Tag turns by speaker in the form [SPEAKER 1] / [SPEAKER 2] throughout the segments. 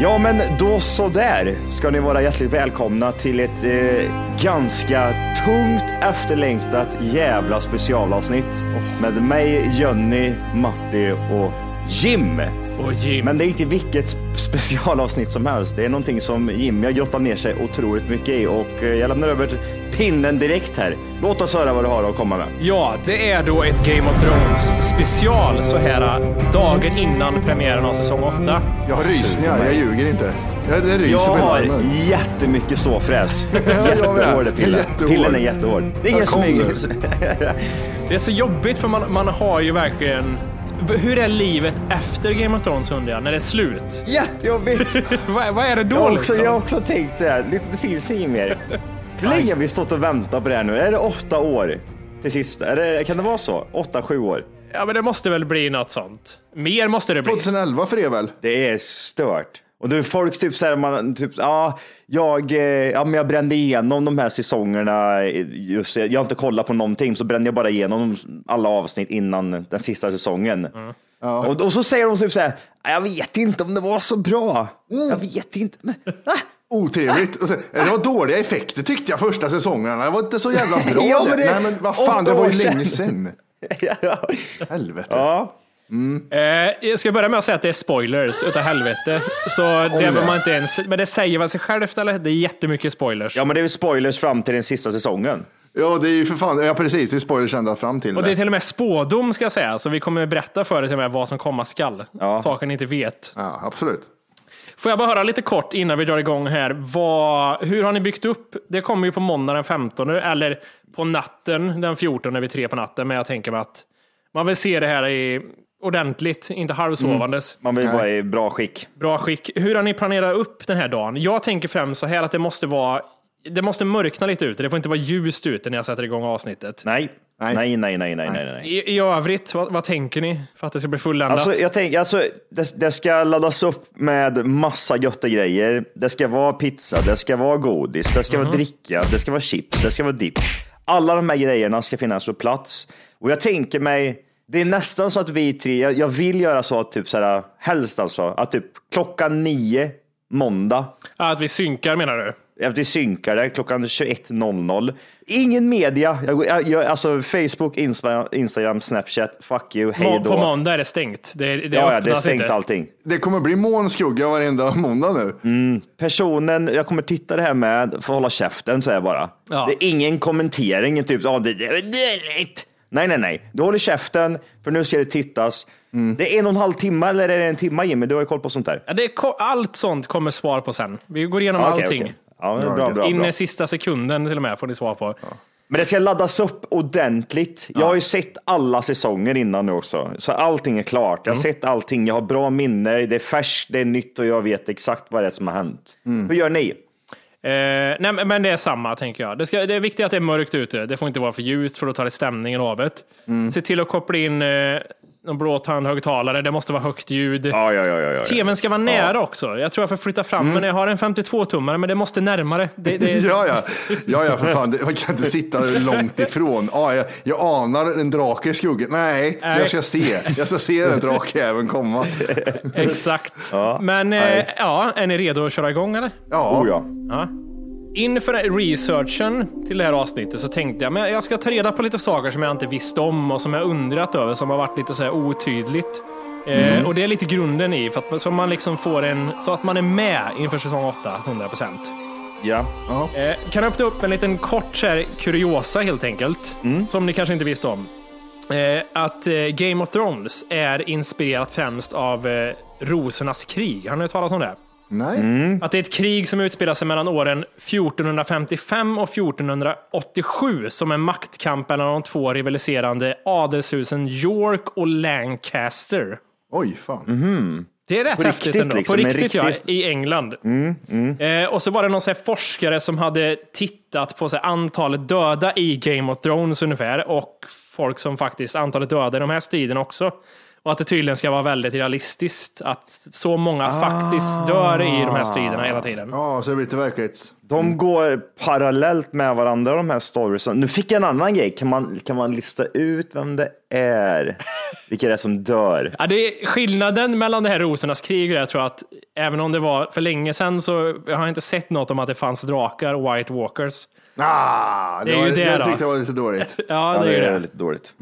[SPEAKER 1] Ja, men då så där ska ni vara hjärtligt välkomna till ett eh, ganska tungt efterlängtat jävla specialavsnitt med mig, Jönny, Matti och Jim.
[SPEAKER 2] Och Jim.
[SPEAKER 1] Men det är inte vilket specialavsnitt som helst. Det är någonting som Jimmy har grottat ner sig otroligt mycket i och eh, jag lämnar över pinnen direkt här. Låt oss höra vad du har att komma med.
[SPEAKER 2] Ja, det är då ett Game of Thrones special så här äh, dagen innan premiären av säsong 8.
[SPEAKER 3] Jag har rysningar, jag ljuger inte. Jag, det ryser
[SPEAKER 1] Jag har
[SPEAKER 3] armen.
[SPEAKER 1] jättemycket ståfräs. Jättehård är pillen. Pillen är jättehård. Det är ingen smyg.
[SPEAKER 2] Det är så jobbigt för man, man har ju verkligen... Hur är livet efter Game of Thrones undrar jag, när det är slut?
[SPEAKER 1] Jättejobbigt.
[SPEAKER 2] vad, vad är det då
[SPEAKER 1] Jag har också,
[SPEAKER 2] liksom?
[SPEAKER 1] jag har också tänkt det. här. Det det finns inget mer. Hur länge har vi stått och väntat på det här nu? Är det åtta år till sist? Är det, kan det vara så? Åtta, sju år?
[SPEAKER 2] Ja, men det måste väl bli något sånt. Mer måste det bli.
[SPEAKER 3] 2011 för er väl?
[SPEAKER 1] Det är stört. Och då är folk typ så här, man, typ, ja, jag, eh, ja, men jag brände igenom de här säsongerna. Just, jag har inte kollat på någonting, så brände jag bara igenom alla avsnitt innan den sista säsongen. Och, och så säger de typ så här, jag vet inte om det var så bra. Jag vet inte. Men, ah,
[SPEAKER 3] Otrevligt. Sen, Det var dåliga effekter tyckte jag första säsongerna. Det var inte så jävla bra.
[SPEAKER 1] Ja, men
[SPEAKER 3] det. Nej men vad fan, det var ju länge
[SPEAKER 1] sedan.
[SPEAKER 3] sedan.
[SPEAKER 1] ja.
[SPEAKER 3] Helvete.
[SPEAKER 1] ja.
[SPEAKER 2] Eh, jag ska börja med att säga att det är spoilers utav helvete. Så det man inte ens... Men det säger väl sig självt eller? Det är jättemycket spoilers.
[SPEAKER 1] ja, men det är väl spoilers fram till den sista säsongen.
[SPEAKER 3] Ja, det är ju för fan, ja precis, det är spoilers ända fram till
[SPEAKER 2] Och det är till och med spådom ska jag säga, så vi kommer berätta för dig till och med vad som komma skall.
[SPEAKER 1] Ja.
[SPEAKER 2] Saker ni inte vet.
[SPEAKER 3] Ja, absolut.
[SPEAKER 2] Får jag bara höra lite kort innan vi drar igång här. Vad, hur har ni byggt upp? Det kommer ju på måndag den 15 eller på natten den 14 vid tre på natten. Men jag tänker mig att man vill se det här i ordentligt, inte halvsovandes.
[SPEAKER 1] Man vill vara i bra skick.
[SPEAKER 2] Bra skick. Hur har ni planerat upp den här dagen? Jag tänker främst så här att det måste vara det måste mörkna lite ute. Det får inte vara ljust ute när jag sätter igång avsnittet.
[SPEAKER 1] Nej,
[SPEAKER 3] Nej.
[SPEAKER 1] nej, nej, nej, nej, nej. nej.
[SPEAKER 2] I, I övrigt, vad, vad tänker ni för att det ska bli fulländat?
[SPEAKER 1] Alltså, jag tänker, alltså, det, det ska laddas upp med massa götta grejer. Det ska vara pizza, det ska vara godis, det ska vara dricka, det ska vara chips, det ska vara dipp. Alla de här grejerna ska finnas på plats. Och jag tänker mig, det är nästan så att vi tre, jag, jag vill göra så att typ så här, helst alltså, att typ klockan nio måndag,
[SPEAKER 2] Ja, att vi synkar menar du?
[SPEAKER 1] att vi synkar det klockan 21.00. Ingen media, jag, jag, jag, alltså Facebook, Insta, Instagram, Snapchat, fuck you, hej då.
[SPEAKER 2] På måndag är det stängt. Det, det
[SPEAKER 1] ja, ja, det är stängt
[SPEAKER 2] inte.
[SPEAKER 1] allting.
[SPEAKER 3] Det kommer bli molnskugga varenda måndag nu.
[SPEAKER 1] Mm. Personen jag kommer titta det här med får hålla käften, säger jag bara.
[SPEAKER 2] Ja.
[SPEAKER 1] Det är ingen kommentering, typ oh, det, det är dåligt. Nej, nej, nej. Du håller käften, för nu ska det tittas. Det är en och en halv timme, eller är det en timme Jimmy? Du har ju koll på sånt där.
[SPEAKER 2] Ja, det är, ko- allt sånt kommer svar på sen. Vi går igenom
[SPEAKER 1] Ja, okej,
[SPEAKER 2] allting.
[SPEAKER 1] okej. Ja,
[SPEAKER 3] Ja,
[SPEAKER 1] bra, bra,
[SPEAKER 2] In i sista sekunden till och med får ni svar på.
[SPEAKER 1] Men det ska laddas upp ordentligt. Jag har ju sett alla säsonger innan nu också, så allting är klart. Jag har sett allting, jag har bra minne, det är färskt, det är nytt och jag vet exakt vad det är som har hänt. Hur gör ni?
[SPEAKER 2] Eh, nej, men- det är samma tänker jag. Det, ska, det är viktigt att det är mörkt ute. Det får inte vara för ljust för då tar det stämningen av det.
[SPEAKER 1] Mm.
[SPEAKER 2] Se till att koppla in eh, någon blåtandhögtalare, det måste vara högt ljud.
[SPEAKER 1] Ja, ja, ja. ja, ja.
[SPEAKER 2] TVn ska vara nära också. Jag tror jag får flytta fram
[SPEAKER 1] Mm.
[SPEAKER 2] men Jag har en 52-tummare, men det måste närmare. Det, det,
[SPEAKER 3] Ja, ja, ja, ja, för fan. Det- Man kan inte sitta långt ifrån. Ja, jag, jag anar en drake i skuggan. Nej,
[SPEAKER 2] Nej.
[SPEAKER 3] jag ska se. Jag ska se den drakjäveln komma.
[SPEAKER 2] Exakt.
[SPEAKER 1] Ja,
[SPEAKER 2] men eh, ja, är ni redo att köra igång eller?
[SPEAKER 3] Ja,
[SPEAKER 1] Oh, ja.
[SPEAKER 2] Ja. Inför researchen till det här avsnittet så tänkte jag men jag ska ta reda på lite saker som jag inte visste om och som jag undrat över som har varit lite så här otydligt. Eh, och det är lite grunden i för att så man liksom får en så att man är med inför säsong 8 100 procent.
[SPEAKER 1] ja.
[SPEAKER 2] Eh, kan öppna upp en liten kort så här, kuriosa helt enkelt som ni kanske inte visste om. Eh, att eh, Game of Thrones är inspirerat främst av eh, Rosornas krig. Har ni hört talas om det?
[SPEAKER 3] Nej.
[SPEAKER 2] Att det är ett krig som utspelar sig mellan åren 1455 och 1487 som en maktkamp mellan de två rivaliserande adelshusen York och Lancaster.
[SPEAKER 3] Oj, fan.
[SPEAKER 2] Det är rätt
[SPEAKER 1] På
[SPEAKER 2] häftigt
[SPEAKER 1] riktigt
[SPEAKER 2] ändå.
[SPEAKER 1] liksom,
[SPEAKER 2] På riktigt
[SPEAKER 1] riktig-
[SPEAKER 2] ja, i England. Eh, och så var det någon så här forskare som hade tittat på så här antalet döda i Game of Thrones ungefär och folk som faktiskt antalet döda i de här striderna också. Och att det tydligen ska vara väldigt realistiskt att så många faktiskt dör i de här striderna hela tiden.
[SPEAKER 3] Ja, så det blir lite verklighets...
[SPEAKER 1] De går parallellt med varandra de här storiesen. Nu fick jag en annan grej. Kan man, kan man lista ut vem det är? Vilka det är som dör?
[SPEAKER 2] Ja, det är skillnaden mellan det här rosornas krig och det, jag tror att även om det var för länge sedan så jag har jag inte sett något om att det fanns drakar och White Walkers.
[SPEAKER 3] Ah, det,
[SPEAKER 2] Det är
[SPEAKER 3] var,
[SPEAKER 2] ju det
[SPEAKER 3] det
[SPEAKER 2] då.
[SPEAKER 3] tyckte jag var lite dåligt.
[SPEAKER 2] Ja,
[SPEAKER 1] Ja,
[SPEAKER 2] det är det.
[SPEAKER 1] lite dåligt.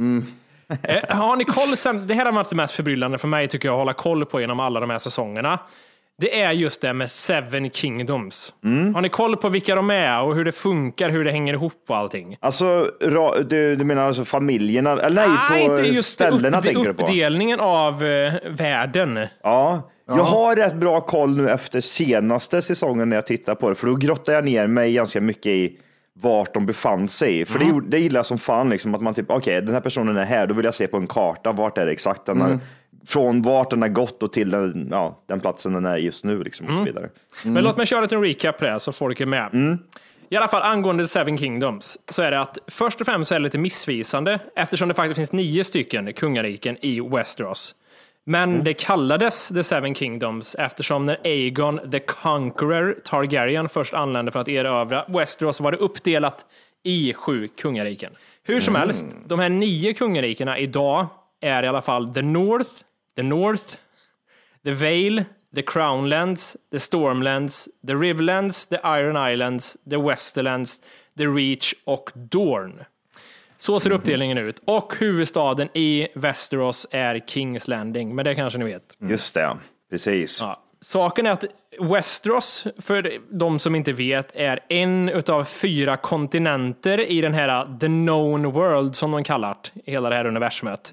[SPEAKER 2] Eh, Har ni koll sen, det här har varit det mest förbryllande för mig tycker jag att hålla koll på genom alla de här säsongerna. Det är just det med Seven Kingdoms. Har ni koll på vilka de är och hur det funkar, hur det hänger ihop och allting?
[SPEAKER 1] Alltså, du, du menar alltså familjerna? Eller nej, på ställena
[SPEAKER 2] upp,
[SPEAKER 1] tänker du på?
[SPEAKER 2] uppdelningen av eh, världen.
[SPEAKER 1] Ja. Jag har rätt bra koll nu efter senaste säsongen när jag tittar på det, för då grottar jag ner mig ganska mycket i vart de befann sig. För det, gjorde- det gillar jag som fan, liksom, att man typ, okej, den här personen är här, då vill jag se på en karta, vart är det exakt den har, från vart den har gått och till den, ja, den platsen den är just nu liksom, och så vidare.
[SPEAKER 2] Men låt mig köra en recap på det här så folk är med. I alla fall angående Seven Kingdoms så är det att först och främst så är det lite missvisande eftersom det faktiskt finns nio stycken kungariken i Westeros. Men det kallades The Seven Kingdoms eftersom när Aegon the Conqueror Targaryen först anlände för att erövra Westeros var det uppdelat i sju kungariken. Hur som helst, de här nio kungarikena idag är i alla fall The North, The North, The Vale, The Crownlands, The Stormlands, The Riverlands, The Iron Islands, The Westerlands, The Reach och Dorne. Så ser uppdelningen ut. Och huvudstaden i Westeros är Kings Landing, men det kanske ni vet.
[SPEAKER 1] Just det, precis.
[SPEAKER 2] Ja. Saken är att Westeros, för de som inte vet, är en utav fyra kontinenter i den här The Known World som de kallar hela det här universumet.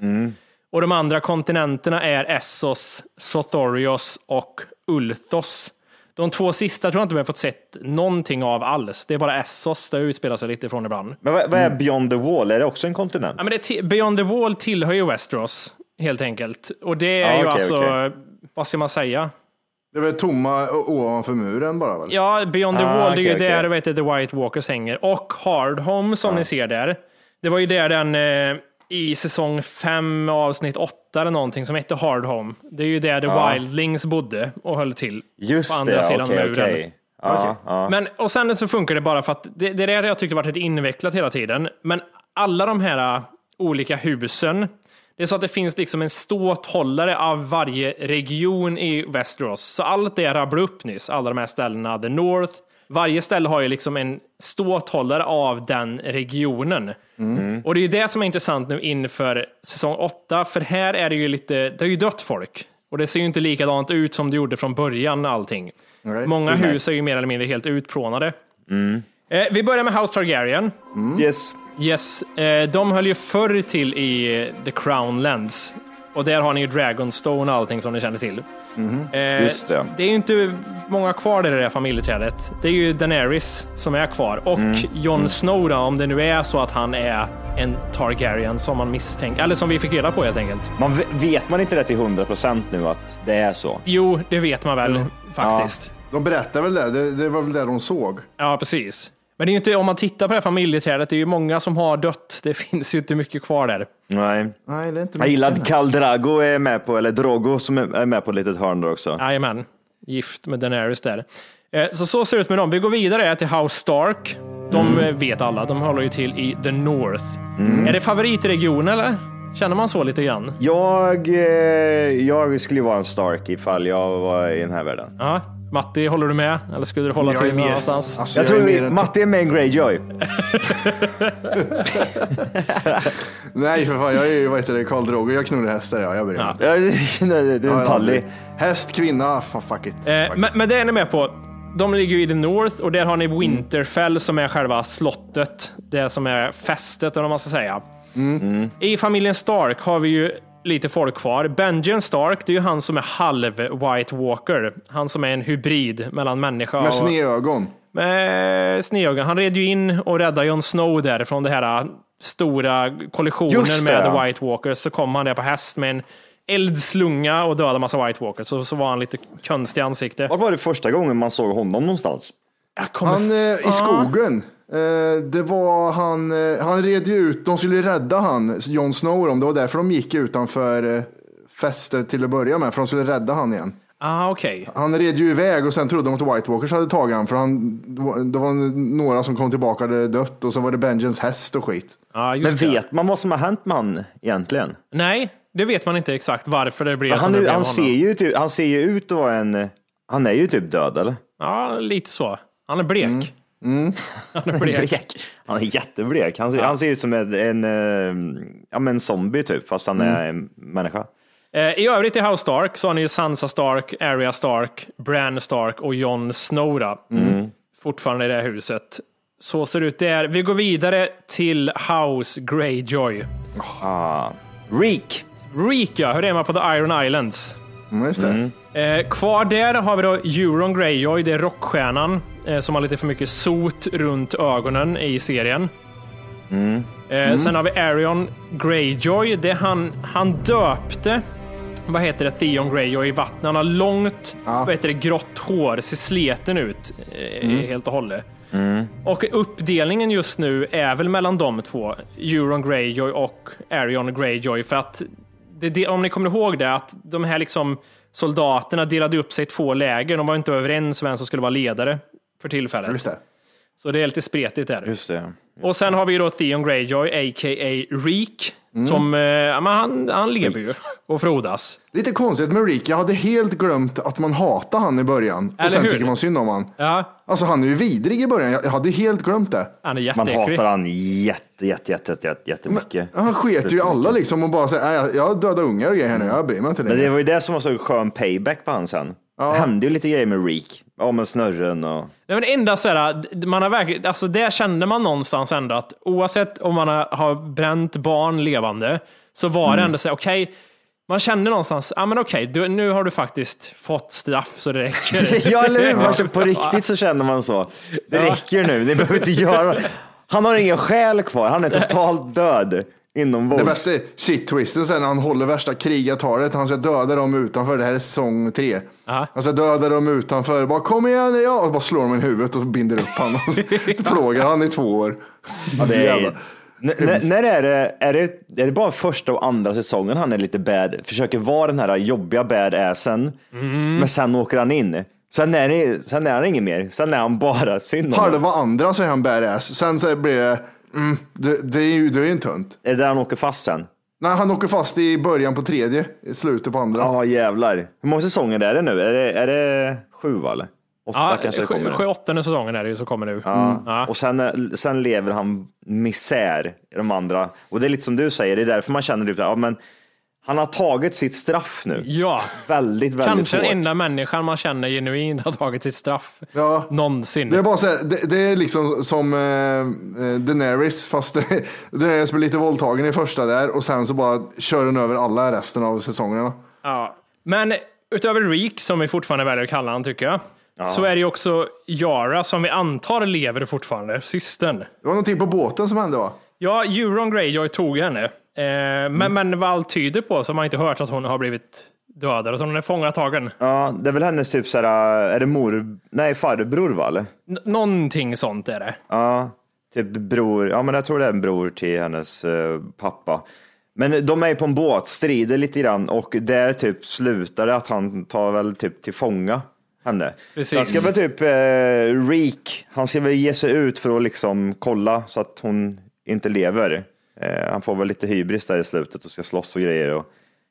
[SPEAKER 2] Och de andra kontinenterna är Essos, Sotorios och Ulthos. De två sista tror jag inte vi har fått sett någonting av alls. Det är bara Essos det utspelar sig lite ifrån ibland.
[SPEAKER 1] Men vad, vad är Beyond the Wall? Är det också en kontinent?
[SPEAKER 2] Ja, men det, Beyond the Wall tillhör ju Westeros, helt enkelt. Och det är
[SPEAKER 1] Ja,
[SPEAKER 2] ju
[SPEAKER 1] okej,
[SPEAKER 2] alltså,
[SPEAKER 1] okej.
[SPEAKER 2] vad ska man säga?
[SPEAKER 3] Det är väl tomma ovanför muren bara väl?
[SPEAKER 2] Ja, Beyond the
[SPEAKER 1] Ah,
[SPEAKER 2] Wall, det är ju
[SPEAKER 1] okej,
[SPEAKER 2] där vet du, The White Walkers hänger. Och Hard Home som ni ser där. Det var ju där den eh, i säsong 5 avsnitt 8 eller någonting som hette Hard Home. Det är ju där The Wildlings bodde och höll till.
[SPEAKER 1] Just
[SPEAKER 2] på andra
[SPEAKER 1] det,
[SPEAKER 2] sidan
[SPEAKER 1] okej,
[SPEAKER 2] muren.
[SPEAKER 1] okej. Ja, ja.
[SPEAKER 2] Men, och sen så funkar det bara för att det, det är det jag tyckte varit lite invecklat hela tiden. Men alla de här äh, olika husen, det är så att det finns liksom en ståthållare av varje region i Westeros. Så allt det jag rabblade upp nyss, alla de här ställena, The North, varje ställe har ju liksom en ståthållare av den regionen. Och det är ju det som är intressant nu inför säsong 8, för här är det ju lite, det har ju dött folk. Och det ser ju inte likadant ut som det gjorde från början allting.
[SPEAKER 3] Nej.
[SPEAKER 2] Många hus är ju mer eller mindre helt utplånade. Eh, vi börjar med House Targaryen.
[SPEAKER 1] Yes.
[SPEAKER 2] Yes, eh, de höll ju förr till i The Crownlands. Och där har ni ju Dragonstone och allting som ni känner till. Eh,
[SPEAKER 1] Just det.
[SPEAKER 2] det är ju inte många kvar där i det här familjeträdet. Det är ju Daenerys som är kvar. Och Jon Snow då, om det nu är så att han är en Targaryen som man misstänker, eller som vi fick reda på helt enkelt.
[SPEAKER 1] Man ve- vet man inte det till 100 procent nu att det är så?
[SPEAKER 2] Jo, det vet man väl faktiskt.
[SPEAKER 3] De berättar väl det, det, det var väl det de såg.
[SPEAKER 2] Ja, precis. Men det är ju inte, om man tittar på det här familjeträdet, det är ju många som har dött. Det finns ju inte mycket kvar där.
[SPEAKER 1] Nej.
[SPEAKER 3] Nej, det är inte
[SPEAKER 1] Jag gillar att Khal Drago är med på, eller Drogo som är med på ett litet hörn där också.
[SPEAKER 2] Jajamän, gift med Daenerys där. Eh, Så så ser det ut med dem. Vi går vidare till House Stark. De eh, vet alla, de håller ju till i the North. Är det favoritregion eller? Känner man så lite grann?
[SPEAKER 1] Jag, eh, jag skulle ju vara en Stark ifall jag var i den här världen.
[SPEAKER 2] Ja. Matti, håller du med? Eller skulle du hålla
[SPEAKER 3] Jag är
[SPEAKER 2] till någon
[SPEAKER 3] mer-
[SPEAKER 2] annanstans?
[SPEAKER 3] Alltså,
[SPEAKER 1] Jag
[SPEAKER 3] jag är
[SPEAKER 1] tror
[SPEAKER 3] en
[SPEAKER 1] Matti är med i Greyjoy.
[SPEAKER 3] Nej, för fan, jag är ju, vad heter det, Karl Drogo. Jag knullar hästar, ja. Jag bryr mig inte.
[SPEAKER 1] Ja, det- det är en
[SPEAKER 3] aldrig- Häst, kvinna, fan fuck it.
[SPEAKER 2] Eh,
[SPEAKER 3] Fuck
[SPEAKER 2] men, men det är ni med på. De ligger ju i the North och där har ni Winterfell som är själva slottet. Det som är fästet, eller vad man ska säga. I familjen Stark har vi ju lite folk kvar. Benjen Stark, det är ju han som är halv White Walker. Han som är en hybrid mellan människa
[SPEAKER 3] Med
[SPEAKER 2] och...
[SPEAKER 3] sneögon.
[SPEAKER 2] Med sneögon. Han red ju in och räddade Jon Snow där från det här äh, stora kollisionen med
[SPEAKER 1] ja.
[SPEAKER 2] White Walkers. Så kom han där på häst med en eldslunga och dödade massa White Walkers. Så, så var han lite konstig i ansiktet.
[SPEAKER 1] Vad var det första gången man såg honom någonstans?
[SPEAKER 2] Jag kommer
[SPEAKER 3] Han eh, i skogen. Eh, det var han, eh, han red ju ut, de skulle ju rädda han, Jon Snow, dem. det var därför de gick utanför eh, fästet till att börja med, för de skulle rädda han igen.
[SPEAKER 2] Ah, okej.
[SPEAKER 3] Han red ju iväg och sen trodde de att White Walkers hade tagit han, för han, det var några som kom tillbaka och hade dött och så var det Benjens häst och skit.
[SPEAKER 2] Ja, just
[SPEAKER 1] Men
[SPEAKER 2] det.
[SPEAKER 1] vet man vad som har hänt med han egentligen?
[SPEAKER 2] Nej, det vet man inte exakt varför det blev som
[SPEAKER 1] Han,
[SPEAKER 2] det blev
[SPEAKER 1] han,
[SPEAKER 2] med
[SPEAKER 1] ser
[SPEAKER 2] honom.
[SPEAKER 1] ju typ, han ser ju ut att vara en... Han är ju typ död eller?
[SPEAKER 2] Ja, lite så. Han är blek.
[SPEAKER 1] Mm.
[SPEAKER 2] Han är blek.
[SPEAKER 1] Blek. Han är jätteblek. Han ser, han ser ut som en, en, eh, ja, men en zombie typ, fast han är en människa.
[SPEAKER 2] Eh, I övrigt i House Stark så har ni ju Sansa Stark, Arya Stark, Bran Stark och Jon Snow. då. Fortfarande i det här huset. Så ser det ut där. Vi går vidare till House Greyjoy.
[SPEAKER 1] Ah. Reek.
[SPEAKER 2] Reek ja, hur är man på The Iron Islands?
[SPEAKER 3] Mm, just det.
[SPEAKER 2] Eh, kvar där har vi då Euron Greyjoy, det är rockstjärnan eh, som har lite för mycket sot runt ögonen i serien. Eh, Sen har vi Arion Greyjoy, det han, han döpte vad heter det, Theon Greyjoy i vattnet. Han har långt, vad heter det, grått hår, ser sleten ut eh, helt och hållet. Och uppdelningen just nu är väl mellan de två, Euron Greyjoy och Arion Greyjoy, för att det, det, om ni kommer ihåg det, att de här liksom soldaterna delade upp sig i två läger. De var inte överens vem som skulle vara ledare för tillfället.
[SPEAKER 3] Just det.
[SPEAKER 2] Så det är lite spretigt där.
[SPEAKER 1] Just det.
[SPEAKER 2] Och sen har vi då Theon Greyjoy, a.k.a. Reek, som, eh, ja, men han, han lever ju och frodas.
[SPEAKER 3] Lite konstigt med Rick, jag hade helt glömt att man hatar han i början.
[SPEAKER 2] Eller
[SPEAKER 3] och sen
[SPEAKER 2] hur?
[SPEAKER 3] tycker man synd om han.
[SPEAKER 2] Ja,
[SPEAKER 3] Alltså han är ju vidrig i början, jag hade helt glömt det.
[SPEAKER 2] han är
[SPEAKER 1] Man hatar han jätte, jätte, jätte, jätte, jättemycket.
[SPEAKER 3] Han sket ju alla liksom och bara säger, "Nej, jag- dödar ungar och grejer här nu, jag bryr mig inte
[SPEAKER 1] Men det
[SPEAKER 3] det.
[SPEAKER 1] var ju det som var så skön payback på han sen. Det hände ju lite grejer med Reek. Ja, med snurren och...
[SPEAKER 2] Nej, men enda så här, man har verkligen, alltså där kände man någonstans ändå att oavsett om man har, bränt barn levande så var
[SPEAKER 1] Mm.
[SPEAKER 2] det ändå så här, okej, man kände någonstans, ja men okej, du, nu har du faktiskt fått straff så det räcker.
[SPEAKER 1] Ja, eller hur? Man- På riktigt så känner man så. Det räcker nu, ni behöver inte göra... Han har ingen själ kvar, han är totalt död inombords.
[SPEAKER 3] Det bästa är shit-twisten sen när han håller värsta krigartalet. Han ska döda dem utanför. Det här är säsong tre.
[SPEAKER 2] Aha.
[SPEAKER 3] Han ska döda dem utanför. Bara kom igen, ja. Och bara slår dem i huvudet och binder upp honom. Plågar han i två år.
[SPEAKER 1] Ja, det är, när är det, är, det, är det bara första och andra säsongen han är lite bad, försöker vara den här jobbiga badassen, men sen åker han in. Sen är, det, sen är han ingen mer, sen är han bara synd om.
[SPEAKER 3] Halva andra så är han badass. Sen så blir det, mm, det, det är ju, det är ju en tönt.
[SPEAKER 1] Är det där han åker fast sen?
[SPEAKER 3] Nej, han åker fast i början på tredje, i slutet på andra.
[SPEAKER 1] Ja jävlar. Hur många säsonger är det nu? Är det, är det sju va, eller? Åtta
[SPEAKER 2] Ja,
[SPEAKER 1] kanske det kommer.
[SPEAKER 2] sju, åttonde säsongen är det ju som kommer nu.
[SPEAKER 1] Ja.
[SPEAKER 2] Ja.
[SPEAKER 1] Och sen, sen lever han misär i de andra. Och det är lite som du säger, det är därför man känner typ, ja, men han har tagit sitt straff nu.
[SPEAKER 2] Ja,
[SPEAKER 1] Väldigt, väldigt
[SPEAKER 2] kanske den
[SPEAKER 1] hårt.
[SPEAKER 2] enda människan man känner genuint har tagit sitt straff
[SPEAKER 3] Ja.
[SPEAKER 2] någonsin.
[SPEAKER 3] Det är bara så här, det, det är liksom som eh, eh, Daenerys, fast det, Daenerys blir lite våldtagen i första där och sen så bara kör den över alla resten av säsongerna.
[SPEAKER 2] Ja. Men utöver Reek, som vi fortfarande väljer att kalla han tycker jag, så är det ju också Yara som vi antar lever fortfarande, systern.
[SPEAKER 3] Det var någonting på båten som hände va?
[SPEAKER 2] Ja, Euron Greyjoy tog henne. Eh, men, men vad allt tyder på så har man inte hört att hon har blivit dödar och så hon är fångatagen.
[SPEAKER 1] Ja, det är väl hennes typ såhär, är det mor, nej farbror va eller?
[SPEAKER 2] N- någonting sånt är det.
[SPEAKER 1] Ja, typ bror, ja men jag tror det är en bror till hennes eh, pappa. Men de är på en båt, strider lite grann och där typ slutar det att han tar väl typ till fånga henne.
[SPEAKER 2] Precis.
[SPEAKER 1] Så han ska väl typ eh, Reek, han ska väl ge sig ut för att liksom kolla så att hon inte lever. Eh, han får väl lite hybris där i slutet och ska slåss och grejer. Och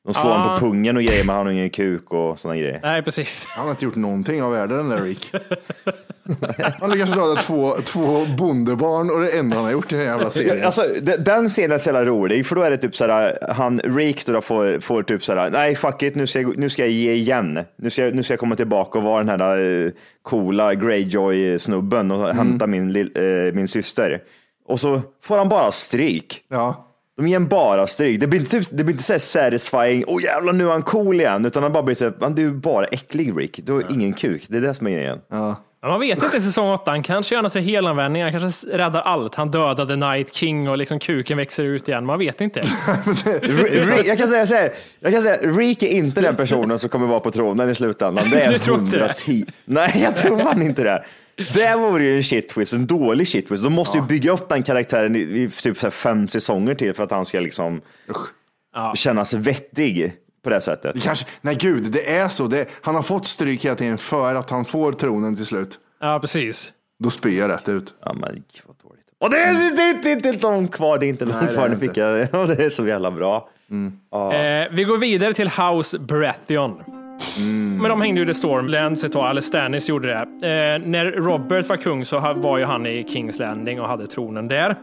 [SPEAKER 1] de slår
[SPEAKER 2] Ja.
[SPEAKER 1] honom på pungen och grejer men han har ingen kuk och sådana grejer.
[SPEAKER 2] Nej, precis.
[SPEAKER 3] Han har inte gjort någonting av världen den där Rick. Han lyckas döda två, två bondebarn och det enda han har gjort i den jävla serien.
[SPEAKER 1] Alltså, de- den scenen är så jävla rolig, för då är det typ såhär, han Reek då får, får typ såhär, nej fuck it, nu ska, jag, nu ska jag ge igen. Nu ska, jag- nu ska jag komma tillbaka och vara den här eh, coola Greyjoy-snubben och hämta min, eh, min syster. Och så får han bara stryk.
[SPEAKER 3] Ja.
[SPEAKER 1] De ger en bara stryk. Det blir inte, typ, det blir inte så här satisfying, åh jävlar nu är han cool igen, utan han bara blir så här, du är bara äcklig Rick, du har ingen kuk. Det är det som är grejen.
[SPEAKER 3] Ja.
[SPEAKER 2] Men man vet inte i säsong 8, han kanske gör något helanvändning, han kanske räddar allt. Han dödade Night King och liksom kuken växer ut igen, man vet inte.
[SPEAKER 1] Jag kan säga så här, jag kan säga, Rick är inte den personen som kommer vara på tronen i slutändan. Det är
[SPEAKER 2] Du tror inte det?
[SPEAKER 1] 110. Nej, jag tror fan inte det. Det vore ju en shit twist, en dålig shit twist. De måste ju bygga upp den karaktären i, i typ så här fem säsonger till för att han ska liksom kännas vettig på det sättet.
[SPEAKER 3] Det Kanske, nej gud, det är så. Det, han har fått stryk hela tiden för att han får tronen till slut.
[SPEAKER 2] Ja, precis.
[SPEAKER 3] Då spyr jag rätt ut.
[SPEAKER 1] Ja, men vad dåligt. Och det är, det, är, det är inte långt kvar, det är inte långt
[SPEAKER 3] är
[SPEAKER 1] kvar.
[SPEAKER 3] Det
[SPEAKER 1] fick jag, och det är så jävla bra.
[SPEAKER 2] Eh, vi går vidare till House Baratheon. Men de hängde ju i Stormlands ett tag, eller Stannis gjorde det. Eh, när Robert var kung så var ju han i Kings Landing och hade tronen där.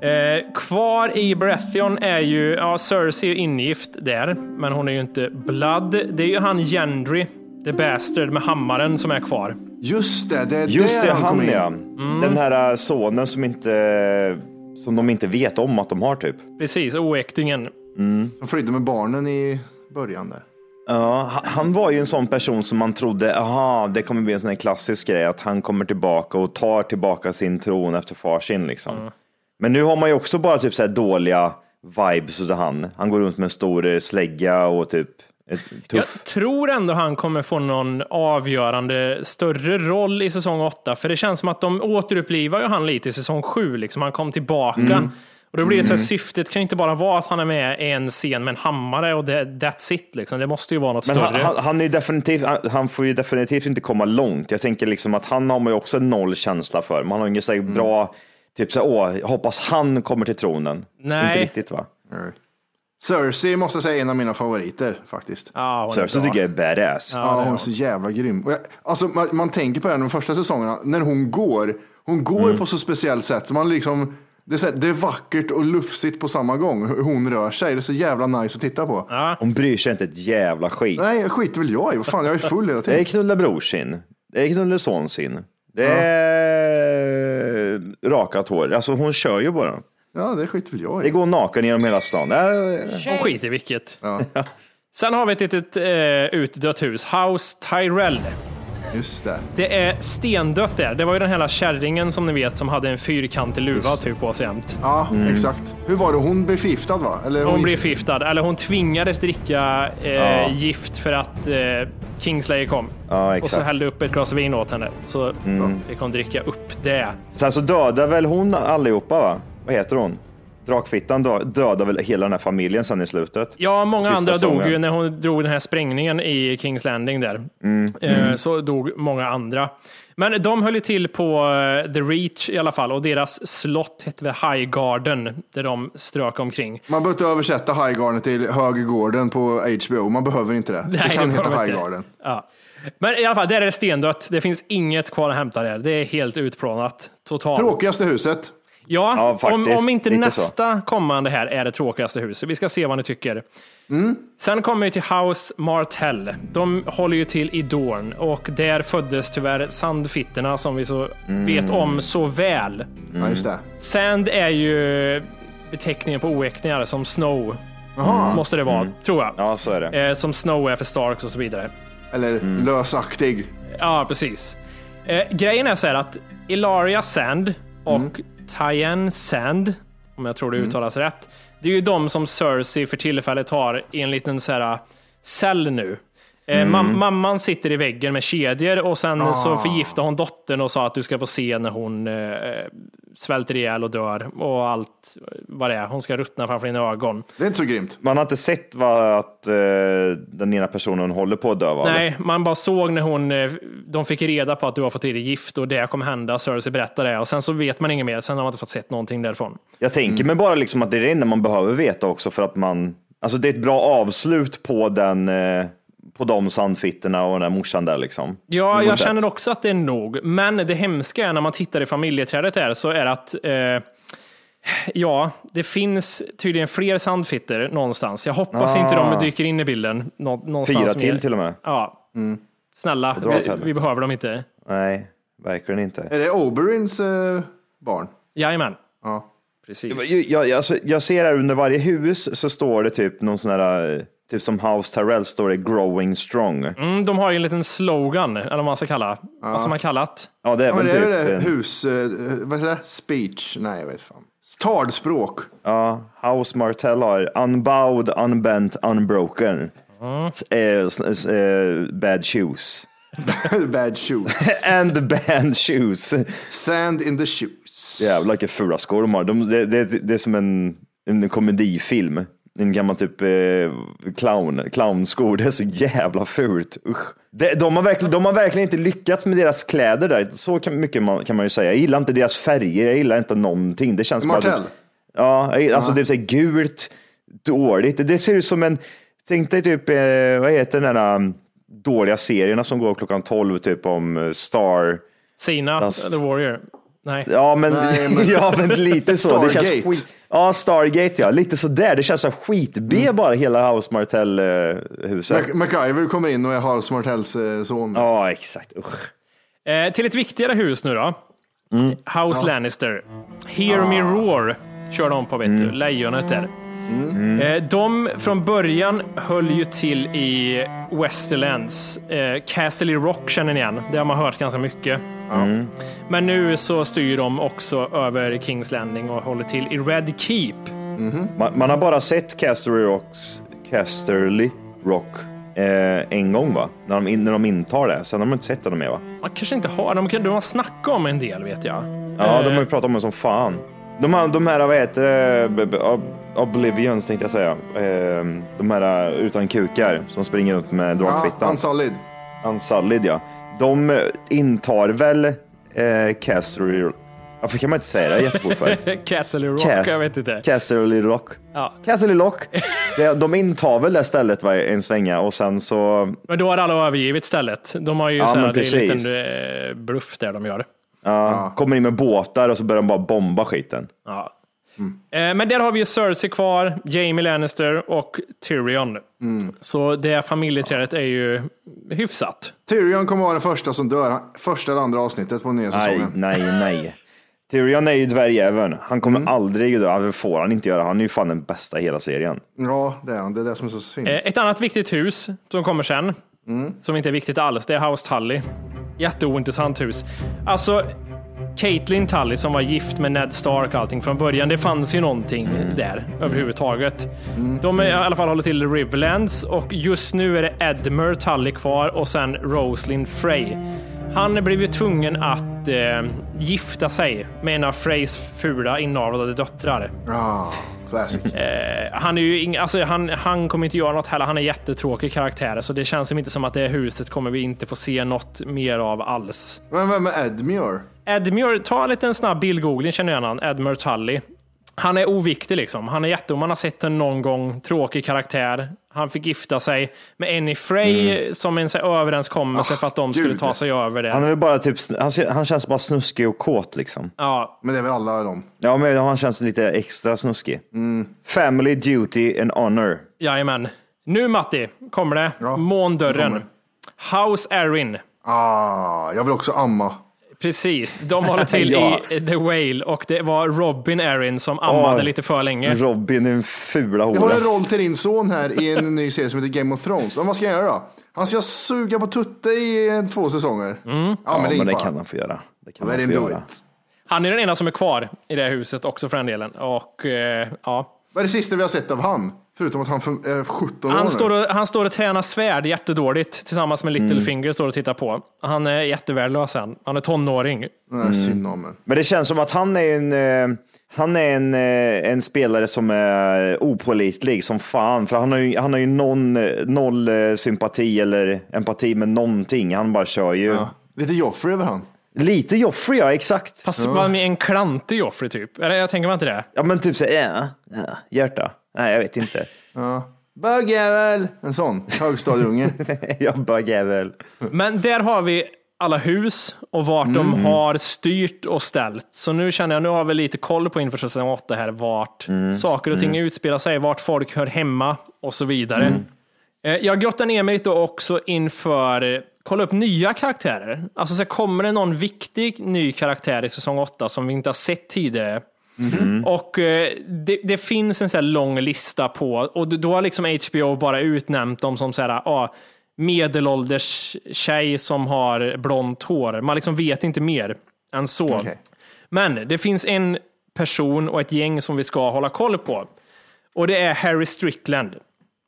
[SPEAKER 2] Eh, kvar i Baratheon är ju, ja Cersei är ingift där, men hon är ju inte blood. Det är ju han Gendry, the bastard med hammaren som är kvar.
[SPEAKER 3] Just det, det är
[SPEAKER 1] Just det,
[SPEAKER 3] han
[SPEAKER 1] ja. Den här äh, sonen som inte, som de inte vet om att de har typ.
[SPEAKER 2] Precis, oäktingen.
[SPEAKER 3] Han flydde med barnen i början där.
[SPEAKER 1] Ja, han- var ju en sån person som man trodde, aha, det kommer bli en sån här klassisk grej, att han kommer tillbaka och tar tillbaka sin tron efter far sin liksom. Men nu har man ju också bara typ så här dåliga vibes utav han. Han går runt med en stor eh, slägga och typ
[SPEAKER 2] Jag tror ändå han kommer få någon avgörande större roll i säsong 8, för det känns som att de återupplivar ju han lite i säsong 7, liksom. han kom tillbaka.
[SPEAKER 1] Mm.
[SPEAKER 2] Och då blir det så här, syftet kan ju inte bara vara att han är med i en scen med en hammare och det, that's it. Liksom. Det måste ju vara något
[SPEAKER 1] Men
[SPEAKER 2] större.
[SPEAKER 1] han, han, han, är definitivt, han, han får ju definitivt inte komma långt. Jag tänker liksom att han har man ju också noll känsla för. Man har ingen så här bra, typ så här, åh, hoppas han kommer till tronen.
[SPEAKER 2] Nej.
[SPEAKER 1] Inte riktigt va?
[SPEAKER 3] Nej. Cersei måste jag säga är en av mina favoriter faktiskt.
[SPEAKER 2] är
[SPEAKER 1] Cersei tycker jag är badass.
[SPEAKER 3] Ja, hon är så jävla grym. Jag, alltså, man, man tänker på det här de första säsongerna, när hon går, hon går
[SPEAKER 1] Mm.
[SPEAKER 3] på så speciellt sätt. Så man liksom, det, är så här, det är vackert och lufsigt på samma gång, hur hon rör sig. Det är så jävla nice att titta på.
[SPEAKER 1] Hon bryr sig inte ett jävla skit.
[SPEAKER 3] Nej, skiter väl jag i. Vad fan, jag är full hela
[SPEAKER 1] Det är
[SPEAKER 3] tiden.
[SPEAKER 1] knulla bror sin. Det är knulla son sin. Det är rakat hår. Alltså hon kör ju bara.
[SPEAKER 3] Ja, det skiter väl jag
[SPEAKER 1] Det
[SPEAKER 3] i.
[SPEAKER 1] går naken genom hela stan. Äh,
[SPEAKER 2] Hon skiter i vilket.
[SPEAKER 3] Ja,
[SPEAKER 2] Sen har vi ett litet eh, utdött hus, House Tyrell.
[SPEAKER 3] Just det.
[SPEAKER 2] Det är stendött där. Det var ju den här kärringen som ni vet som hade en fyrkantig luva typ på sig jämt.
[SPEAKER 3] Ja, exakt. Hur var det? Hon blev förgiftad va? Eller
[SPEAKER 2] Hon blev förgiftad, eller hon tvingades dricka eh,
[SPEAKER 1] Ja.
[SPEAKER 2] gift för att eh, Kingslayer kom.
[SPEAKER 1] Ja,
[SPEAKER 2] och så
[SPEAKER 1] exakt. Mm.
[SPEAKER 2] hällde upp ett glas vin åt henne. Så fick hon dricka upp det.
[SPEAKER 1] Sen så dödar väl hon allihopa va? Vad heter hon? Drakfittan dö- dödar väl hela den här familjen sen i slutet.
[SPEAKER 2] Ja, många
[SPEAKER 1] Sista
[SPEAKER 2] andra dog ju när hon drog den här sprängningen i Kings Landing där.
[SPEAKER 1] Mm.
[SPEAKER 2] Eh, Så dog många andra. Men de höll ju till på eh, The Reach i alla fall och deras slott hette väl High Garden där de strök omkring.
[SPEAKER 3] Man behöver inte översätta Highgarden till Högergården på HBO. Man behöver inte det.
[SPEAKER 2] Nej,
[SPEAKER 3] det kan
[SPEAKER 2] det
[SPEAKER 3] heta
[SPEAKER 2] inte.
[SPEAKER 3] Highgarden.
[SPEAKER 2] Ja. Men i alla fall, där är det stendött. Det finns inget kvar att hämta där. Det är helt utplånat totalt.
[SPEAKER 3] Tråkigaste huset.
[SPEAKER 2] Ja,
[SPEAKER 1] Ja,
[SPEAKER 2] om,
[SPEAKER 1] faktiskt.
[SPEAKER 2] om inte nästa kommande här är det tråkigaste huset. Vi ska se vad ni tycker.
[SPEAKER 1] Mm.
[SPEAKER 2] Sen kommer vi till House Martell. De håller ju till i Dorn och där föddes tyvärr Sandfitterna som vi så
[SPEAKER 1] Mm.
[SPEAKER 2] vet om så väl.
[SPEAKER 3] Ja, just det.
[SPEAKER 2] Sand är ju beteckningen på oäktingar som Snow.
[SPEAKER 3] Jaha.
[SPEAKER 2] Måste det vara, tror jag.
[SPEAKER 1] Mm. Ja, så är det.
[SPEAKER 2] Eh, som Snow är för Starks och så vidare.
[SPEAKER 3] Eller
[SPEAKER 1] Mm.
[SPEAKER 3] lösaktig.
[SPEAKER 2] Ja, precis. Eh, grejen är så här att Ilaria Sand och
[SPEAKER 1] Mm.
[SPEAKER 2] Tyann Sand, om jag tror det uttalas rätt, det är ju de som Cersei för tillfället har i en liten så här cell nu. Eh, mam- mamman sitter i väggen med kedjor och sen så förgiftar hon dottern och sa att du ska få se när hon eh, svälter ihjäl och dör och allt vad det är. Hon ska ruttna framför dina ögon.
[SPEAKER 3] Det är inte så grymt.
[SPEAKER 1] Man har inte sett vad, att eh, den ena personen håller på att dö va?
[SPEAKER 2] Nej, man bara såg när hon, eh, de fick reda på att du har fått i dig gift och det kommer hända. Cersei berättar det och sen så vet man inget mer. Sen har man inte fått sett någonting därifrån.
[SPEAKER 1] Jag tänker mig bara liksom att det är det enda man behöver veta också för att man, alltså det är ett bra avslut på den, eh, på de sandfitterna och den där morsan där liksom.
[SPEAKER 2] Ja, jag
[SPEAKER 1] något
[SPEAKER 2] känner
[SPEAKER 1] sätt.
[SPEAKER 2] också att det är nog. Men det hemska är när man tittar i familjeträdet där så är att eh, Ja, det finns tydligen fler sandfitter någonstans. Jag hoppas
[SPEAKER 1] Ah.
[SPEAKER 2] inte de dyker in i bilden nå, någonstans.
[SPEAKER 1] Fyra till
[SPEAKER 2] mer.
[SPEAKER 1] till och med.
[SPEAKER 2] Ja. Snälla,
[SPEAKER 1] dra åt
[SPEAKER 2] vi, vi behöver dem inte.
[SPEAKER 1] Nej, verkligen inte.
[SPEAKER 3] Är det Oberins eh, barn?
[SPEAKER 2] Jajamän.
[SPEAKER 3] Ja.
[SPEAKER 2] Precis.
[SPEAKER 1] Jag, jag, alltså, jag ser här under varje hus så står det typ någon sån här, eh, typ som House Tyrell står det growing strong.
[SPEAKER 2] Mm, de har ju en liten slogan, eller vad man ska kalla. Vad ska man kalla det?
[SPEAKER 1] Ja, det är
[SPEAKER 3] Ja,
[SPEAKER 1] väl
[SPEAKER 3] det
[SPEAKER 1] typ,
[SPEAKER 3] det
[SPEAKER 1] eh,
[SPEAKER 3] hus... Eh, vad heter det? Speech? Nej, jag vet fan. Talspråk.
[SPEAKER 1] ja, House Martell har unbowed, unbent, unbroken. S- eh, bad shoes.
[SPEAKER 3] Bad shoes.
[SPEAKER 1] And bad shoes.
[SPEAKER 3] Sand in the shoes.
[SPEAKER 1] Jävlar vilka fula skor de har. De, det, det, det är som en, en komedifilm. En gammal typ eh, clown, clownskor. Det är så jävla fult. Usch. Det, de, har verkligen, de har verkligen inte lyckats med deras kläder där. Så kan, mycket man, kan man ju säga. Jag gillar inte deras färger. Jag gillar inte någonting. Det känns bara...
[SPEAKER 3] Martell.
[SPEAKER 1] Ja, jag- alltså det är gult, dåligt. Det ser ut som en, tänk dig typ, eh, vad heter den där um, dåliga serierna som går klockan 12 typ om eh, Star.
[SPEAKER 2] Sina, The Warrior. Nej.
[SPEAKER 1] Ja, men,
[SPEAKER 3] Nej, men-
[SPEAKER 1] ja, men lite så. Det känns
[SPEAKER 3] Stargate.
[SPEAKER 1] skit, ja, Stargate ja, lite så där. Det känns så skit-B bara hela House Martell-huset.
[SPEAKER 3] Mac- MacGyver kommer in och är Hals Martells eh, son.
[SPEAKER 1] Ja, exakt. Usch.
[SPEAKER 2] Eh, till ett viktigare hus nu då.
[SPEAKER 1] Mm.
[SPEAKER 2] House Lannister. Hear Me
[SPEAKER 1] Ah.
[SPEAKER 2] Roar kör de på, vet
[SPEAKER 1] Mm.
[SPEAKER 2] du. Lejonet där. Eh, de från början höll ju till i Westerlands. Eh, Castle Rock känner ni igen. Det har man hört ganska mycket.
[SPEAKER 1] Mm.
[SPEAKER 2] Men nu så styr de också över Kings Landing och håller till i Red Keep.
[SPEAKER 1] Man, man har bara sett Casterly Rocks, Casterly Rock eh, en gång va? När de, in, när de intar det. Sen har man inte sett det mer va?
[SPEAKER 2] Man kanske inte har, de, kan- de har snackat om en del vet jag.
[SPEAKER 1] Ja, de
[SPEAKER 2] Eh,
[SPEAKER 1] har ju pratat om det som fan. De här, de här vad heter det, B- b- Ob- Oblivions tänkte jag säga. Eh, De här utan kukar som springer runt med
[SPEAKER 3] Ja,
[SPEAKER 1] dragfittan.
[SPEAKER 3] Unsullied.
[SPEAKER 1] Unsullied ja. De intar väl eh, Casterly... Varför kan man inte säga det jättefort för?
[SPEAKER 2] Castle Rock,
[SPEAKER 1] Cas-
[SPEAKER 2] jag vet inte.
[SPEAKER 1] Casterly Rock.
[SPEAKER 2] Ja.
[SPEAKER 1] Casterly Rock. De intar väl det stället va, en svänga och sen så...
[SPEAKER 2] Men då har alla övergivit stället. De har ju
[SPEAKER 1] Ja,
[SPEAKER 2] så här, det är en liten eh, bluff där de gör.
[SPEAKER 1] Ja, Kommer in med båtar och så börjar de bara bomba skiten.
[SPEAKER 2] Ja. Eh, Men där har vi ju Cersei kvar, Jamie Lannister och Tyrion. Så det familjeträdet är ju hyfsat.
[SPEAKER 3] Tyrion kommer vara den första som dör. Första eller andra avsnittet på nya
[SPEAKER 1] Nej,
[SPEAKER 3] säsongen.
[SPEAKER 1] nej, nej. Tyrion är ju dvärgjäveln. Han kommer
[SPEAKER 3] Mm.
[SPEAKER 1] aldrig dö. Det får han inte göra. Han är ju fan den bästa i hela serien.
[SPEAKER 3] Ja, det är han. Det är det som är så synd.
[SPEAKER 2] Eh, Ett annat viktigt hus som kommer sen, som inte är viktigt alls, det är House Tully. Jätteointressant hus. Alltså, Caitlyn Tully som var gift med Ned Stark och allting från början, det fanns ju någonting där överhuvudtaget. De är i alla fall håller till i Riverlands och just nu är det Edmer Tully kvar och sen Roslyn Frey. Han blev ju tvungen att eh, gifta sig med en av Freys fula inavlade döttrar.
[SPEAKER 3] Ah, classic.
[SPEAKER 2] Eh, han är ju ing, alltså han, han kommer inte göra något heller. Han är jättetråkig karaktär, så det känns inte som att det huset kommer vi inte få se något mer av alls.
[SPEAKER 3] Men vem är Edmure?
[SPEAKER 2] Edmure, ta en liten snabb bildgoogling känner jag han. Edmure Tully. Han är oviktig liksom. Han är jätte, man har sett den någon gång, tråkig karaktär. Han fick gifta sig med Annie Frey som en så här, överenskommelse för att de skulle
[SPEAKER 3] gud.
[SPEAKER 2] ta sig över det.
[SPEAKER 1] Han är bara typ, han, han känns bara snuskig och kåt liksom.
[SPEAKER 2] Ja,
[SPEAKER 3] Men det är väl alla de.
[SPEAKER 1] Ja, men han känns lite extra snuskig. Family, duty and honor.
[SPEAKER 2] jajamän. Nu Matti, kommer det.
[SPEAKER 3] Ja,
[SPEAKER 2] Måndörren. House Erin.
[SPEAKER 3] Ah, jag vill också amma.
[SPEAKER 2] Precis, de håller till
[SPEAKER 1] Ja.
[SPEAKER 2] i The Whale och det var Robin Erin som ammade
[SPEAKER 1] Åh.
[SPEAKER 2] lite för länge.
[SPEAKER 1] Robin är en fula
[SPEAKER 3] Jag har en
[SPEAKER 1] hora.
[SPEAKER 3] roll till din son här i en ny serie som heter Game of Thrones. Och vad ska jag göra då? Han ska suga på tutte i eh, två säsonger. Ja, men
[SPEAKER 1] Ja,
[SPEAKER 3] det
[SPEAKER 1] men det kan han få göra. Det kan han få göra.
[SPEAKER 2] Han är den ena som är kvar i det här huset också för den delen. Och eh, ja,
[SPEAKER 3] Vad är det sista vi har sett av han? Förutom att han är 17 år
[SPEAKER 2] Han
[SPEAKER 3] nu.
[SPEAKER 2] står, och, han står och tränar svärd jättedåligt tillsammans med
[SPEAKER 1] Mm.
[SPEAKER 2] Littlefinger står och tittar på. Han är jättevärdelös han. Han är tonåring.
[SPEAKER 3] Nej, synd om en.
[SPEAKER 1] Men det känns som att han är en, eh, han är en, eh, en spelare som är opålitlig som fan. För han har ju, han har ju någon, eh, noll sympati eller empati med någonting. Han bara kör ju.
[SPEAKER 3] Ja. Lite Joffrey över han.
[SPEAKER 1] Lite Joffrey, ja exakt.
[SPEAKER 2] Fast ja. en klantig Joffrey typ. Eller jag tänker mig inte det.
[SPEAKER 1] Ja men typ så ja, ja, hjärta. Nej jag vet inte.
[SPEAKER 3] Ja. Bögjävel! En sån högstadieunge.
[SPEAKER 1] jag bögjävel.
[SPEAKER 2] Men där har vi alla hus och vart de har styrt och ställt. Så nu känner jag, nu har vi lite koll på inför säsong 8 här, vart saker och ting utspelar sig, vart folk hör hemma och så vidare. Eh, Jag grottar ner mig lite också inför, eh, kolla upp nya karaktärer. Alltså så här, kommer det någon viktig ny karaktär i säsong 8 som vi inte har sett tidigare? Och eh, det, det finns en så lång lista på, och då har liksom HBO bara utnämnt dem som så här, ah, medelålders tjej som har blont hår. Man liksom vet inte mer än så.
[SPEAKER 3] Okej.
[SPEAKER 2] Men det finns en person och ett gäng som vi ska hålla koll på. Och det är Harry Strickland.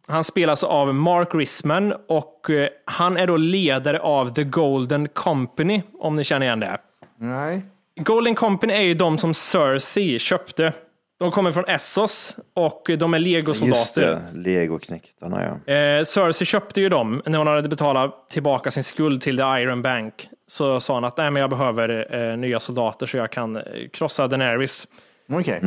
[SPEAKER 2] Han spelas av Mark Risman och eh, han är då ledare av The Golden Company, om ni känner igen det.
[SPEAKER 3] Nej.
[SPEAKER 2] Golden Company är ju de som Cersei köpte. De kommer från Essos och de är
[SPEAKER 1] Just
[SPEAKER 2] legosoldater.
[SPEAKER 1] det, legoknektarna ja.
[SPEAKER 2] Eh, Cersei köpte ju dem när hon hade betalat tillbaka sin skuld till The Iron Bank. Så sa hon att Nej, men jag behöver eh, nya soldater så jag kan eh, krossa Daenerys.
[SPEAKER 3] Okej.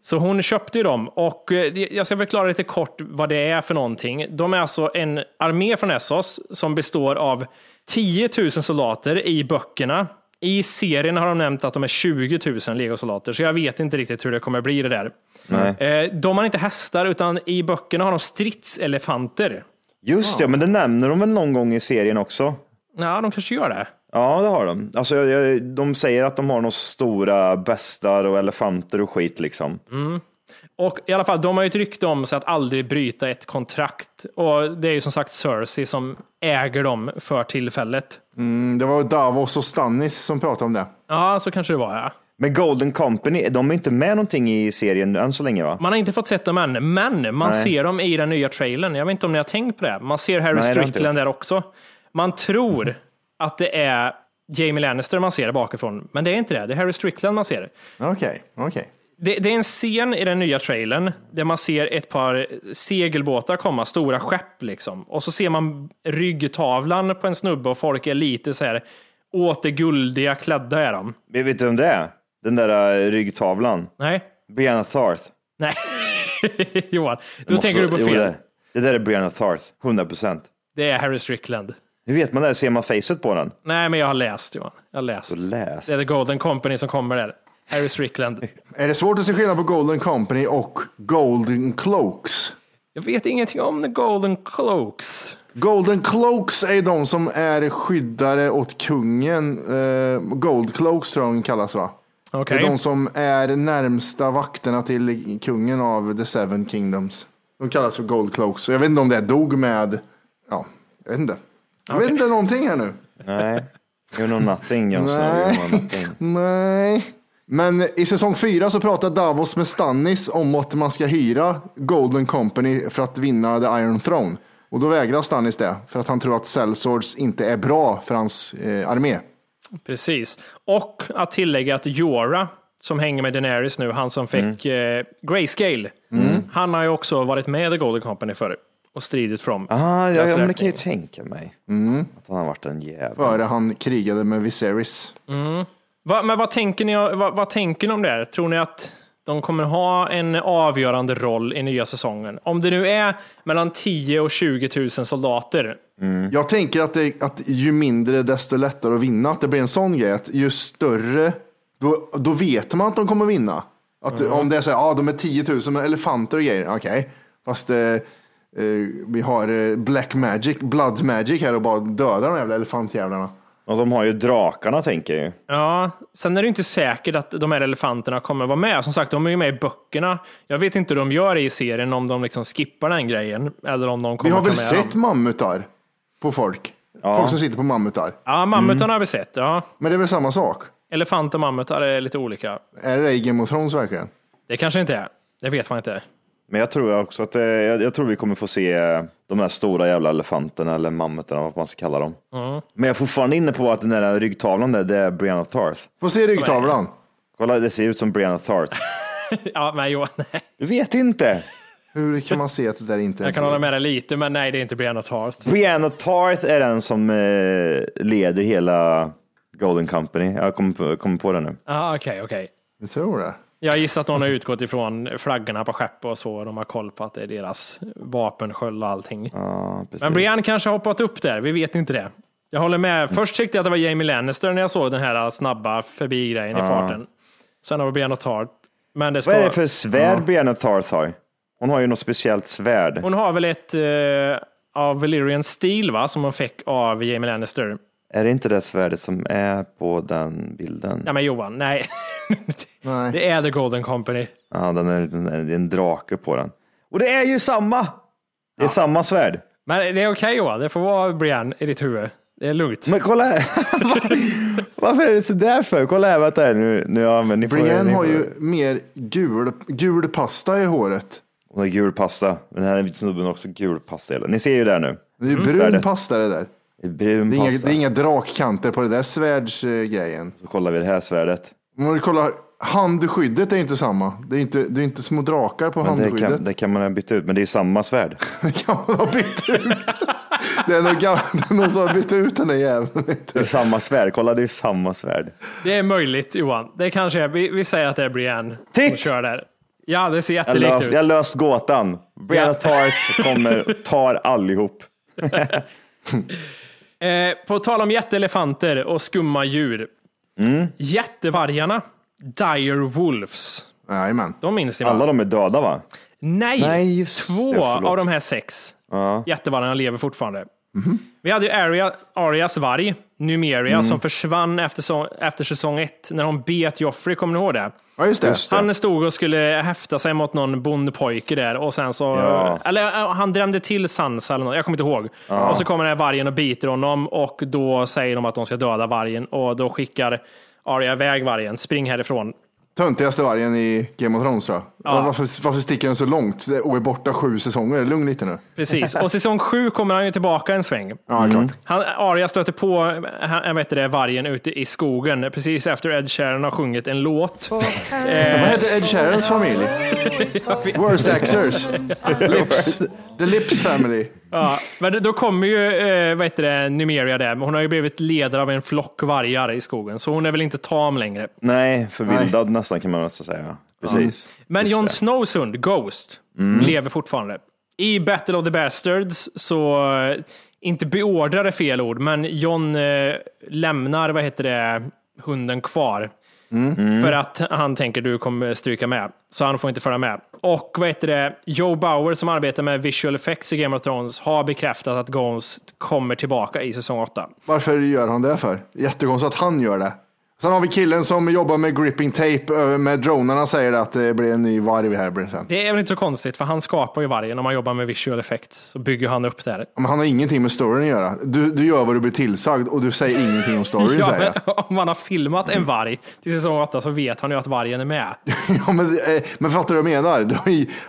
[SPEAKER 2] Så hon köpte ju dem och eh, jag ska förklara lite kort vad det är för någonting. De är alltså en armé från Essos som består av 10 000 soldater i böckerna. I serien har de nämnt att de är 20 000 legosoldater, så jag vet inte riktigt hur det kommer bli det där.
[SPEAKER 1] Nej.
[SPEAKER 2] Eh, De har inte hästar, utan i böckerna har de stridselefanter.
[SPEAKER 1] Just det, men det nämner de väl någon gång i serien också?
[SPEAKER 2] Ja, de kanske gör det.
[SPEAKER 1] Ja, det har de. Alltså, jag- jag- de säger att de har några stora bestar och elefanter och skit liksom.
[SPEAKER 2] Och i alla fall, de har ju ett rykte om sig att aldrig bryta ett kontrakt. Och det är ju som sagt Cersei som äger dem för tillfället.
[SPEAKER 3] Mm, det var Davos och Stannis som pratade om det.
[SPEAKER 2] Ja, så kanske det var, ja.
[SPEAKER 1] Men Golden Company, de är inte med någonting i serien än så länge va?
[SPEAKER 2] Man har inte fått sett dem än, men man
[SPEAKER 1] Nej.
[SPEAKER 2] ser dem i den nya trailern. Jag vet inte om ni har tänkt på det. Man ser Harry
[SPEAKER 1] Nej,
[SPEAKER 2] Strickland där också. Man tror att det är Jamie Lannister man ser bakifrån, men det är inte det. Det är Harry Strickland man ser.
[SPEAKER 3] Okej, okej.
[SPEAKER 2] Det, det är en scen i den nya trailern där man ser ett par segelbåtar komma, stora skepp liksom. Och så ser man ryggtavlan på en snubbe och folk är lite så här återguldiga klädda är de.
[SPEAKER 1] Vi vet du vem det är? Den där uh, ryggtavlan.
[SPEAKER 2] Nej,
[SPEAKER 1] Brianna Tarth.
[SPEAKER 2] nej. Johan, då
[SPEAKER 1] Måste-
[SPEAKER 2] tänker du på
[SPEAKER 1] jo,
[SPEAKER 2] fel.
[SPEAKER 1] det, det där är Brianna Tarth, 100 procent.
[SPEAKER 2] Det är Harry Strickland.
[SPEAKER 1] Hur vet man det? Ser man facet på den?
[SPEAKER 2] Nej, men jag har läst Johan. Jag har läst.
[SPEAKER 1] Och läs.
[SPEAKER 2] Det är The Golden Company som kommer där. Harry Strickland.
[SPEAKER 3] Är det svårt att se skillnad på Golden Company och Golden Cloaks?
[SPEAKER 2] Jag vet ingenting om The Golden Cloaks.
[SPEAKER 3] Golden Cloaks är de som är skyddare åt kungen. Eh, Gold Cloaks tror jag de kallas va?
[SPEAKER 2] Okej.
[SPEAKER 3] Det är de som är närmsta vakterna till kungen av The Seven Kingdoms. De kallas för Gold Cloaks. Jag vet inte om det dog med, ja, jag vet inte. Jag vet inte någonting här nu.
[SPEAKER 1] Nej, you know nothing Jönsson.
[SPEAKER 3] Nej.
[SPEAKER 1] You know nothing.
[SPEAKER 3] Nej. Men i säsong fyra så pratar Davos med Stannis om att man ska hyra Golden Company för att vinna The Iron Throne. Och då vägrar Stannis det, för att han tror att Sellswords inte är bra för hans eh, armé.
[SPEAKER 2] Precis. Och att tillägga att Jorah, som hänger med Daenerys nu, han som fick eh, Grayscale, han har ju också varit med i The Golden Company förr och stridit dem.
[SPEAKER 1] Ah, ja, ja, men det kan jag ju tänka mig. Att han har varit en jävel.
[SPEAKER 3] Före han krigade med Viserys.
[SPEAKER 2] Va, men vad tänker, ni, vad, vad tänker ni om det? här? Tror ni att de kommer ha en avgörande roll i nya säsongen? Om det nu är mellan 10 och 20 000 soldater.
[SPEAKER 3] Jag tänker att, det, att ju mindre desto lättare att vinna. Att det blir en sån grej att ju större, då, då vet man att de kommer vinna. Att Om det är så här, ja de är 10 000 med elefanter och grejer, okej. Fast eh, eh, vi har eh, black magic, blood magic här och bara dödar de jävla elefantjävlarna.
[SPEAKER 1] Och de har ju drakarna tänker jag ju.
[SPEAKER 2] Ja, sen är det inte säkert att de här elefanterna kommer vara med. Som sagt, de är ju med i böckerna. Jag vet inte hur de gör i serien, om de liksom skippar den grejen. Eller om de
[SPEAKER 3] Vi
[SPEAKER 2] kommer
[SPEAKER 3] har väl sett
[SPEAKER 2] dem.
[SPEAKER 3] mammutar på folk? Folk som sitter på mammutar.
[SPEAKER 2] Ja, mammutarna har vi sett. Ja.
[SPEAKER 3] Men det är väl samma sak?
[SPEAKER 2] Elefant och mammutar är lite olika.
[SPEAKER 3] Är det i Game of Thrones verkligen?
[SPEAKER 2] Det kanske inte är. Det vet man inte.
[SPEAKER 1] Men jag tror också att det, jag, jag tror vi kommer få se eh, de här stora jävla elefanterna eller mammuterna, vad man ska kalla dem. Men jag är fortfarande inne på att den där ryggtavlan där, det är Brianna Tarth.
[SPEAKER 3] Får se ryggtavlan.
[SPEAKER 1] Kolla, det ser ut som Brianna Tarth.
[SPEAKER 2] Ja, men Johan, nej.
[SPEAKER 1] Du vet inte.
[SPEAKER 3] Hur kan man se att det där inte är
[SPEAKER 2] Jag kan hålla med dig lite, men nej, det är inte Brianna Tarth.
[SPEAKER 1] Brianna Tarth är den som eh, leder hela Golden Company. Jag kommer på, kommer på det nu.
[SPEAKER 2] Ja, okej, okej.
[SPEAKER 3] Jag tror det.
[SPEAKER 2] Jag gissar att någon har utgått ifrån flaggorna på skepp och så. och De har koll på att det är deras vapensköld och allting.
[SPEAKER 1] Ja.
[SPEAKER 2] Men Brian kanske har hoppat upp där. Vi vet inte det. Jag håller med. Först tyckte jag att det var Jamie Lannister när jag såg den här snabba förbi-grejen i farten. Sen har vi Brianna Tarth. Men det ska...
[SPEAKER 1] Vad är det för svärd Brianna Tarth har? Hon har ju något speciellt svärd.
[SPEAKER 2] Hon har väl ett uh, av Valyrian Steel va? Som hon fick av Jamie Lannister.
[SPEAKER 1] Är det inte det svärdet som är på den bilden?
[SPEAKER 2] Ja men Johan, nej.
[SPEAKER 3] Nej.
[SPEAKER 2] det är The Golden Company.
[SPEAKER 1] Ja, den är, en liten- det är en drake på den. Och det är ju samma! Det är samma svärd.
[SPEAKER 2] Men det är okej Johan, det får vara Brian i ditt huvud. Det är lugnt.
[SPEAKER 1] Men kolla här. Varför är det så där för? Kolla här, vänta här nu. nu ja, men ni får,
[SPEAKER 3] Brienne
[SPEAKER 1] ni
[SPEAKER 3] har
[SPEAKER 1] får-
[SPEAKER 3] ju mer gul, gul pasta i håret.
[SPEAKER 1] Hon har gul pasta. Den här snubben har också gul pasta. Ni ser ju där nu.
[SPEAKER 3] Det är ju brun
[SPEAKER 1] Svärdet.
[SPEAKER 3] pasta det där.
[SPEAKER 1] Det är brun
[SPEAKER 3] Det är, inga, det är inga drakkanter på det där svärdsgrejen.
[SPEAKER 1] Så kollar vi det här svärdet.
[SPEAKER 3] Om du kollar, handskyddet är inte samma. Det är inte, det är inte små drakar på
[SPEAKER 1] Men det,
[SPEAKER 3] handskyddet.
[SPEAKER 1] kan, det kan man ha bytt ut, men det är samma svärd.
[SPEAKER 3] Det kan man ha bytt ut. Det är det någon som har bytt ut den där jäveln.
[SPEAKER 1] Det är samma svärd. Kolla, det är samma svärd.
[SPEAKER 2] Det är möjligt Johan. Det kanske är, vi, vi säger att det är Brian som
[SPEAKER 1] Titt!
[SPEAKER 2] kör där. Ja, det ser
[SPEAKER 1] Jag
[SPEAKER 2] jättelikt
[SPEAKER 1] löst,
[SPEAKER 2] ut.
[SPEAKER 1] jag har löst gåtan. Brianna
[SPEAKER 2] Ja.
[SPEAKER 1] Tarth kommer, tar allihop.
[SPEAKER 2] Eh, på tal om jätteelefanter och skumma djur.
[SPEAKER 1] Mm.
[SPEAKER 2] Jättevargarna, dire wolves.
[SPEAKER 3] Jajamän.
[SPEAKER 2] De minns ni va?
[SPEAKER 1] Alla de är döda va?
[SPEAKER 2] Nej,
[SPEAKER 1] Nej,
[SPEAKER 2] två
[SPEAKER 1] det,
[SPEAKER 2] av de här sex
[SPEAKER 1] Ja.
[SPEAKER 2] jättevargarna lever fortfarande.
[SPEAKER 1] Mhm.
[SPEAKER 2] Vi hade ju Aria, Arias varg, Numeria,
[SPEAKER 1] Mm.
[SPEAKER 2] som försvann efter, så, efter säsong ett när de bet Joffrey. Kommer ni ihåg det?
[SPEAKER 3] Ja, just det.
[SPEAKER 1] Just det.
[SPEAKER 2] Han stod och skulle häfta sig mot någon bondpojke där och sen så,
[SPEAKER 1] Ja.
[SPEAKER 2] eller han drämde till Sansa eller något, jag kommer inte ihåg. Och så kommer den här vargen och biter honom och då säger de att de ska döda vargen och då skickar Arya iväg vargen, spring härifrån.
[SPEAKER 3] Töntigaste vargen i Game of Thrones tror jag.
[SPEAKER 2] Ja.
[SPEAKER 3] Varför, varför sticker den så långt och är borta sju säsonger? Lugn lite nu.
[SPEAKER 2] Precis, och säsong sju kommer han ju tillbaka en sväng.
[SPEAKER 3] Ja, klart.
[SPEAKER 2] Han, Arya stöter på han, vet det, vargen ute i skogen precis efter Ed Sheeran har sjungit en låt.
[SPEAKER 3] Vad heter Ed Sheerans familj? Worst actors. Lips. The Lips family.
[SPEAKER 2] Ja, men då kommer ju eh, vad heter det, Numeria där, men hon har ju blivit ledare av en flock vargar i skogen, så hon är väl inte tam längre.
[SPEAKER 1] Nej, förvildad nästan kan man nästan säga. Precis.
[SPEAKER 2] Men Jon. Snows hund, Ghost, lever fortfarande. I Battle of the Bastards så, eh, inte beordrar är fel ord, men Jon eh, lämnar, vad heter det, hunden kvar. För att han tänker du kommer stryka med. Så han får inte följa med. Och vad heter det, Joe Bauer som arbetar med visual effects i Game of Thrones har bekräftat att Ghost kommer tillbaka i säsong 8.
[SPEAKER 3] Varför gör han det för? Jättekonstigt att han gör det. Sen har vi killen som jobbar med gripping tape över med dronerna säger att det blir en ny varg här. det sen.
[SPEAKER 2] Det är väl inte så konstigt, för han skapar ju vargen. Om man jobbar med visual effects så bygger han upp det här.
[SPEAKER 3] Men han har ingenting med storyn att göra. Du, du gör vad du blir tillsagd och du säger ingenting om storyn
[SPEAKER 2] Ja,
[SPEAKER 3] säger jag.
[SPEAKER 2] om man har filmat en varg till säsong 8 så vet han ju att vargen är med.
[SPEAKER 3] Ja, men, eh, men fattar du vad jag menar?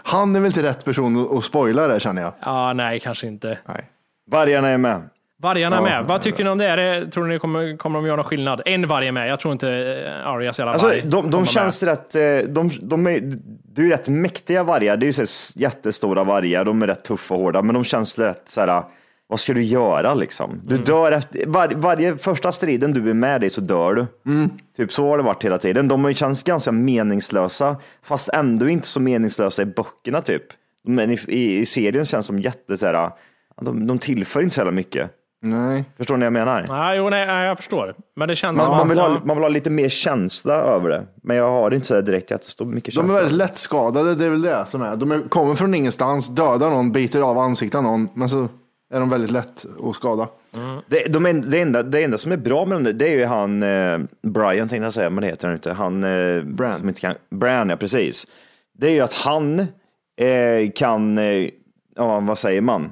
[SPEAKER 3] Han är väl inte rätt person att- att spoila det känner jag.
[SPEAKER 2] Ja, nej, kanske inte.
[SPEAKER 3] Nej.
[SPEAKER 1] Vargarna är med.
[SPEAKER 2] Vargarna är med. Vad tycker ni om det? Är det? Tror ni kommer, kommer de göra någon skillnad? En varg är med. Jag tror inte eh, Arias jävla
[SPEAKER 1] Alltså,
[SPEAKER 2] varg
[SPEAKER 1] de,
[SPEAKER 2] kommer
[SPEAKER 1] de
[SPEAKER 2] med.
[SPEAKER 1] känns rätt, eh, de, de är, det är ju rätt mäktiga vargar. Det är ju så jättestora vargar. De är rätt tuffa och hårda, men de känns rätt så här. Vad ska du göra liksom? Du dör efter, var, varje första striden du är med i så dör du. Typ så har det varit hela tiden. De har ju känts ganska meningslösa, fast ändå inte så meningslösa i böckerna typ. Men i, i, i serien känns de jätte så här, de, de tillför inte så jävla mycket.
[SPEAKER 3] Nej.
[SPEAKER 1] Förstår ni vad jag menar?
[SPEAKER 2] Ja, jo, nej, nej, jag förstår. Men det känns
[SPEAKER 1] Man,
[SPEAKER 2] som
[SPEAKER 1] man, vill ha, man vill ha lite mer känsla över det. Men jag har inte så här direkt jättestor mycket
[SPEAKER 3] De
[SPEAKER 1] känsla.
[SPEAKER 3] är väldigt lättskadade, det är väl det som är. De är, kommer från ingenstans, dödar någon, biter av ansiktet av någon, men så är de väldigt lätt att skada.
[SPEAKER 1] Det, de, det, enda, det enda som är bra med dem, det är ju han, eh, Brian tänkte jag säga, men det heter han inte. Han, eh,
[SPEAKER 3] Bran.
[SPEAKER 1] Som inte kan, Bran, ja precis. Det är ju att han eh, kan, eh, ja vad säger man?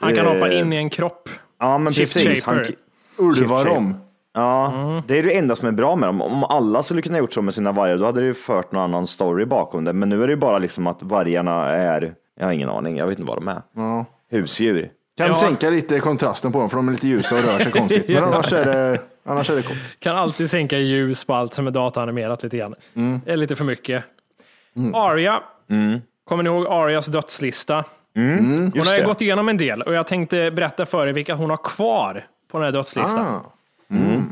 [SPEAKER 2] Han kan hoppa
[SPEAKER 1] Eh,
[SPEAKER 2] in i en kropp.
[SPEAKER 1] Ja men
[SPEAKER 2] Shift
[SPEAKER 1] precis. Han,
[SPEAKER 2] shaper.
[SPEAKER 1] Chip
[SPEAKER 3] dem.
[SPEAKER 1] Ja,
[SPEAKER 2] Mm.
[SPEAKER 1] det är det enda som är bra med dem. Om alla skulle kunna gjort så med sina vargar, då hade det ju fört någon annan story bakom det. Men nu är det ju bara liksom att vargarna är, jag har ingen aning, jag vet inte vad de är. Husdjur.
[SPEAKER 3] Kan
[SPEAKER 2] Ja.
[SPEAKER 3] sänka lite kontrasten på dem för de är lite ljusa och rör sig konstigt. Men annars är det, annars är det coolt.
[SPEAKER 2] Kan alltid sänka ljus på allt som är dataanimerat lite grann.
[SPEAKER 1] Mm.
[SPEAKER 2] Det är lite för mycket. Arya. Kommer ni ihåg Arias dödslista? Hon
[SPEAKER 1] Just
[SPEAKER 2] har ju gått igenom en del och jag tänkte berätta för er vilka hon har kvar på den här dödslistan.
[SPEAKER 3] Ah.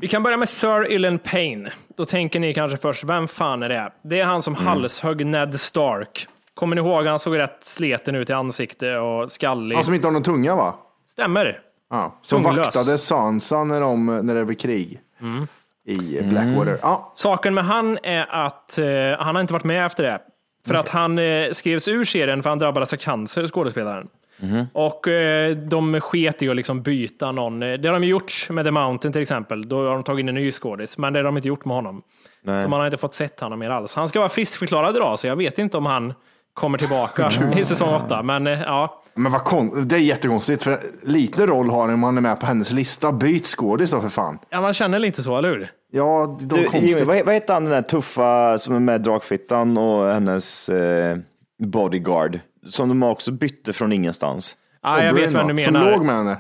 [SPEAKER 2] Vi kan börja med Sir Ilan Payne. Då tänker ni kanske först, vem fan är det? Det är han som
[SPEAKER 1] Mm.
[SPEAKER 2] halshögg Ned Stark. Kommer ni ihåg? Han såg rätt sleten ut i ansikte och skallig.
[SPEAKER 3] Han som inte har någon tunga va?
[SPEAKER 2] Stämmer.
[SPEAKER 3] Ja, som
[SPEAKER 2] Tunglös.
[SPEAKER 3] vaktade Sansa när, de, när det var krig.
[SPEAKER 2] Mm.
[SPEAKER 3] I Blackwater. Ja,
[SPEAKER 2] Saken med han är att eh, han har inte varit med efter det. För att han eh, skrevs ur serien för han drabbades av cancer, skådespelaren. Och eh, de sket i att liksom byta någon. Eh, Det har de gjort med The Mountain till exempel. Då har de tagit in en ny skådis. Men det har de inte gjort med honom. Så man har inte fått sett honom mer alls. Han ska vara friskförklarad idag, så jag vet inte om han kommer tillbaka i säsong åtta. Men eh, ja,
[SPEAKER 3] men vad kon- det är jättekonstigt för liten roll har han om han är med på hennes lista. Byt skådis då för fan.
[SPEAKER 2] ja, man känner lite så, eller hur?
[SPEAKER 3] Ja, det
[SPEAKER 1] Du,
[SPEAKER 3] konstigt.
[SPEAKER 1] Jimmy, vad, vad heter han den där tuffa som är med Drakfittan och hennes eh, bodyguard? Som de också bytte från ingenstans.
[SPEAKER 2] Ja, jag vet vem du
[SPEAKER 3] Som
[SPEAKER 2] menar.
[SPEAKER 3] låg med henne.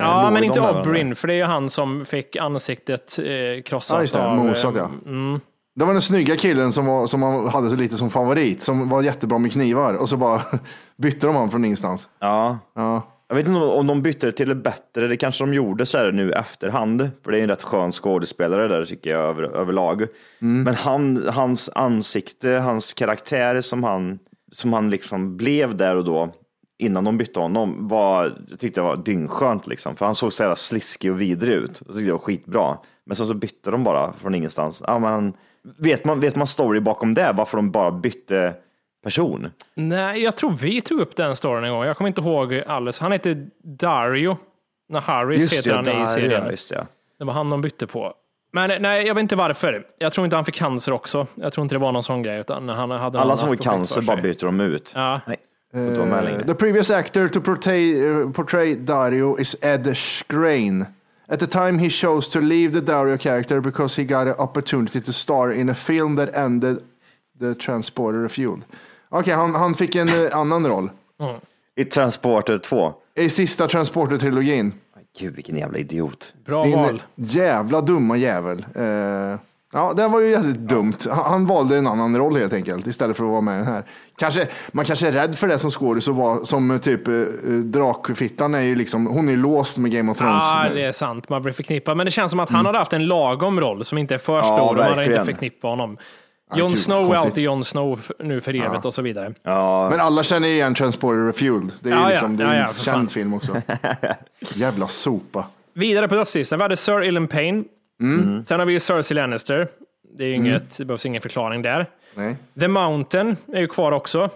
[SPEAKER 2] Ja,
[SPEAKER 1] låg
[SPEAKER 2] men inte? Oberyn, för det är ju han som fick ansiktet eh, krossat
[SPEAKER 3] Ja, just det.
[SPEAKER 2] av... eh,
[SPEAKER 3] Mosat ja. Det var den snygga killen som, var, som man hade så lite som favorit. Som var jättebra med knivar. Och så bara bytte de honom från ingenstans.
[SPEAKER 1] Ja.
[SPEAKER 3] Ja.
[SPEAKER 1] Jag vet inte om- de bytte det till det bättre, det kanske de gjorde så här nu efterhand, för det är en rätt skön skådespelare där tycker jag över, överlag. Men han, hans ansikte, hans karaktär som han, som han liksom blev där och då, innan de bytte honom, var, jag tyckte det var dyngskönt liksom, för han såg så jävla sliskig och vidrig ut. Jag tyckte det var skitbra. Men sen så bytte de bara från ingenstans. Ja, men, vet, man, vet man story bakom det, varför de bara bytte person?
[SPEAKER 2] Nej, jag tror vi tog upp den storyn en gång. Jag kommer inte ihåg alldeles. Han heter Dario. När Harris heter han i
[SPEAKER 1] där,
[SPEAKER 2] serien.
[SPEAKER 1] just det.
[SPEAKER 2] Det var han de bytte på. Men nej, jag vet inte varför. Jag tror inte han fick cancer också. Jag tror inte det var någon sån grej. Utan han hade
[SPEAKER 1] Alla som får cancer bara byter de ut.
[SPEAKER 2] Ja.
[SPEAKER 1] Nej.
[SPEAKER 3] Uh, the previous actor to portray, uh, portray Dario is Ed Skrein. At the time he chose to leave the Dario character because he got an opportunity to star in a film that ended the transporter refueled. Okej, han, han fick en eh, annan roll.
[SPEAKER 1] I Transporter 2.
[SPEAKER 3] I sista Transporter-trilogin.
[SPEAKER 1] Gud vilken jävla idiot.
[SPEAKER 2] Bra
[SPEAKER 3] Din
[SPEAKER 2] val.
[SPEAKER 3] jävla dumma jävel. Eh, ja, det var ju jävligt dumt. Han, valde en annan roll helt enkelt istället för att vara med i den här. Kanske, man kanske är rädd för det som skådis och vara som eh, typ eh, Drakfittan är ju liksom, hon är ju låst med Game of Thrones.
[SPEAKER 2] Ja, det är sant. Man blir förknippad. Men det känns som att han hade haft en lagom roll som inte är för
[SPEAKER 1] Ja,
[SPEAKER 2] stor. och man hade inte förknippat honom. Jon Snow är
[SPEAKER 3] konstigt.
[SPEAKER 2] alltid Jon Snow nu för evigt och så vidare.
[SPEAKER 3] Men alla känner igen Transporter Refueled. Det är ju
[SPEAKER 2] Ja, ja.
[SPEAKER 3] liksom, det är
[SPEAKER 2] Ja,
[SPEAKER 3] en
[SPEAKER 2] ja,
[SPEAKER 3] känd
[SPEAKER 2] fan.
[SPEAKER 3] film också. Jävla sopa.
[SPEAKER 2] Vidare på dödslistan, vi hade Sir Ilan Payne.
[SPEAKER 3] Mm.
[SPEAKER 2] Sen har vi ju Cersei Lannister. Det, är ju inget, det behövs ingen förklaring där.
[SPEAKER 3] Nej,
[SPEAKER 2] The Mountain är ju kvar också.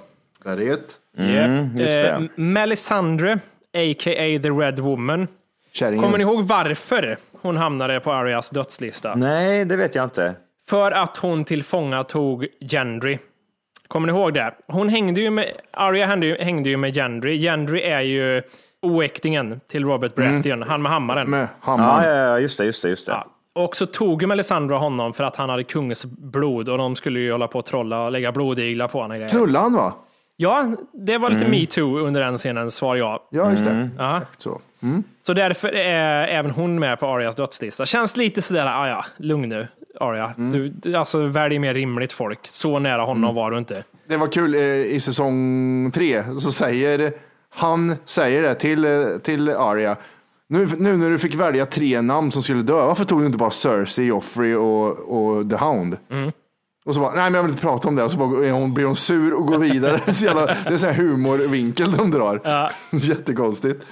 [SPEAKER 3] där är ett.
[SPEAKER 1] Just det.
[SPEAKER 2] Eh, Melisandre, a.k.a. The Red Woman.
[SPEAKER 3] Kärringen.
[SPEAKER 2] Kommer ni ihåg varför hon hamnade på Arias dödslista?
[SPEAKER 1] Nej, det vet jag inte.
[SPEAKER 2] För att hon tillfångatog Gendry. Kommer ni ihåg det? Hon hängde ju med, Arya hängde ju, hängde ju med Gendry. Gendry är ju oäktingen till Robert Baratheon, han med hammaren.
[SPEAKER 3] Med hammaren.
[SPEAKER 1] ja, ja, just det, just det, just det.
[SPEAKER 2] Ja. Och så tog ju Melisandre honom för att han hade kungens-blod och de skulle ju hålla på och trolla och lägga blodiglar på honom.
[SPEAKER 3] Knullade han va?
[SPEAKER 2] Ja, det var
[SPEAKER 1] Mm.
[SPEAKER 2] lite metoo under den scenen, svar ja.
[SPEAKER 3] Ja, just det.
[SPEAKER 2] Ja.
[SPEAKER 3] Exakt så.
[SPEAKER 2] Så därför är även hon med på Arias dödslista. Känns lite sådär, ah, ja, lugn nu Aria. Du, du, alltså välj mer rimligt folk. Så nära honom var du inte.
[SPEAKER 3] Det var kul eh, i säsong tre, så säger han säger det till, eh, till Arya. Nu, nu när du fick välja tre namn som skulle dö, varför tog du inte bara Cersei, Joffrey och, och The Hound? Och så bara, nej men jag vill inte prata om det. Och så bara, hon, blir hon sur och går vidare. Så jävla, det är en sån här humorvinkel de drar. Jättekonstigt.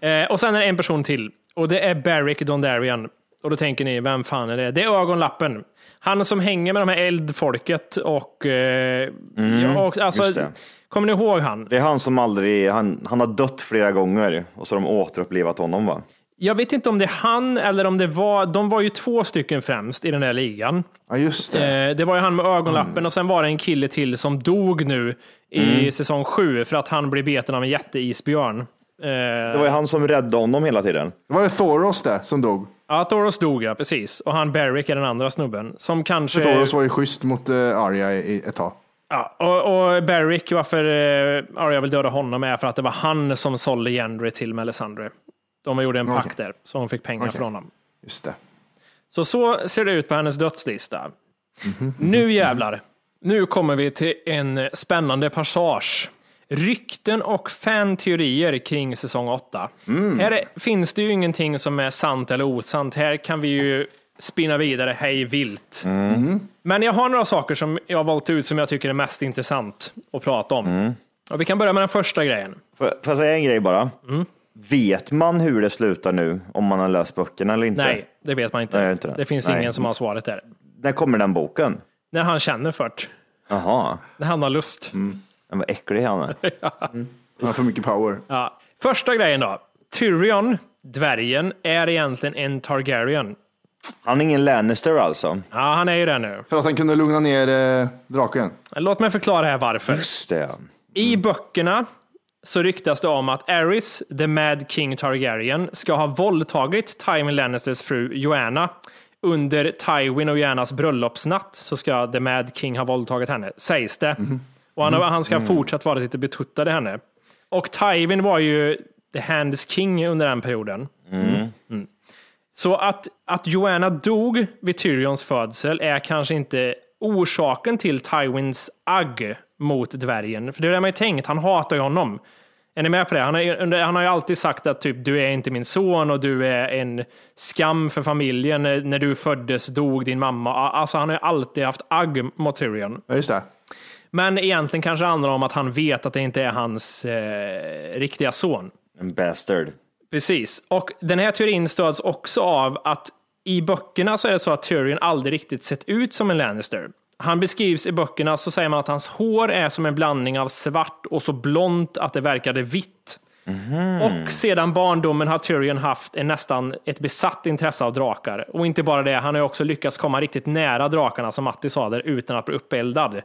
[SPEAKER 2] Eh, och sen är det en person till. Och det är Beric Dondarrion. Och då tänker ni, vem fan är det? Det är ögonlappen. Han som hänger med de här eldfolket och... Eh, ja, och alltså,
[SPEAKER 1] just det.
[SPEAKER 2] Kommer ni ihåg han?
[SPEAKER 1] Det är han som aldrig, han, han har dött flera gånger och så har de återupplivat honom va?
[SPEAKER 2] Jag vet inte om det är han eller om det var... De var ju två stycken främst i den där ligan.
[SPEAKER 3] Ja just det.
[SPEAKER 2] Eh, det var ju han med ögonlappen och sen var det en kille till som dog nu i säsong sju för att han blev beten av en jätteisbjörn. Eh,
[SPEAKER 1] Det var ju han som räddade honom hela tiden.
[SPEAKER 3] Det var ju Thoros det som dog.
[SPEAKER 2] Ja, Thoros dog ja, precis. Och han Beric är den andra snubben. Som kanske...
[SPEAKER 3] Thoros var ju schysst mot uh, Arya i ett tag.
[SPEAKER 2] Ja, och, och Beric, varför uh, Arya vill döda honom är för att det var han som sålde Gendry till Melisandre. De gjorde en pakt där, så hon fick pengar
[SPEAKER 3] Okej.
[SPEAKER 2] från honom.
[SPEAKER 3] Just det.
[SPEAKER 2] Så så ser det ut på hennes dödslista.
[SPEAKER 3] Mhm,
[SPEAKER 2] Nu jävlar. Nu kommer vi till en spännande passage. Rykten och fanteorier kring säsong 8.
[SPEAKER 3] Mm.
[SPEAKER 2] Här är, finns det ju ingenting som är sant eller osant. Här kan vi ju spinna vidare hej vilt.
[SPEAKER 3] Mm.
[SPEAKER 2] Men jag har några saker som jag har valt ut som jag tycker är mest intressant att prata om.
[SPEAKER 3] Mm.
[SPEAKER 2] Och vi kan börja med den första grejen.
[SPEAKER 1] Får jag säga en grej bara?
[SPEAKER 2] Mm.
[SPEAKER 1] Vet man hur det slutar nu? Om man har läst böckerna eller inte?
[SPEAKER 2] Nej, det vet man inte.
[SPEAKER 1] Nej, inte det.
[SPEAKER 2] det finns
[SPEAKER 1] Nej.
[SPEAKER 2] ingen som har svaret där.
[SPEAKER 1] När kommer den boken?
[SPEAKER 2] När han känner för det.
[SPEAKER 1] Jaha,
[SPEAKER 2] När han har lust.
[SPEAKER 1] men vad äcklig han är.
[SPEAKER 3] Han har för mycket power.
[SPEAKER 2] Ja. Första grejen då. Tyrion, dvärgen, är egentligen en Targaryen.
[SPEAKER 1] Han är ingen Lannister alltså?
[SPEAKER 2] Ja, han är ju det nu.
[SPEAKER 3] För att han kunde lugna ner eh, draken.
[SPEAKER 2] Låt mig förklara här varför.
[SPEAKER 1] Just det.
[SPEAKER 2] I böckerna så ryktas det om att Aerys, the Mad King Targaryen, ska ha våldtagit Tywin Lannisters fru Joanna. Under Tywin och Joannas bröllopsnatt så ska the Mad King ha våldtagit henne, sägs det. Och han, har- han ska ha fortsatt vara lite betuttad i henne. Och Tywin var ju the Hands King under den perioden. Mm. Så att, att Joanna dog vid Tyrions födsel är kanske inte orsaken till Tywins agg mot dvärgen. För det är det man ju tänkt, han hatar ju honom. Är ni med på det? Han har, ju- under- han har ju alltid sagt att typ, du är inte min son och du är en skam för familjen. När, när du föddes dog din mamma. Alltså han har ju alltid haft agg mot Tyrion.
[SPEAKER 3] Ja, just det.
[SPEAKER 2] Men egentligen kanske det handlar om att han vet att det inte är hans eh, riktiga son.
[SPEAKER 1] En bastard.
[SPEAKER 2] Precis, och den här teorin stöds också av att i böckerna så är det så att Tyrion aldrig riktigt sett ut som en Lannister. Han beskrivs i böckerna så säger man att hans hår är som en blandning av svart och så blont att det verkade vitt. Och sedan barndomen har Tyrion haft en nästan ett besatt intresse av drakar. Och inte bara det, han har också lyckats komma riktigt nära drakarna som Matti sa där utan att bli uppeldad.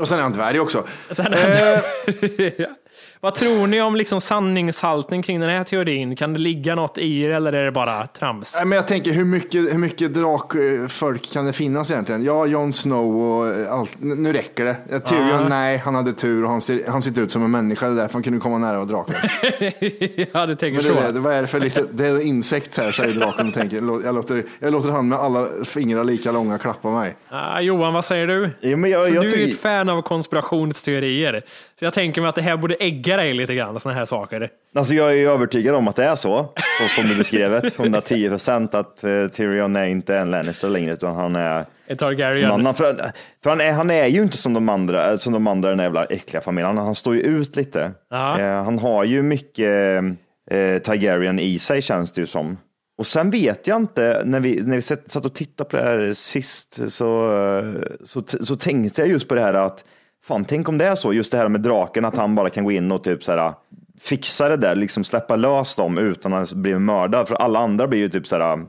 [SPEAKER 3] Och sen är han dvärg också.
[SPEAKER 2] Sen, Vad tror ni om liksom sanningshalten kring den här teorin? Kan det ligga något i det eller är det bara trams?
[SPEAKER 3] Nej, Men jag tänker hur mycket, hur mycket drakfolk kan det finnas egentligen? Ja, Jon Snow och allt. N- Nu räcker det. Ja, Tyrion, nej, han hade tur och han ser, han ser ut som en människa. Det är därför han kunde komma nära och draken.
[SPEAKER 2] ja, du tänker så.
[SPEAKER 3] det, vad är det för lite, det är en insekt här, säger draken och tänker. "Lå- Jag låter, jag låter han med alla fingrar lika långa klappa mig.
[SPEAKER 2] Ah, Johan, vad säger du?
[SPEAKER 1] Jo, men jag, jag
[SPEAKER 2] du är ju ett fan av konspirationsteorier. Så jag tänker mig att det här borde ägga dig lite grann, sådana här saker.
[SPEAKER 1] Alltså jag är ju övertygad om att det är så, så som du beskrev det, 110 procent att eh, Tyrion är inte en Lannister längre, utan han är
[SPEAKER 2] En Targaryen.
[SPEAKER 1] annan. För, för han, är, han är ju inte som de andra, som de andra den där jävla äckliga familjen. Han, står ju ut lite.
[SPEAKER 2] Ja.
[SPEAKER 1] Eh, han har ju mycket eh, Targaryen i sig känns det ju som. Och sen vet jag inte, när vi, när vi satt satt och tittade på det här sist, så, eh, så, så tänkte jag just på det här att Fan, tänk om det är så, just det här med draken, att han bara kan gå in och typ så här, fixa det där, liksom släppa lös dem utan att bli mördad. För alla andra blir ju typ så här,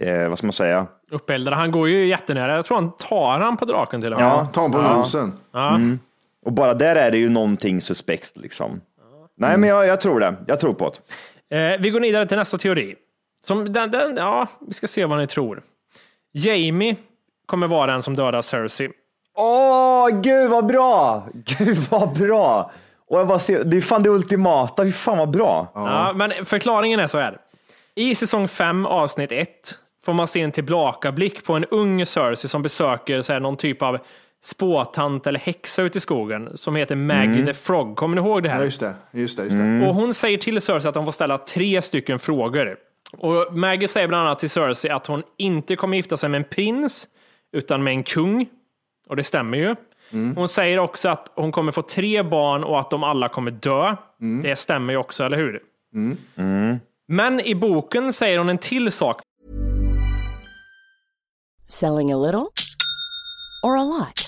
[SPEAKER 1] eh, vad ska man säga?
[SPEAKER 2] Uppeldad. Han går ju jättenära. Jag tror han tar han på draken till och med.
[SPEAKER 3] Ja, ta honom på nosen.
[SPEAKER 2] Ja.
[SPEAKER 1] Och bara där är det ju någonting suspekt liksom. Nej, men jag, jag tror det. Jag tror på det.
[SPEAKER 2] Eh, vi går vidare till nästa teori. Som den, den, ja, vi ska se vad ni tror. Jamie kommer vara den som dödar Cersei.
[SPEAKER 1] Åh, gud vad bra! Gud vad bra! Och jag bara ser, det är fan det ultimata, fy fan vad bra.
[SPEAKER 2] Ja, men förklaringen är så här. I säsong 5 avsnitt 1 får man se en tillbakablick på en ung Cersei som besöker så här, någon typ av spåtant eller häxa ute i skogen som heter Maggie the Frog. Kommer ni ihåg det här?
[SPEAKER 3] Ja, just det. Just det, just det.
[SPEAKER 2] Och hon säger till Cersei att hon får ställa tre stycken frågor. Och Maggie säger bland annat till Cersei att hon inte kommer gifta sig med en prins, utan med en kung. Och det stämmer ju. Hon säger också att hon kommer få tre barn och att de alla kommer dö. Det stämmer ju också, eller hur? Men i boken säger hon en till sak
[SPEAKER 4] Selling a little or a lot?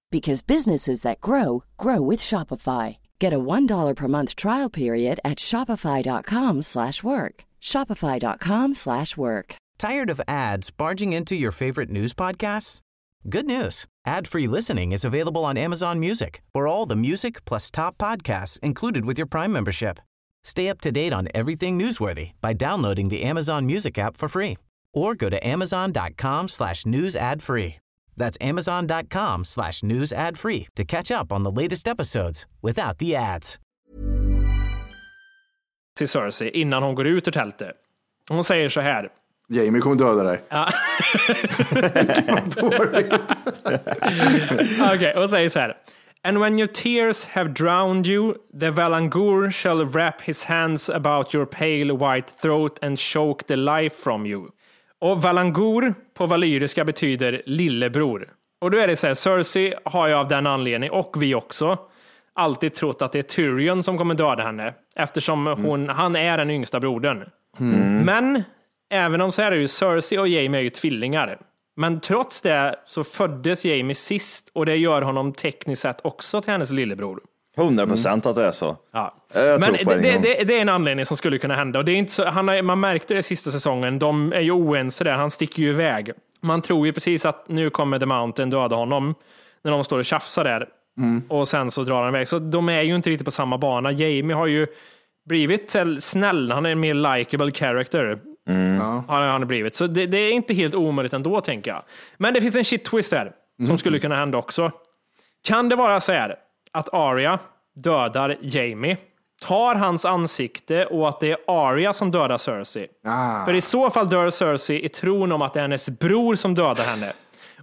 [SPEAKER 4] because businesses that grow grow with Shopify. Get a $1 per month trial period at shopify.com/work. shopify.com/work.
[SPEAKER 5] Tired of ads barging into your favorite news podcasts? Good news. Ad-free listening is available on Amazon Music for all the music plus top podcasts included with your Prime membership. Stay up to date on everything newsworthy by downloading the Amazon Music app for free or go to amazon.com slash news ad free. That's amazon.com slash news ad free to catch up on the latest episodes without the ads.
[SPEAKER 2] till Cersei innan hon går ut ur tältet. Hon säger så här.
[SPEAKER 3] Jamie kommer döda dig.
[SPEAKER 2] Okej, hon säger så här. And when your tears have drowned you, the Valangur shall wrap his hands about your pale white throat and choke the life from you. Och Valangur på valyriska betyder lillebror. Och då är det så här, Cersei har ju av den anledningen, och vi också, alltid trott att det är Tyrion som kommer döda henne. Eftersom hon, han är den yngsta brodern. Men även om så är det ju, Cersei och Jaime är ju tvillingar. Men trots det så föddes Jaime sist och det gör honom tekniskt sett också till hennes lillebror.
[SPEAKER 1] 100 procent att det är så.
[SPEAKER 2] Ja.
[SPEAKER 1] Jag
[SPEAKER 2] Men det,
[SPEAKER 1] det
[SPEAKER 2] det, det, är en anledning som skulle kunna hända. Och det är inte så, han har, man märkte det sista säsongen, de är ju oense där, han sticker ju iväg. Man tror ju precis att nu kommer The Mountain döda honom, när de står och tjafsar där. Och sen så drar han iväg. Så de är ju inte riktigt på samma bana. Jamie har ju blivit snäll, han är en mer likable character. Har han blivit. Så det, det är inte helt omöjligt ändå, tänker jag. Men det finns en shit twist där, som skulle kunna hända också. Kan det vara så här att Arya dödar Jamie, tar hans ansikte och att det är Arya som dödar Cersei?
[SPEAKER 3] Ah.
[SPEAKER 2] För i så fall dör Cersei i tron om att det är hennes bror som dödar henne.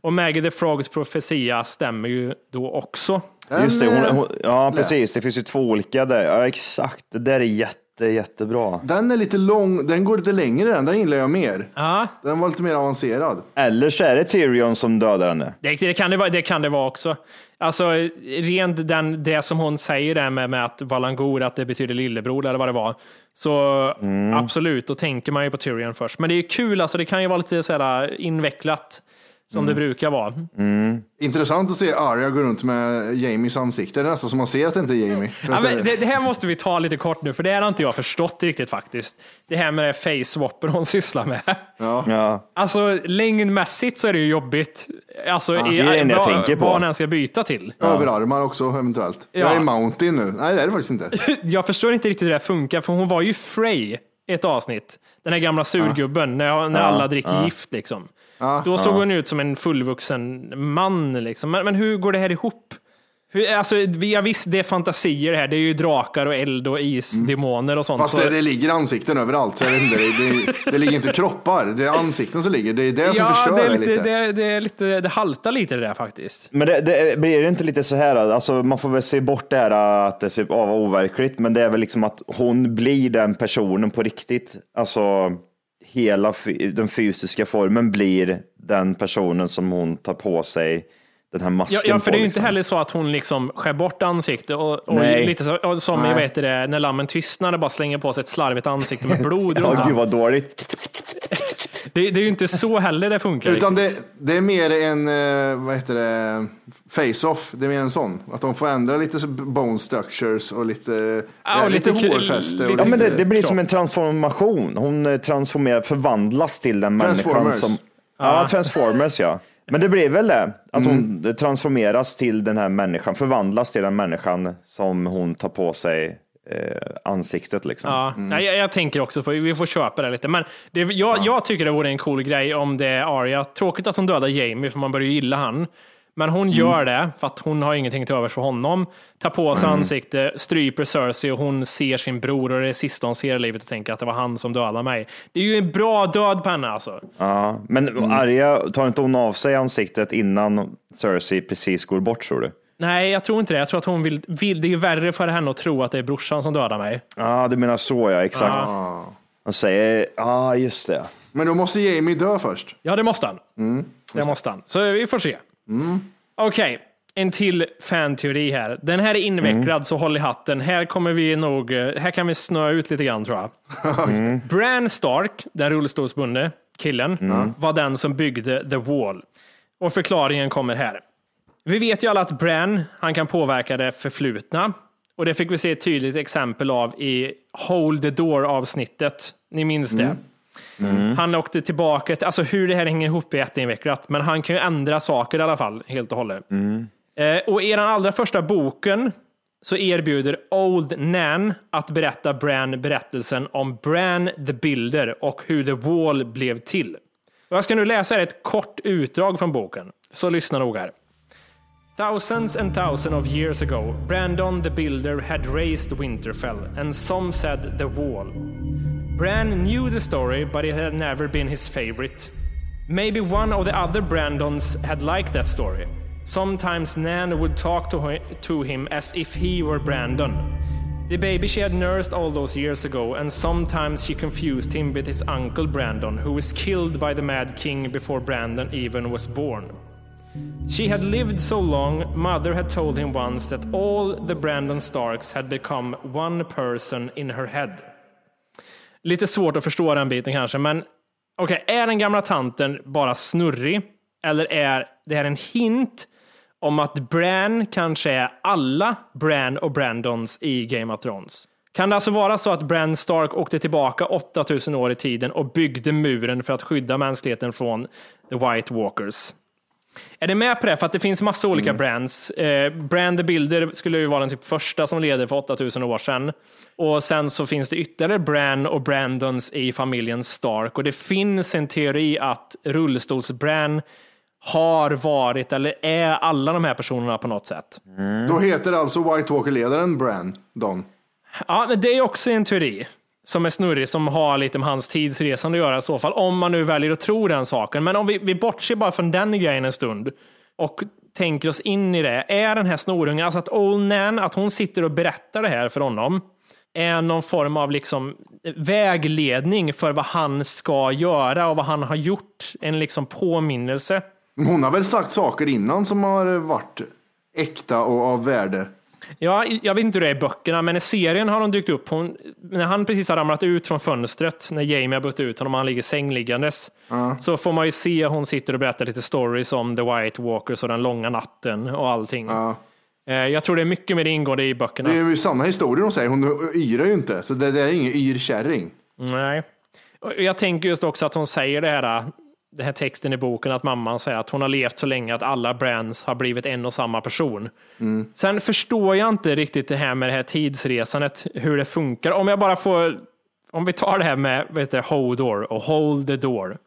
[SPEAKER 2] Och Maggie the Frogs profetia stämmer ju då också.
[SPEAKER 1] Just det, hon, hon, ja precis. Det finns ju två olika där. Ja, exakt. Det där är jätte, jättebra.
[SPEAKER 3] Den är lite lång, den går lite längre den, den gillar jag mer.
[SPEAKER 2] Ja,
[SPEAKER 3] Den var lite mer avancerad.
[SPEAKER 1] Eller så är det Tyrion som dödar henne.
[SPEAKER 2] det, det, kan det, vara, det kan det vara också. Alltså, rent den, det som hon säger där med, med att Valangur, att det betyder lillebror eller vad det var. Så absolut, då tänker man ju på Tyrion först. Men det är kul, alltså, det kan ju vara lite så här invecklat. Som det brukar vara.
[SPEAKER 3] Intressant att se Arya gå runt med Jamies ansikte. Det är nästan som man ser att det inte är Jamie.
[SPEAKER 2] Ja, men
[SPEAKER 3] det-
[SPEAKER 2] det, här måste vi ta lite kort nu, för det har inte jag förstått riktigt faktiskt. Det här med face-swappen hon sysslar med.
[SPEAKER 1] Ja.
[SPEAKER 2] Alltså längdmässigt så är det ju jobbigt. Alltså, i,
[SPEAKER 1] det är det enda jag
[SPEAKER 2] vad,
[SPEAKER 1] tänker på.
[SPEAKER 2] vad ska byta till.
[SPEAKER 3] Överarmar också eventuellt.
[SPEAKER 2] Ja.
[SPEAKER 3] Jag är Mountain nu. Nej, det är det faktiskt inte.
[SPEAKER 2] Jag förstår inte riktigt hur det här funkar, för hon var ju Frey ett avsnitt. Den här gamla surgubben, när, när alla dricker gift liksom. Då såg hon ut som en fullvuxen man liksom. Men, men hur går det här ihop? Hur, alltså, vi- ja, visst, det är fantasier här. Det är ju drakar och eld och isdemoner och sånt.
[SPEAKER 3] Fast
[SPEAKER 2] så,
[SPEAKER 3] det, det ligger ansikten överallt. Så jag vet inte, det, det, det ligger inte kroppar, det är ansikten som ligger. Det är det som
[SPEAKER 2] ja,
[SPEAKER 3] förstör
[SPEAKER 2] det, är lite,
[SPEAKER 3] lite.
[SPEAKER 2] Det, är- det, är lite, det haltar lite det där faktiskt.
[SPEAKER 1] Men det, det blir det inte lite så här, alltså man får väl se bort det här att det ser overkligt, men det är väl liksom att hon blir den personen på riktigt. Alltså hela den fysiska formen blir den personen som hon tar på sig den här masken
[SPEAKER 2] Ja, ja, för
[SPEAKER 1] på,
[SPEAKER 2] det är ju
[SPEAKER 1] liksom.
[SPEAKER 2] inte heller så att hon liksom skär bort ansiktet och, och
[SPEAKER 1] Nej.
[SPEAKER 2] lite så, och som jag vet det, när lammen tystnar och bara slänger på sig ett slarvigt ansikte med blod.
[SPEAKER 1] Ja, gud vad dåligt.
[SPEAKER 2] det, det är ju inte så heller det funkar.
[SPEAKER 3] Utan det, det är mer en, eh, vad heter det, face-off. Det är mer en sån. Att de får ändra lite bone structures och lite,
[SPEAKER 2] Ja,
[SPEAKER 3] ja,
[SPEAKER 2] och
[SPEAKER 3] lite,
[SPEAKER 2] lite-
[SPEAKER 3] hårfäste. Och
[SPEAKER 2] lite-
[SPEAKER 1] Ja, men det, det blir
[SPEAKER 2] kropp.
[SPEAKER 1] som en transformation. Hon eh, transformerar, förvandlas till den människan som... Ja, Transformers ja. Men det blir väl det, att hon
[SPEAKER 3] Mm.
[SPEAKER 1] transformeras till den här människan, förvandlas till den människan som hon tar på sig eh, ansiktet liksom.
[SPEAKER 2] Ja, nej, jag, jag tänker också på vi får köpa det lite. Men det, jag, jag tycker det vore en cool grej om det är Arya. Tråkigt att hon dödar Jamie, för man börjar ju gilla han. Men hon gör det, för att hon har ingenting till övers för honom. Tar på sig ansikte, stryper Cersei och hon ser sin bror och det är det sista hon ser i livet och tänker att det var han som dödade mig. Det är ju en bra död på henne alltså.
[SPEAKER 1] Ja, men
[SPEAKER 3] Mm.
[SPEAKER 1] Arya, tar inte hon av sig ansiktet innan Cersei precis går bort tror du?
[SPEAKER 2] Nej, jag tror inte det. Jag tror att hon vill, vill det är värre för henne att tro att det är brorsan som dödar mig.
[SPEAKER 1] Ja, du menar så ja, exakt. Han säger, ja just det.
[SPEAKER 3] Men då måste Jamie dö först.
[SPEAKER 2] Ja, det måste han. det måste han. Så vi får se. Okej, en till fanteori här. Den här är invecklad, så håll i hatten. Här kommer vi nog, eh, här kan vi snöa ut lite grann tror jag. Bran Stark, den rullstolsbundne killen, var den som byggde The Wall. Och förklaringen kommer här. Vi vet ju alla att Bran, han kan påverka det förflutna. Och det fick vi se ett tydligt exempel av i Hold the Door avsnittet. Ni minns det? Han åkte tillbaka, till, alltså hur det här hänger ihop är jätteinvecklat, men han kan ju ändra saker i alla fall, helt och hållet. Eh, och i den allra första boken så erbjuder Old Nan att berätta Bran berättelsen om Bran the Builder och hur The Wall blev till. Jag ska nu läsa ett kort utdrag från boken, så lyssna noga här. Thousands and thousands of years ago, Brandon the Builder had raised Winterfell, and some said the wall. Bran knew the story, but it had never been his favorite. Maybe one of the other Brandons had liked that story. Sometimes Nan would talk to, hi- to him as if he were Brandon. The baby she had nursed all those years ago, and sometimes she confused him with his uncle Brandon, who was killed by the Mad King before Brandon even was born. She had lived so long, Mother had told him once that all the Brandon Starks had become one person in her head. Lite svårt att förstå den biten kanske, men okej, är den gamla tanten bara snurrig? Eller är det här en hint om att Bran kanske är alla Bran och Brandons i Game of Thrones? Kan det alltså vara så att Bran Stark åkte tillbaka 8000 år i tiden och byggde muren för att skydda mänskligheten från The White Walkers? Är det med på det? För att det finns massa olika brands. Eh, Brand Builder skulle ju vara den typ första som leder för 8000 år sedan. Och sen så finns det ytterligare Bran och Brandons i familjen Stark. Och det finns en teori att rullstols-Bran har varit eller är alla de här personerna på något sätt.
[SPEAKER 3] Då heter alltså White Walker-ledaren Brandon.
[SPEAKER 2] Ja, men det är också en teori som är snurrig, som har lite med hans tidsresande att göra i så fall, om man nu väljer att tro den saken. Men om vi, vi bortser bara från den grejen en stund och tänker oss in i det. Är den här snorungen, alltså att Old Nan, att hon sitter och berättar det här för honom, är någon form av liksom vägledning för vad han ska göra och vad han har gjort. En liksom påminnelse.
[SPEAKER 3] Hon har väl sagt saker innan som har varit äkta och av värde.
[SPEAKER 2] Ja, jag vet inte hur det är i böckerna, men i serien har hon dykt upp. Hon, när han precis har ramlat ut från fönstret, när Jamie har bytt ut honom och han ligger sängliggandes, så får man ju se hon sitter och berättar lite stories om The White Walkers och den långa natten och allting. Eh, Jag tror det är mycket mer ingående i böckerna.
[SPEAKER 3] Det är ju sanna historier hon säger. Hon yrar ju inte, så det, det är ingenyrkärring.
[SPEAKER 2] Nej. Och Jag tänker just också att hon säger det här, den här texten i boken, att mamman säger att hon har levt så länge att alla brands har blivit en och samma person. Sen förstår jag inte riktigt det här med det här tidsresandet, hur det funkar. Om jag bara får, om vi tar det här med vet du, door och Hold the door.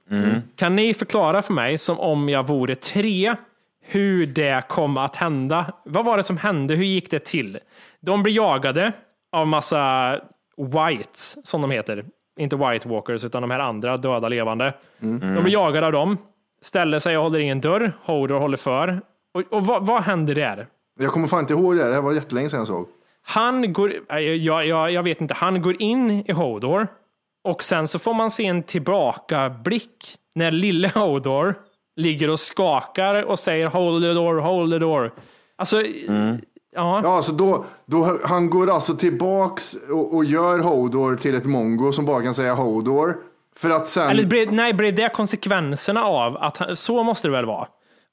[SPEAKER 2] Kan ni förklara för mig, som om jag vore tre, hur det kom att hända? Vad var det som hände? Hur gick det till? De blir jagade av massa whites, som de heter. Inte white walkers, utan de här andra döda levande. De blir jagade av dem, ställer sig och håller i en dörr. Hodor håller för. Och, och vad, vad händer där?
[SPEAKER 3] Jag kommer fan inte ihåg det. här. Det var jättelänge sedan jag såg.
[SPEAKER 2] Han går, jag, jag, jag vet inte, han går in i Hodor och sen så får man se en tillbakablick när lille Hodor ligger och skakar och säger hold the door, hold the door. Alltså, ja.
[SPEAKER 3] Ja, alltså då, då, han går alltså tillbaks och, och gör Hodor till ett mongo som bara kan säga Hodor. För att sen...
[SPEAKER 2] Eller blev, nej, blev det konsekvenserna av att han, så måste det väl vara?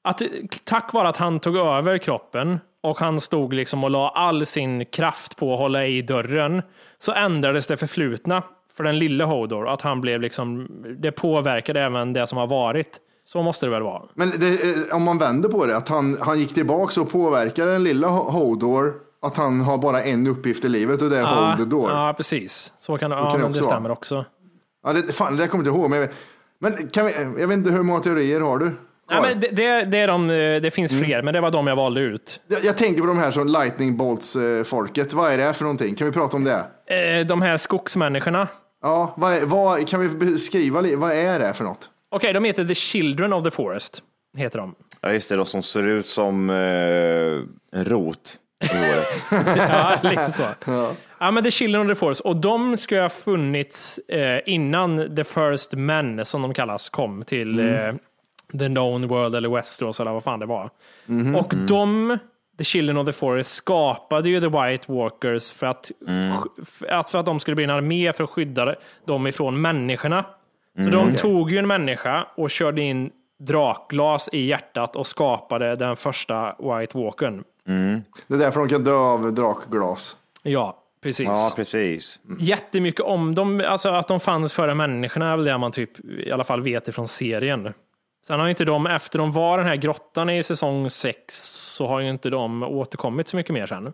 [SPEAKER 2] Att tack vare att han tog över kroppen och han stod liksom och la all sin kraft på att hålla i dörren så ändrades det förflutna för den lille Hodor. Att han blev liksom, det påverkade även det som har varit. Så måste det väl vara.
[SPEAKER 3] Men det, eh, om man vänder på det, att han, han gick tillbaks och påverkade den lilla Ho- Hodor, att han har bara en uppgift i livet och det är hold the door.
[SPEAKER 2] ja, precis. Så kan det, ja,
[SPEAKER 3] kan det
[SPEAKER 2] det stämmer också.
[SPEAKER 3] Ja, det, fan, det där kommer jag inte ihåg. Men, jag vet- men kan vi, jag vet inte hur många teorier har du?
[SPEAKER 2] Nej, men det, det, det, är de, eh, det finns
[SPEAKER 3] Mm.
[SPEAKER 2] fler, men det var de jag valde ut.
[SPEAKER 3] jag, jag tänker på de här som lightning bolts eh. Vad är det för någonting? Kan vi prata om det?
[SPEAKER 2] De här skogsmänniskorna.
[SPEAKER 3] Ja, vad, är- vad, kan vi beskriva? Vad är det för något?
[SPEAKER 2] Okej, de heter The Children of the Forest. Heter de.
[SPEAKER 1] Ja, just det, de som ser ut som eh, en rot i håret.
[SPEAKER 2] Ja, lite så. Ja. men The Children of the Forest. Och de ska ha funnits eh, innan The First Men, som de kallas, kom till, eh, The Known World eller Westeros eller vad fan det var. Och de, The Children of the Forest, skapade ju The White Walkers för att, för att, för att de skulle bli en armé för att skydda dem ifrån människorna. Så de tog ju en människa och körde in drakglas i hjärtat och skapade den första White Walkern.
[SPEAKER 3] Det är därför de kan dö av drakglas.
[SPEAKER 2] Ja, precis.
[SPEAKER 1] Ja, precis.
[SPEAKER 2] Jättemycket om dem, alltså att de fanns före människorna är väl det man typ i alla fall vet ifrån serien. Sen har ju inte de, efter de var den här grottan i säsong 6, så har ju inte de återkommit så mycket mer sen.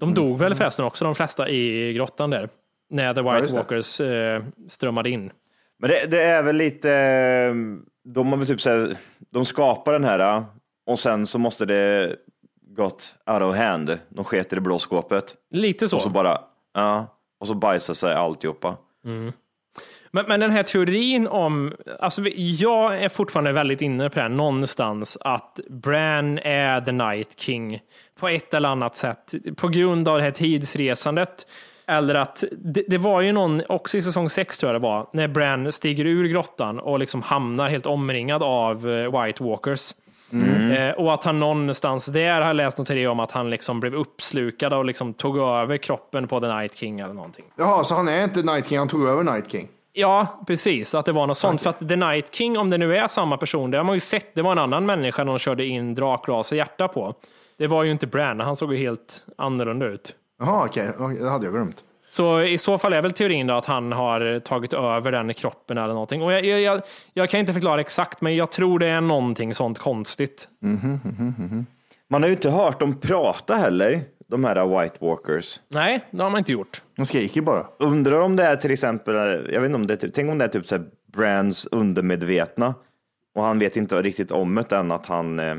[SPEAKER 2] De dog väl förresten också, de flesta i grottan där. När The White
[SPEAKER 3] det.
[SPEAKER 2] Walkers eh, strömmade in.
[SPEAKER 1] Men det, det är väl lite, eh, de har väl typ såhär, de skapar den här och sen så måste det gått out of hand. De sket i det blå skåpet
[SPEAKER 2] Lite så.
[SPEAKER 1] och så bara, ja, och så bajsar sig alltihopa.
[SPEAKER 2] Men, men den här teorin om, alltså jag är fortfarande väldigt inne på det här någonstans, att Bran är the Night King på ett eller annat sätt, på grund av det här tidsresandet. Eller att, det, det var ju någon, också i säsong 6 tror jag det var, när Bran stiger ur grottan och liksom hamnar helt omringad av eh, White Walkers. Eh, och att han någonstans där har läst något om att han liksom blev uppslukad och liksom tog över kroppen på The Night King eller någonting.
[SPEAKER 3] Jaha, så han är inte Night King, han tog över Night King.
[SPEAKER 2] Ja, precis. Att det var något sånt. För att The Night King, om det nu är samma person, det har man ju sett. Det var en annan människa de körde in drakglas i hjärta på. Det var ju inte Bran, han såg ju helt annorlunda ut.
[SPEAKER 3] Jaha, okej, Okej, det hade jag glömt.
[SPEAKER 2] Så i så fall är väl teorin då att han har tagit över den kroppen eller någonting. Och jag, jag, jag, jag kan inte förklara exakt, men jag tror det är någonting sånt konstigt.
[SPEAKER 1] Man har ju inte hört dem prata heller, de här White Walkers.
[SPEAKER 2] Nej, det har man inte gjort.
[SPEAKER 3] De skriker bara.
[SPEAKER 1] Undrar om det är till exempel, jag vet inte om det är typ, tänk om det är typ så här Brands undermedvetna och han vet inte riktigt om det än att han eh,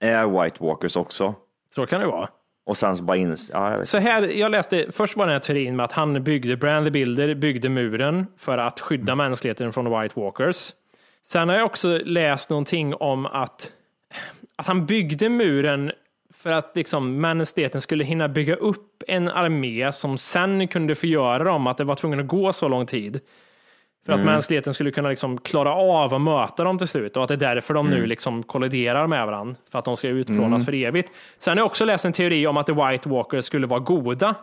[SPEAKER 1] är White Walkers också.
[SPEAKER 2] Så kan det vara.
[SPEAKER 1] Och sen så bara ins... Ja, jag.
[SPEAKER 2] Så här, jag läste, först var den här teorin med att han byggde, Brand the Builder byggde muren för att skydda mänskligheten från White Walkers. Sen har jag också läst någonting om att, att han byggde muren för att liksom mänskligheten skulle hinna bygga upp en armé som sen kunde förgöra dem, att det var tvungen att gå så lång tid. För att mänskligheten skulle kunna liksom klara av att möta dem till slut och att det är därför de nu liksom kolliderar med varandra. För att de ska utplånas för evigt. Sen har jag också läst en teori om att The White Walkers skulle vara goda.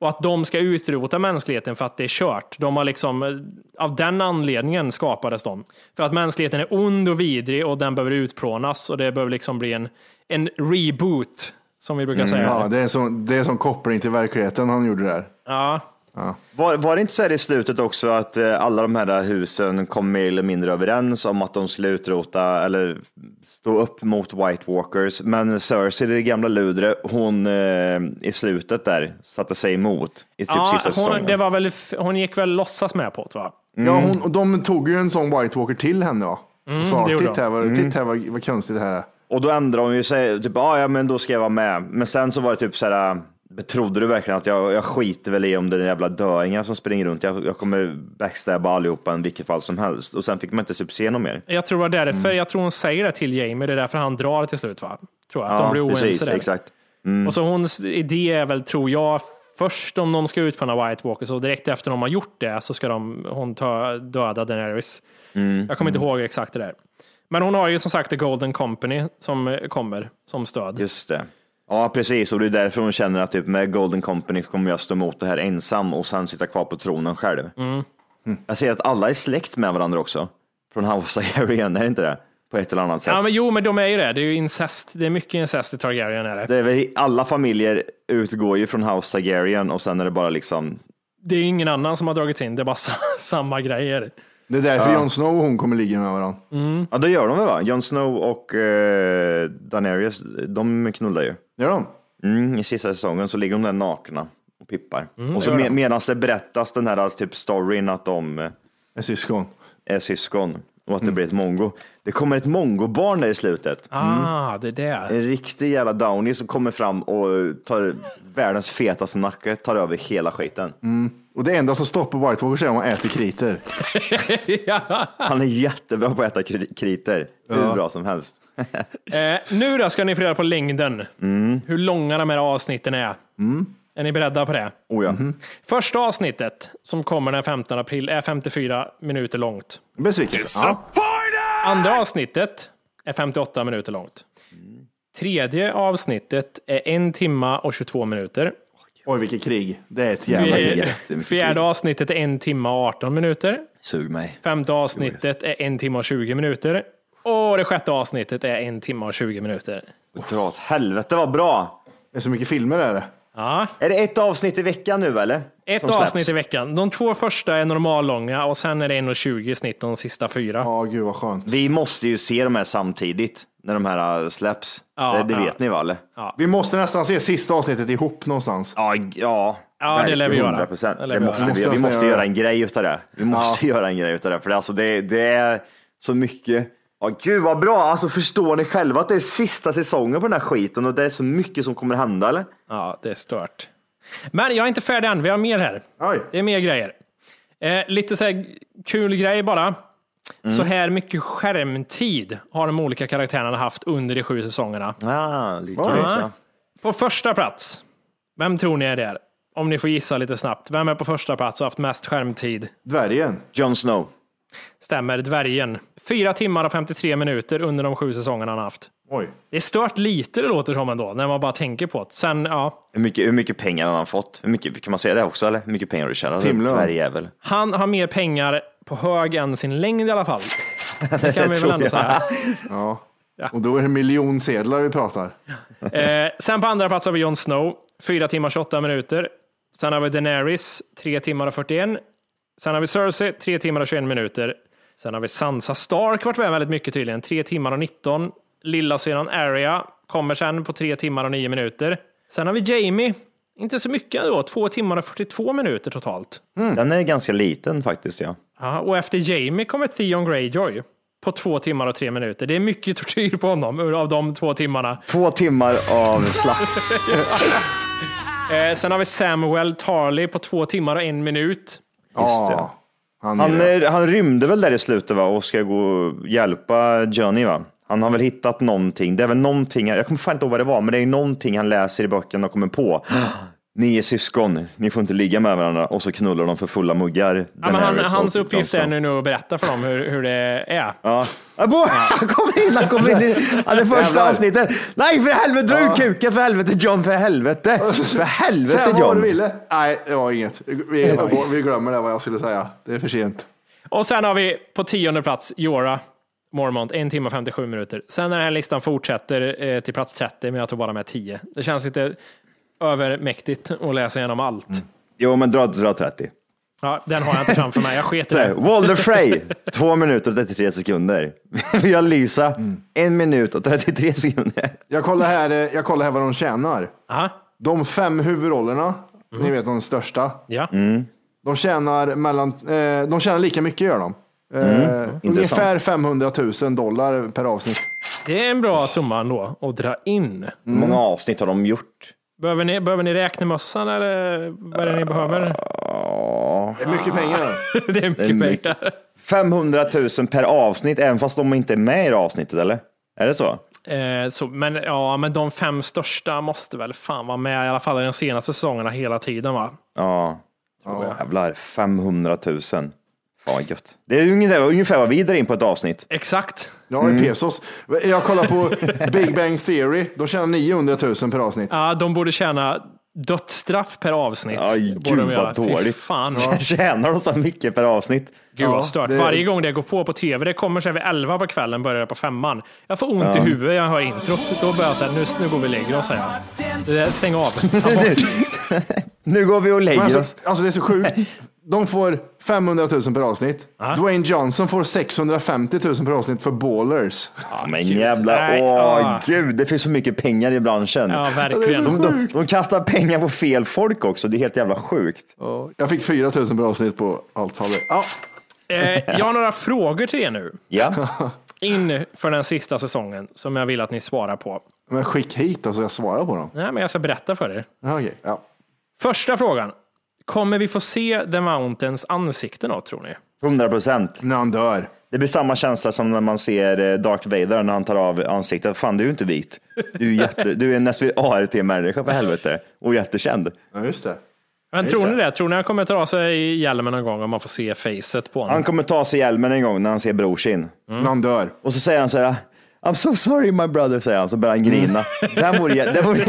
[SPEAKER 2] Och att de ska utrota mänskligheten för att det är kört. De har liksom, eh, av den anledningen skapades de. För att mänskligheten är ond och vidrig och den behöver utplånas. Och det behöver liksom bli en, en reboot, som vi brukar säga.
[SPEAKER 3] Ja, det är som, det är som koppling till verkligheten han gjorde där.
[SPEAKER 2] Ja,
[SPEAKER 1] Var, var det inte så här i slutet också att eh, alla de här husen kom mer eller mindre överens om att de skulle utrota eller stå upp mot White Walkers. Men Cersei, det gamla ludre, hon eh, i slutet där satte sig emot i typ
[SPEAKER 2] ja
[SPEAKER 1] sista
[SPEAKER 2] hon,
[SPEAKER 1] säsongen.
[SPEAKER 2] det var väl, hon gick väl låtsas med på det va?
[SPEAKER 3] Ja, hon, och de tog ju en sån White Walker till henne va? Och sa, titta här, vad, titta här vad, vad konstigt det här är.
[SPEAKER 1] Och då ändrade hon ju sig, typ, ah, ja men då ska jag vara med. Men sen så var det typ så här, betrodde du verkligen att jag, jag skiter väl i om det är jävla döingar som springer runt. Jag, jag kommer backstabba allihopa i vilket fall som helst. Och sen fick man inte typ se något mer.
[SPEAKER 2] Jag tror det var därför, jag tror hon säger det till Jamie, det är därför han drar till slut va? Tror jag, att
[SPEAKER 1] Ja,
[SPEAKER 2] de blir oense
[SPEAKER 1] precis,
[SPEAKER 2] där.
[SPEAKER 1] exakt.
[SPEAKER 2] Och så hons idé är väl, tror jag, först om de ska utplåna White Walkers och direkt efter de har gjort det så ska de, hon ta, döda Daenerys. Jag kommer inte ihåg exakt det där. Men hon har ju som sagt The Golden Company som kommer som stöd.
[SPEAKER 1] Just det. Ja, precis. Och det är därför hon känner att typ, med Golden Company kommer jag stå emot det här ensam och sen sitta kvar på tronen själv.
[SPEAKER 2] Mm.
[SPEAKER 1] Jag ser att alla är släkt med varandra också. Från House of Targaryen, är det inte det? På ett eller annat sätt.
[SPEAKER 2] Ja, men jo, men de är ju det. Det är ju incest. Det är mycket incest i Targaryen. Är det.
[SPEAKER 1] det är väl, alla familjer utgår ju från House Targaryen och sen är det bara liksom
[SPEAKER 2] det är ingen annan som har dragits in. Det är bara sa- samma grejer.
[SPEAKER 3] Det är därför Jon Snow och hon kommer ligga med varandra.
[SPEAKER 1] Ja, det gör de väl va? Jon Snow och eh, Daenerys, de knullar ju.
[SPEAKER 3] Gör de?
[SPEAKER 1] Mm, I sista säsongen så ligger de där nakna och pippar. och så med, medan det berättas den här typ storyn att de eh,
[SPEAKER 3] Är syskon.
[SPEAKER 1] är syskon och att det blir ett mongo. Det kommer ett mongobarn där i slutet.
[SPEAKER 2] Ah, det är det.
[SPEAKER 1] En riktig jävla downy som kommer fram och tar världens fetaste nacke, tar över hela skiten.
[SPEAKER 3] Och det enda som stoppar White Walkers är om man äter kriter.
[SPEAKER 1] Han är jättebra på att äta kri- kriter. Hur bra som helst.
[SPEAKER 2] Eh, nu då ska ni få reda på längden. Hur långa de här avsnitten är. Är ni beredda på det?
[SPEAKER 1] Oh ja.
[SPEAKER 2] Första avsnittet som kommer den 15 april är 54 minuter långt.
[SPEAKER 3] Besvikelse. Ja.
[SPEAKER 2] Andra avsnittet är 58 minuter långt. Tredje avsnittet är en timma och 22 minuter.
[SPEAKER 3] Oj, vilket krig. Det är ett jävla krig.
[SPEAKER 2] Fjärde avsnittet är en timma och 18 minuter.
[SPEAKER 1] Sug mig.
[SPEAKER 2] Femte avsnittet är en timma och 20 minuter. Och det sjätte avsnittet är en timma och 20 minuter.
[SPEAKER 1] Dra åt helvete vad bra.
[SPEAKER 3] Det är så mycket filmer är det.
[SPEAKER 2] Ja,
[SPEAKER 1] Är det ett avsnitt i veckan nu eller?
[SPEAKER 2] ett avsnitt i veckan. De två första är normallånga och sen är det 1,20 i snitt de sista fyra.
[SPEAKER 3] Ja, gud vad skönt.
[SPEAKER 1] Vi måste ju se de här samtidigt när de här äh, släpps.
[SPEAKER 2] Ja,
[SPEAKER 1] det det
[SPEAKER 2] ja.
[SPEAKER 1] vet ni va? Eller?
[SPEAKER 3] Vi måste nästan se sista avsnittet ihop någonstans.
[SPEAKER 1] Ja, ja.
[SPEAKER 2] Ja, det lär vi göra.
[SPEAKER 1] 100%.
[SPEAKER 2] Det
[SPEAKER 1] Det
[SPEAKER 2] vi
[SPEAKER 1] måste
[SPEAKER 2] göra.
[SPEAKER 1] vi,
[SPEAKER 3] Måste
[SPEAKER 1] vi
[SPEAKER 3] nästan
[SPEAKER 1] måste
[SPEAKER 3] göra
[SPEAKER 1] en grej utav det. Vi måste göra en grej utav det. För det, alltså, det, det är så mycket. Ja, gud vad bra. Alltså, förstår ni själva att det är sista säsongen på den här skiten och det är så mycket som kommer hända eller?
[SPEAKER 2] Ja, det är stört. Men jag är inte färdig än, vi har mer här.
[SPEAKER 3] Oj.
[SPEAKER 2] Det är mer grejer. Eh, lite så här kul grej bara. Så här mycket skärmtid har de olika karaktärerna haft under de sju säsongerna.
[SPEAKER 1] Ja, lite så.
[SPEAKER 2] På första plats, vem tror ni är där? Om ni får gissa lite snabbt. Vem är på första plats och haft mest skärmtid?
[SPEAKER 3] Dvärgen.
[SPEAKER 1] Jon Snow.
[SPEAKER 2] Stämmer, dvärgen. Fyra timmar och 53 minuter under de sju säsongerna han har haft.
[SPEAKER 3] Oj.
[SPEAKER 2] Det är stört lite det låter som ändå, när man bara tänker på det. Sen, ja,
[SPEAKER 1] Hur mycket, hur mycket pengar har han fått? Hur mycket, kan man säga det också eller? Hur mycket pengar har du tjänat?
[SPEAKER 3] Timlön.
[SPEAKER 2] Han har mer pengar på hög än sin längd i alla fall. Det kan vi väl ändå
[SPEAKER 1] jag.
[SPEAKER 2] säga.
[SPEAKER 3] Ja.
[SPEAKER 2] Ja.
[SPEAKER 3] Och då är det miljonsedlar vi pratar.
[SPEAKER 2] Eh, sen på andra plats har vi Jon Snow, 4 timmar 28 minuter. Sen har vi Daenerys, 3 timmar och 41. Sen har vi Cersei, 3 timmar och 21 minuter. Sen har vi Sansa Stark, varit med väldigt mycket tydligen, 3 timmar och 19. Lilla synan Arya kommer sen på 3 timmar och 9 minuter. Sen har vi Jamie, inte så mycket då, 2 timmar och 42 minuter totalt.
[SPEAKER 1] Den är ganska liten faktiskt ja.
[SPEAKER 2] Ja, och efter Jamie kommer Theon Greyjoy på 2 timmar och 3 minuter. Det är mycket tortyr på honom av de två timmarna.
[SPEAKER 1] Två timmar av slakt.
[SPEAKER 2] Eh, sen har vi Samuel Tarley på två timmar och en minut.
[SPEAKER 3] Ja. Han är
[SPEAKER 1] Han, är, han rymde väl där i slutet va? och ska gå och hjälpa Johnny va? Han har väl hittat någonting. Det är väl någonting, jag kommer fan inte ihåg vad det var, men det är någonting han läser i böckerna och kommer på. Ni är syskon, ni får inte ligga med varandra och så knullar de för fulla muggar.
[SPEAKER 2] Ja, men han, hans uppgift är nu att berätta för dem hur, hur det är.
[SPEAKER 1] Ja. Ja, bo- Han kommer in, han kommer in i ja, det första
[SPEAKER 3] Jävlar.
[SPEAKER 1] avsnittet. Nej för helvete, dra ur kuken för helvete John, för helvete. För helvete
[SPEAKER 3] Säg vad du
[SPEAKER 1] John.
[SPEAKER 3] ville. Nej, det var inget. Vi, vi glömmer det vad jag skulle säga. Det är för sent.
[SPEAKER 2] Och sen har vi på tionde plats Jora Mormont, en timme och 57 minuter. Sen när den här listan fortsätter eh, till plats 30, men jag tog bara med 10. Det känns lite övermäktigt att läsa igenom allt.
[SPEAKER 1] Jo men dra, dra 30.
[SPEAKER 2] Ja, den har jag inte framför mig, jag sket i det.
[SPEAKER 1] Walder Frey, 2 minuter och 33 sekunder. Vi har Lisa, en minut och 33 sekunder.
[SPEAKER 3] Jag kollar här, eh, jag kollar här vad de tjänar.
[SPEAKER 2] Aha.
[SPEAKER 3] De fem huvudrollerna, ni vet de största,
[SPEAKER 2] Ja.
[SPEAKER 3] de tjänar, mellan, eh, de tjänar lika mycket gör de. Eh, ungefär 500 000 dollar per avsnitt.
[SPEAKER 2] Det är en bra summa ändå att dra in.
[SPEAKER 1] Hur många avsnitt har de gjort?
[SPEAKER 2] Behöver ni, behöver ni räknemössan eller vad är det ni behöver?
[SPEAKER 3] Det är mycket pengar.
[SPEAKER 2] Det är mycket
[SPEAKER 1] mycket.
[SPEAKER 2] pengar.
[SPEAKER 1] 500 000 per avsnitt, även fast de inte är med i det avsnittet eller? Är det så?
[SPEAKER 2] Eh, så, men, ja, men de fem största måste väl fan vara med i alla fall i de senaste säsongerna hela tiden va?
[SPEAKER 1] Ja. Jävlar, 500 000. Vad gött. Det är ungefär, ungefär vad vi drar in på ett avsnitt.
[SPEAKER 2] Exakt.
[SPEAKER 3] Ja, i pesos. Jag kollar på Big Bang Theory. De tjänar 900 000 per avsnitt.
[SPEAKER 2] Ja, de borde tjäna dödsstraff per avsnitt.
[SPEAKER 1] Aj,
[SPEAKER 2] borde
[SPEAKER 1] gud,
[SPEAKER 2] de göra.
[SPEAKER 1] vad
[SPEAKER 2] Fy
[SPEAKER 1] dåligt.
[SPEAKER 2] Fan.
[SPEAKER 1] Tjänar de så mycket per avsnitt?
[SPEAKER 2] Gud
[SPEAKER 3] Ja,
[SPEAKER 2] vad stört.
[SPEAKER 3] det-
[SPEAKER 2] Varje gång det går på på tv, det kommer sig vid 11 på kvällen, börjar det på femman. Jag får ont i huvudet, jag hör introt. Då börjar jag säga, nu, nu går vi och lägger oss. säger jag. Stäng av.
[SPEAKER 1] Nu går vi och lägger
[SPEAKER 3] alltså,
[SPEAKER 1] oss.
[SPEAKER 3] alltså det är så sjukt. De får 500 000 per avsnitt. Dwayne Johnson får 650 000 per avsnitt för Ballers.
[SPEAKER 1] Ja, men
[SPEAKER 2] gud.
[SPEAKER 1] jävla, åh
[SPEAKER 2] ah.
[SPEAKER 1] gud, det finns så mycket pengar i branschen.
[SPEAKER 2] Ja, verkligen.
[SPEAKER 1] De, de, de kastar pengar på fel folk också, det är helt jävla sjukt.
[SPEAKER 3] Jag fick 4 000 per avsnitt på allt. Hade. Ja,
[SPEAKER 2] Eh, jag har några frågor till er nu.
[SPEAKER 1] Ja,
[SPEAKER 2] In för den sista säsongen som jag vill att ni svarar på.
[SPEAKER 3] men skick hit då så jag svarar på dem.
[SPEAKER 2] Nej, men jag ska berätta för er.
[SPEAKER 3] Ja, okej. ja.
[SPEAKER 2] Första frågan. Kommer vi få se The Mountains ansikte då, tror ni?
[SPEAKER 1] 100 procent.
[SPEAKER 3] När han dör.
[SPEAKER 1] Det blir samma känsla som när man ser eh, Darth Vader när han tar av ansiktet. Fan, du är ju inte vit. Du är, jätte, du är en nästan ART-människa för helvete och jättekänd.
[SPEAKER 3] Ja, just det.
[SPEAKER 2] Men tror ni det? Tror ni han kommer ta av sig hjälmen någon gång om man får se facet på honom?
[SPEAKER 1] Han kommer ta sig hjälmen en gång när han ser brorsin.
[SPEAKER 3] När han dör.
[SPEAKER 1] Och så säger han så här, I'm so sorry my brother, säger han, så börjar han grina. Det här vore, det vore,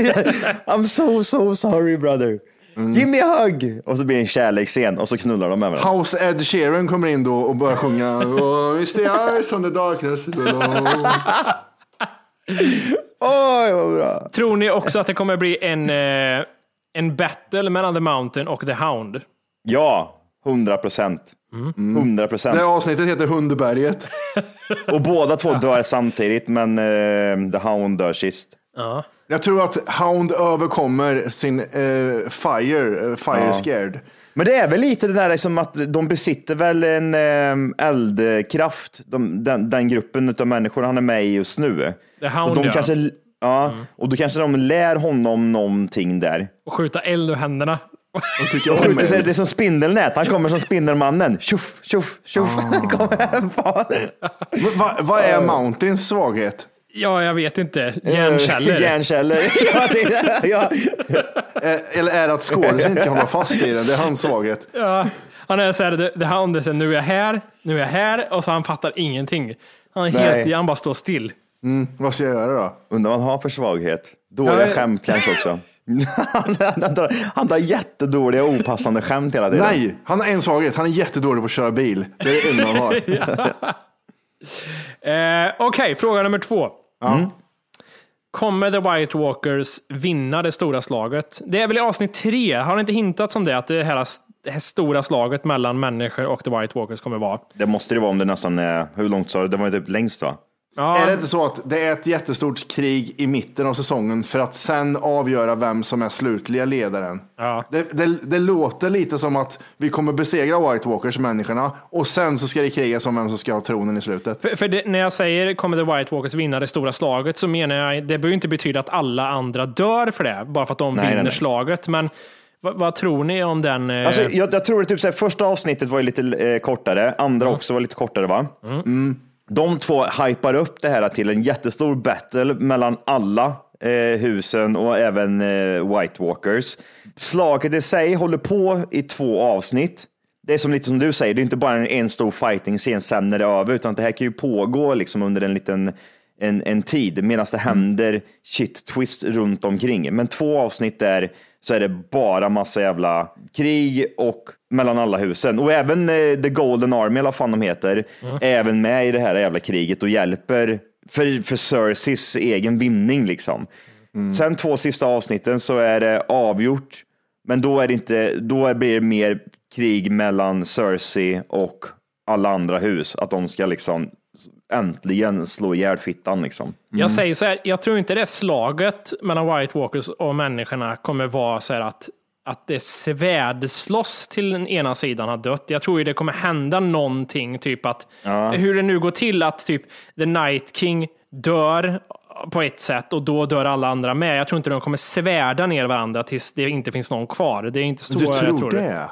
[SPEAKER 1] I'm so so sorry brother. Give me a hug! Och så blir det en kärleksscen och så knullar de med varandra.
[SPEAKER 3] House Ed Sheeran kommer in då och börjar sjunga oh, It's the eyes on the darkness.
[SPEAKER 1] Oj, vad bra.
[SPEAKER 2] Tror ni också att det kommer bli en, eh, en battle mellan The Mountain och The Hound?
[SPEAKER 1] Ja, 100 procent. 100 procent.
[SPEAKER 3] Det avsnittet heter Hundberget.
[SPEAKER 1] Och båda två dör samtidigt, men eh, The Hound dör sist.
[SPEAKER 2] Ja.
[SPEAKER 3] Jag tror att Hound överkommer sin eh, fire, eh, fire
[SPEAKER 1] Ja.
[SPEAKER 3] scared.
[SPEAKER 1] Men det är väl lite det där som att de besitter väl en eh, eldkraft, de, den, den gruppen av människor han är med i just nu.
[SPEAKER 2] The
[SPEAKER 1] Så
[SPEAKER 2] Hound,
[SPEAKER 1] de
[SPEAKER 2] ja.
[SPEAKER 1] kanske, ja. Och då kanske de lär honom någonting där.
[SPEAKER 2] Och skjuta eld ur händerna.
[SPEAKER 3] De tycker om
[SPEAKER 1] Skjuter sig,
[SPEAKER 3] mig.
[SPEAKER 1] det är som Spindelnät, han kommer som Spindelmannen. Tjoff, tjoff, tjoff. Kommer fan.
[SPEAKER 3] Men vad- Vad är Mountains svaghet?
[SPEAKER 2] Ja, jag vet inte. Järnkällor.
[SPEAKER 1] Järnkällor. ja, det.
[SPEAKER 3] Eh, Eller är det att skådisen inte kan hålla fast i den? Det är hans svaghet.
[SPEAKER 2] Ja, han är så här, så här, nu är jag här, nu är jag här, och så han fattar ingenting. Han är helt,
[SPEAKER 1] Nej.
[SPEAKER 2] han bara står still.
[SPEAKER 3] Vad ska jag göra då?
[SPEAKER 1] Undrar vad han har för svaghet. Dåliga
[SPEAKER 2] Ja, jag-
[SPEAKER 1] skämt kanske också. han, han, han tar jättedåliga opassande skämt hela tiden.
[SPEAKER 3] Nej, han har en svaghet. Han är jättedålig på att köra bil. Det är det enda han har.
[SPEAKER 2] Eh, Okej, fråga nummer två.
[SPEAKER 3] Ja.
[SPEAKER 2] Kommer The White Walkers vinna det stora slaget? Det är väl i avsnitt tre, har det inte hintats om det? Att det här, det här stora slaget mellan människor och The White Walkers kommer vara?
[SPEAKER 1] Det måste det vara om det nästan är, hur långt sa du? Det var ju typ längst va?
[SPEAKER 2] Ja,
[SPEAKER 3] Är det inte så att det är ett jättestort krig i mitten av säsongen för att sen avgöra vem som är slutliga ledaren?
[SPEAKER 2] Ja.
[SPEAKER 3] Det, det, det låter lite som att vi kommer besegra White Walkers, människorna, och sen så ska det krigas om vem som ska ha tronen i slutet.
[SPEAKER 2] För, för det, när jag säger kommer The White Walkers vinna det stora slaget så menar jag, det behöver inte betyda att alla andra dör för det, bara för att de
[SPEAKER 1] Nej, nej,
[SPEAKER 2] vinner
[SPEAKER 1] nej.
[SPEAKER 2] slaget. Men vad, vad tror ni om den? eh,
[SPEAKER 1] Alltså, jag, jag tror att typ första avsnittet var ju lite eh, kortare, andra också var lite kortare va? Mm. De två hypar upp det här till en jättestor battle mellan alla eh, husen och även eh, White Walkers. Slaget i sig håller på i två avsnitt. Det är som lite som du säger, det är inte bara en, en stor fighting-scen sen när det är över, utan det här kan ju pågå liksom under en liten en, en tid medan det händer shit twist runt omkring. Men två avsnitt där så är det bara massa jävla krig och mellan alla husen. Och även eh, The Golden Army, eller vad fan de heter, är även med i det här jävla kriget och hjälper för, för Cerseis egen vinning liksom. Sen två sista avsnitten så är det avgjort, men då är det inte, då blir det mer krig mellan Cersei och alla andra hus, att de ska liksom äntligen slå ihjäl fittan liksom.
[SPEAKER 2] Jag säger så här, jag tror inte det slaget mellan White Walkers och människorna kommer vara så här att, att det svärdslåss till den ena sidan har dött. Jag tror ju det kommer hända någonting, typ att hur det nu går till att typ The Night King dör på ett sätt och då dör alla andra med. Jag tror inte de kommer svärda ner varandra tills det inte finns någon kvar. Det är inte så
[SPEAKER 3] Du
[SPEAKER 2] jag
[SPEAKER 3] tror
[SPEAKER 2] tror
[SPEAKER 3] det?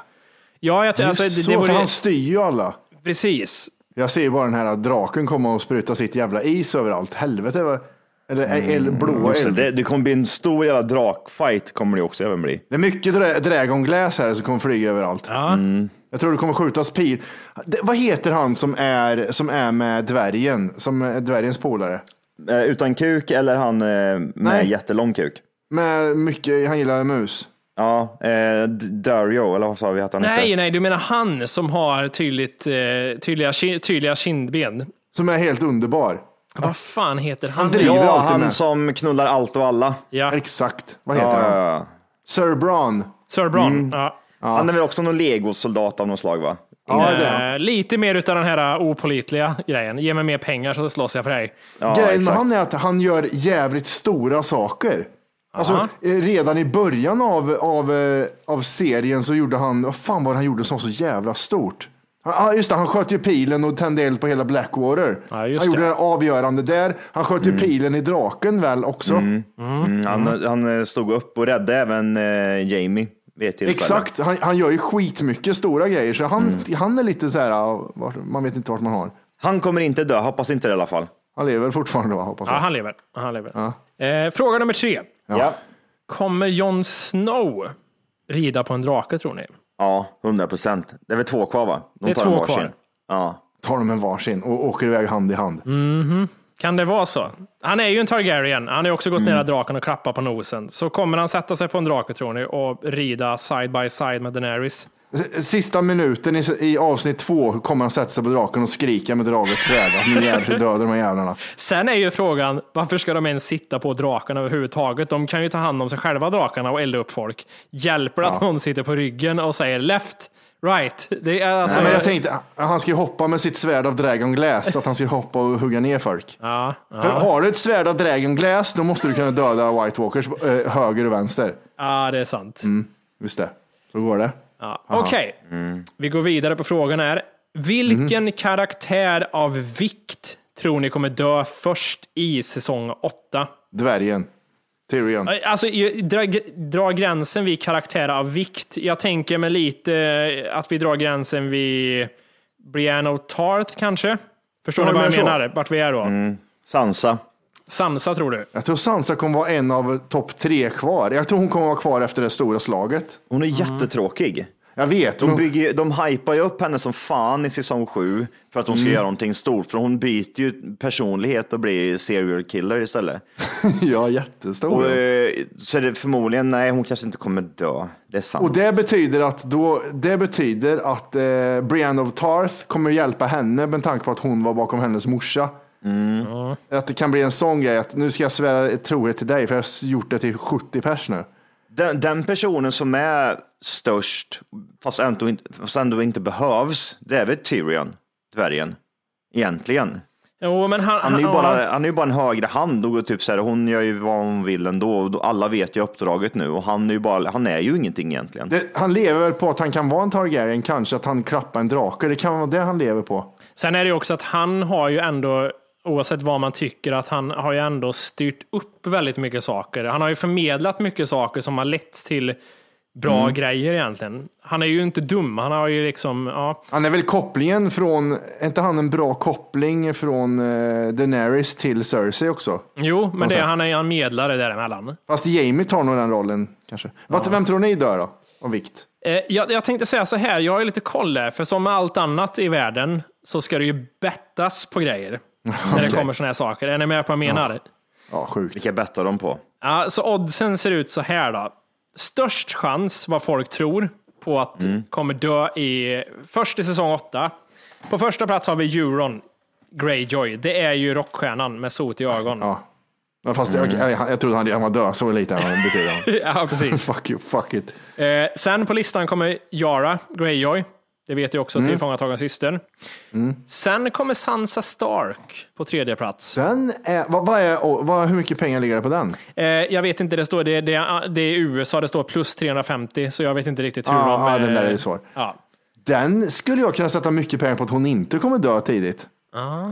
[SPEAKER 2] Ja, jag tror, alltså,
[SPEAKER 3] Just
[SPEAKER 2] det,
[SPEAKER 3] så,
[SPEAKER 2] det
[SPEAKER 3] för
[SPEAKER 2] vore,
[SPEAKER 3] han styr ju alla.
[SPEAKER 2] precis.
[SPEAKER 3] Jag ser bara den här draken komma och spruta sitt jävla is överallt. Helvete vad... Eller eld, blåa eld.
[SPEAKER 1] det, det kommer bli en stor jävla drakfight kommer det också även bli.
[SPEAKER 3] Det är mycket dra dragongläs här som kommer flyga överallt.
[SPEAKER 2] Ja.
[SPEAKER 3] Jag tror det kommer skjutas pil. Det, vad heter han som är, som är med dvärgen? Som är dvärgens polare?
[SPEAKER 1] Eh, utan kuk eller han eh, med
[SPEAKER 3] Nej.
[SPEAKER 1] jättelång kuk?
[SPEAKER 3] Med mycket, han gillar mus.
[SPEAKER 1] Ja, eh, Dario, eller vad sa vi att han
[SPEAKER 2] Nej,
[SPEAKER 1] hette?
[SPEAKER 2] nej, du menar han som har tydligt, eh, tydliga, tydliga kindben.
[SPEAKER 3] Som är helt underbar.
[SPEAKER 2] Vad fan heter han?
[SPEAKER 3] Han driver
[SPEAKER 1] Ja,
[SPEAKER 3] alltid
[SPEAKER 1] han
[SPEAKER 3] med.
[SPEAKER 1] som knullar allt och alla.
[SPEAKER 2] Ja,
[SPEAKER 3] Exakt. Vad heter
[SPEAKER 1] Ja,
[SPEAKER 3] han? Sir Bron.
[SPEAKER 2] Sir Bron.
[SPEAKER 1] Mm.
[SPEAKER 2] Ja.
[SPEAKER 1] Han är väl också någon legosoldat av något slag va?
[SPEAKER 3] Ja.
[SPEAKER 2] Eh, lite mer utav den här uh, opolitliga grejen. Ge mig mer pengar så slåss jag för dig.
[SPEAKER 1] Ja,
[SPEAKER 3] Grejen med
[SPEAKER 1] exakt.
[SPEAKER 3] han är att han gör jävligt stora saker. Alltså, eh, redan i början av, av, eh, av serien så gjorde han, vad fan var det han gjorde som var så jävla stort? Ja, just det, han sköt ju pilen och tände eld på hela Blackwater.
[SPEAKER 2] Ja, just
[SPEAKER 3] han gjorde
[SPEAKER 2] det.
[SPEAKER 3] avgörande där. Han sköt ju pilen i draken väl också.
[SPEAKER 1] Mm, han, han eh, stod upp och räddade även eh, Jamie.
[SPEAKER 3] Exakt, han, han gör ju skitmycket stora grejer. Så han,
[SPEAKER 1] Mm.
[SPEAKER 3] han är lite så här, ja, man vet inte vart man har.
[SPEAKER 1] Han kommer inte dö, hoppas inte det i alla fall.
[SPEAKER 3] Han lever fortfarande va, hoppas
[SPEAKER 2] Ja,
[SPEAKER 3] jag.
[SPEAKER 2] han lever. Han lever. Eh, fråga nummer tre.
[SPEAKER 1] Ja, ja.
[SPEAKER 2] Kommer Jon Snow rida på en drake tror ni?
[SPEAKER 1] 100 procent. Det är väl två kvar va? De
[SPEAKER 2] Det är
[SPEAKER 1] tar
[SPEAKER 2] två kvar.
[SPEAKER 1] Ja.
[SPEAKER 3] Tar de en varsin och åker iväg hand i hand.
[SPEAKER 2] Kan det vara så? Han är ju en Targaryen. Han har också gått nära draken och klappat på nosen. Så kommer han sätta sig på en drake tror ni och rida side by side med Daenerys?
[SPEAKER 3] Sista minuten i, i avsnitt två kommer han sätta sig på draken och skrika med dragets svärd. att Nu jävlar dödar de här jävlarna.
[SPEAKER 2] Sen är ju frågan, varför ska de ens sitta på drakarna överhuvudtaget? De kan ju ta hand om sig själva, drakarna, och elda upp folk. Hjälper det att någon sitter på ryggen och säger left, right? Det är alltså...
[SPEAKER 3] Nej, men jag tänkte, han ska ju hoppa med sitt svärd av Dragon Glass, att han ska hoppa och hugga ner folk.
[SPEAKER 2] ja, ja.
[SPEAKER 3] För har du ett svärd av Dragon Glass, då måste du kunna döda White Walkers eh, höger och vänster.
[SPEAKER 2] ja, det är sant.
[SPEAKER 3] Just det, så går det.
[SPEAKER 2] Ja. Okej, vi går vidare på frågan här. Vilken karaktär av vikt tror ni kommer dö först i säsong 8?
[SPEAKER 3] Dvärgen. Tyrion.
[SPEAKER 2] Alltså, dra, dra gränsen vid karaktär av vikt. Jag tänker mig lite eh, att vi drar gränsen vid Brienne och Tarth kanske. Förstår ni vad jag
[SPEAKER 3] så.
[SPEAKER 2] menar? Vart vi är då?
[SPEAKER 1] Sansa.
[SPEAKER 2] Sansa tror du?
[SPEAKER 3] Jag tror Sansa kommer vara en av topp tre kvar. Jag tror hon kommer vara kvar efter det stora slaget.
[SPEAKER 1] Hon är jättetråkig.
[SPEAKER 3] Jag vet.
[SPEAKER 1] De,
[SPEAKER 3] men-
[SPEAKER 1] bygger, de hypar ju upp henne som fan i säsong sju för att hon ska göra någonting stort. För hon byter ju personlighet och blir serial killer istället.
[SPEAKER 3] ja, jättestor.
[SPEAKER 1] Och, eh, så är det förmodligen, nej hon kanske inte kommer dö. Det är sant.
[SPEAKER 3] Och det betyder att, då, det betyder att eh, Brienne of Tarth kommer hjälpa henne med tanke på att hon var bakom hennes morsa. Att det kan bli en sån grej att nu ska jag svära trohet till dig för jag har gjort det till 70 pers nu.
[SPEAKER 1] Den, den personen som är störst, fast ändå, inte, fast ändå inte behövs, det är väl Tyrion, dvärgen. Egentligen.
[SPEAKER 2] Jo, men han,
[SPEAKER 1] Han är ju
[SPEAKER 2] ja.
[SPEAKER 1] bara, han är ju bara en högre hand och typ så här, hon gör ju vad hon vill ändå. Alla vet ju uppdraget nu och han är ju bara, han är ju ingenting egentligen.
[SPEAKER 3] Det, han lever väl på att han kan vara en Targaryen, kanske att han klappar en drake. Det kan vara det han lever på.
[SPEAKER 2] Sen är det ju också att han har ju ändå, oavsett vad man tycker, att han har ju ändå styrt upp väldigt mycket saker. Han har ju förmedlat mycket saker som har lett till bra
[SPEAKER 3] Mm.
[SPEAKER 2] grejer egentligen. Han är ju inte dum. Han har ju liksom, ja.
[SPEAKER 3] Han är väl kopplingen från, är inte han en bra koppling från eh, Daenerys till Cersei också?
[SPEAKER 2] Jo, men det,
[SPEAKER 3] sätt.
[SPEAKER 2] han är ju en medlare däremellan.
[SPEAKER 3] Fast Jamie tar nog den rollen kanske. Vad, vem tror ni dör då? Av vikt?
[SPEAKER 2] Eh, jag, jag tänkte säga så här, jag har ju lite koll där, för som med allt annat i världen så ska det ju bettas på grejer. När det kommer sådana här saker. Är ni med på vad jag menar?
[SPEAKER 3] Ja, sjukt.
[SPEAKER 1] Vilka bettar de på?
[SPEAKER 2] Ja, så oddsen ser ut så här då. Störst chans, vad folk tror, på att kommer dö i, först i säsong 8. På första plats har vi Euron Greyjoy. Det är ju rockstjärnan med sot i ögon. Ja,
[SPEAKER 3] Ja. Men fast jag, jag, jag trodde han, han var död, så lite han betyder han.
[SPEAKER 2] precis.
[SPEAKER 3] fuck you, fuck it.
[SPEAKER 2] Eh, sen på listan kommer Yara Greyjoy. Det vet jag också, tillfångatagen syster. Sen kommer Sansa Stark på tredje plats.
[SPEAKER 3] Den är, vad, vad är, vad, hur mycket pengar ligger det på den?
[SPEAKER 2] Eh, jag vet inte, det står, det, det, det är USA, det står plus 350, så jag vet inte riktigt hur
[SPEAKER 3] Ja,
[SPEAKER 2] de...
[SPEAKER 3] ja, den där
[SPEAKER 2] eh,
[SPEAKER 3] är svår.
[SPEAKER 2] Ja.
[SPEAKER 3] Den skulle jag kunna sätta mycket pengar på att hon inte kommer dö tidigt.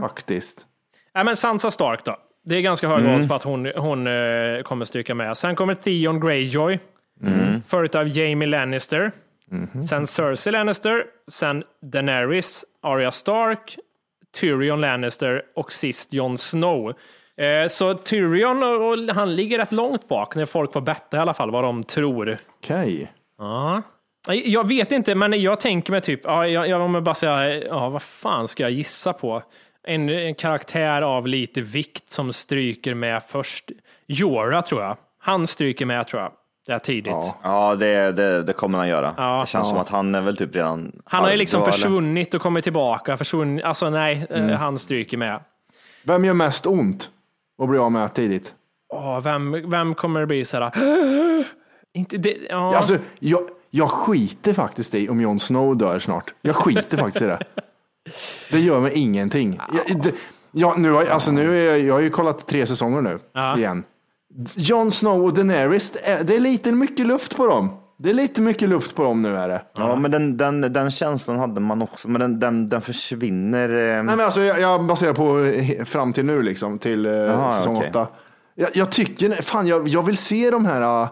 [SPEAKER 3] Faktiskt.
[SPEAKER 2] Ja, men Sansa Stark då. Det är ganska hög odds på att hon, hon eh, kommer stryka med. Sen kommer Theon Greyjoy, följt av Jamie Lannister. Sen Cersei Lannister, sen Daenerys, Arya Stark, Tyrion Lannister och sist Jon Snow. Eh, så Tyrion, och, han ligger rätt långt bak när folk får betta i alla fall vad de tror.
[SPEAKER 3] Okej.
[SPEAKER 2] Ja. Jag vet inte, men jag tänker mig typ, ja, jag, jag kommer bara säga, ja, vad fan ska jag gissa på? En, en karaktär av lite vikt som stryker med först. Jorah tror jag. Han stryker med tror jag. Det är tidigt.
[SPEAKER 3] Ja.
[SPEAKER 1] Ja, det, det, det kommer han göra.
[SPEAKER 2] Ja.
[SPEAKER 1] det känns som att han är väl typ redan...
[SPEAKER 2] Han har ju liksom
[SPEAKER 1] eller?
[SPEAKER 2] försvunnit och kommit tillbaka. Försvunnit. Alltså nej, eh, han stryker med.
[SPEAKER 3] Vem gör mest ont att bli av med tidigt?
[SPEAKER 2] Åh, vem, vem kommer det bli så här? Inte det, ja.
[SPEAKER 3] Alltså, jag, jag skiter faktiskt i om Jon Snow dör snart. Jag skiter faktiskt i det. Det gör mig ingenting. Jag, det, jag, nu har, jag- alltså, nu är jag, jag har ju kollat tre säsonger nu
[SPEAKER 2] Ja.
[SPEAKER 3] igen. Jon Snow och Daenerys, det är, det är lite mycket luft på dem. Det är lite mycket luft på dem nu är det.
[SPEAKER 1] Ja, men den, den, den känslan hade man också, men den, den, den försvinner. Eh,
[SPEAKER 3] Nej, men alltså, jag, jag baserar på eh, fram till nu, liksom, till eh,
[SPEAKER 1] Jaha,
[SPEAKER 3] säsong
[SPEAKER 1] okej.
[SPEAKER 3] åtta. Jag, jag tycker, fan jag, jag vill se de här, uh,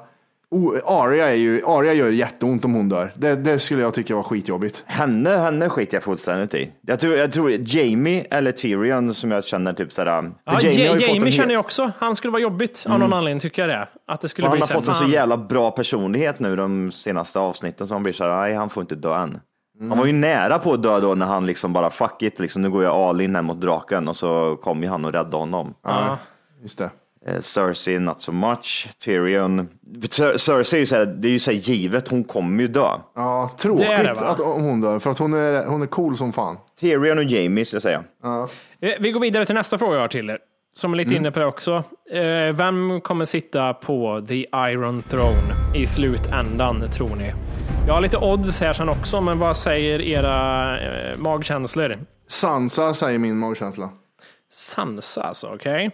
[SPEAKER 3] oh, Arya, är ju, Arya gör jätteont om hon dör. Det, det skulle jag tycka var skitjobbigt.
[SPEAKER 1] Henne, henne skiter jag fullständigt i. Jag tror, jag tror Jamie eller Tyrion som jag känner typ sådär.
[SPEAKER 2] Ja,
[SPEAKER 1] Jamie en
[SPEAKER 2] Jamie känner jag också. Han skulle vara jobbigt av någon anledning tycker jag det. Att det skulle
[SPEAKER 1] Han
[SPEAKER 2] bli
[SPEAKER 1] har fått en så jävla bra personlighet nu de senaste avsnitten så han blir så här, nej han får inte dö än. Han var ju nära på att dö då när han liksom bara fuck it, liksom, nu går jag all in här mot draken och så kom ju han och räddade honom.
[SPEAKER 3] Ja, just det.
[SPEAKER 1] Eh, Cersei not so much, Tyrion. Cer- Cersei är ju så här, det är ju så här givet, hon kommer ju dö.
[SPEAKER 3] Ja, tråkigt
[SPEAKER 2] Det är det,
[SPEAKER 3] att hon dör, för att hon är, hon är cool som fan.
[SPEAKER 1] Tyrion och Jamie ska jag säga.
[SPEAKER 2] Eh, Vi går vidare till nästa fråga jag har till er. Som är lite inne på det också. Eh, Vem kommer sitta på the Iron Throne i slutändan, tror ni? Jag har lite odds här sen också, men vad säger era magkänslor?
[SPEAKER 3] Sansa säger min magkänsla.
[SPEAKER 2] Sansa alltså, okej?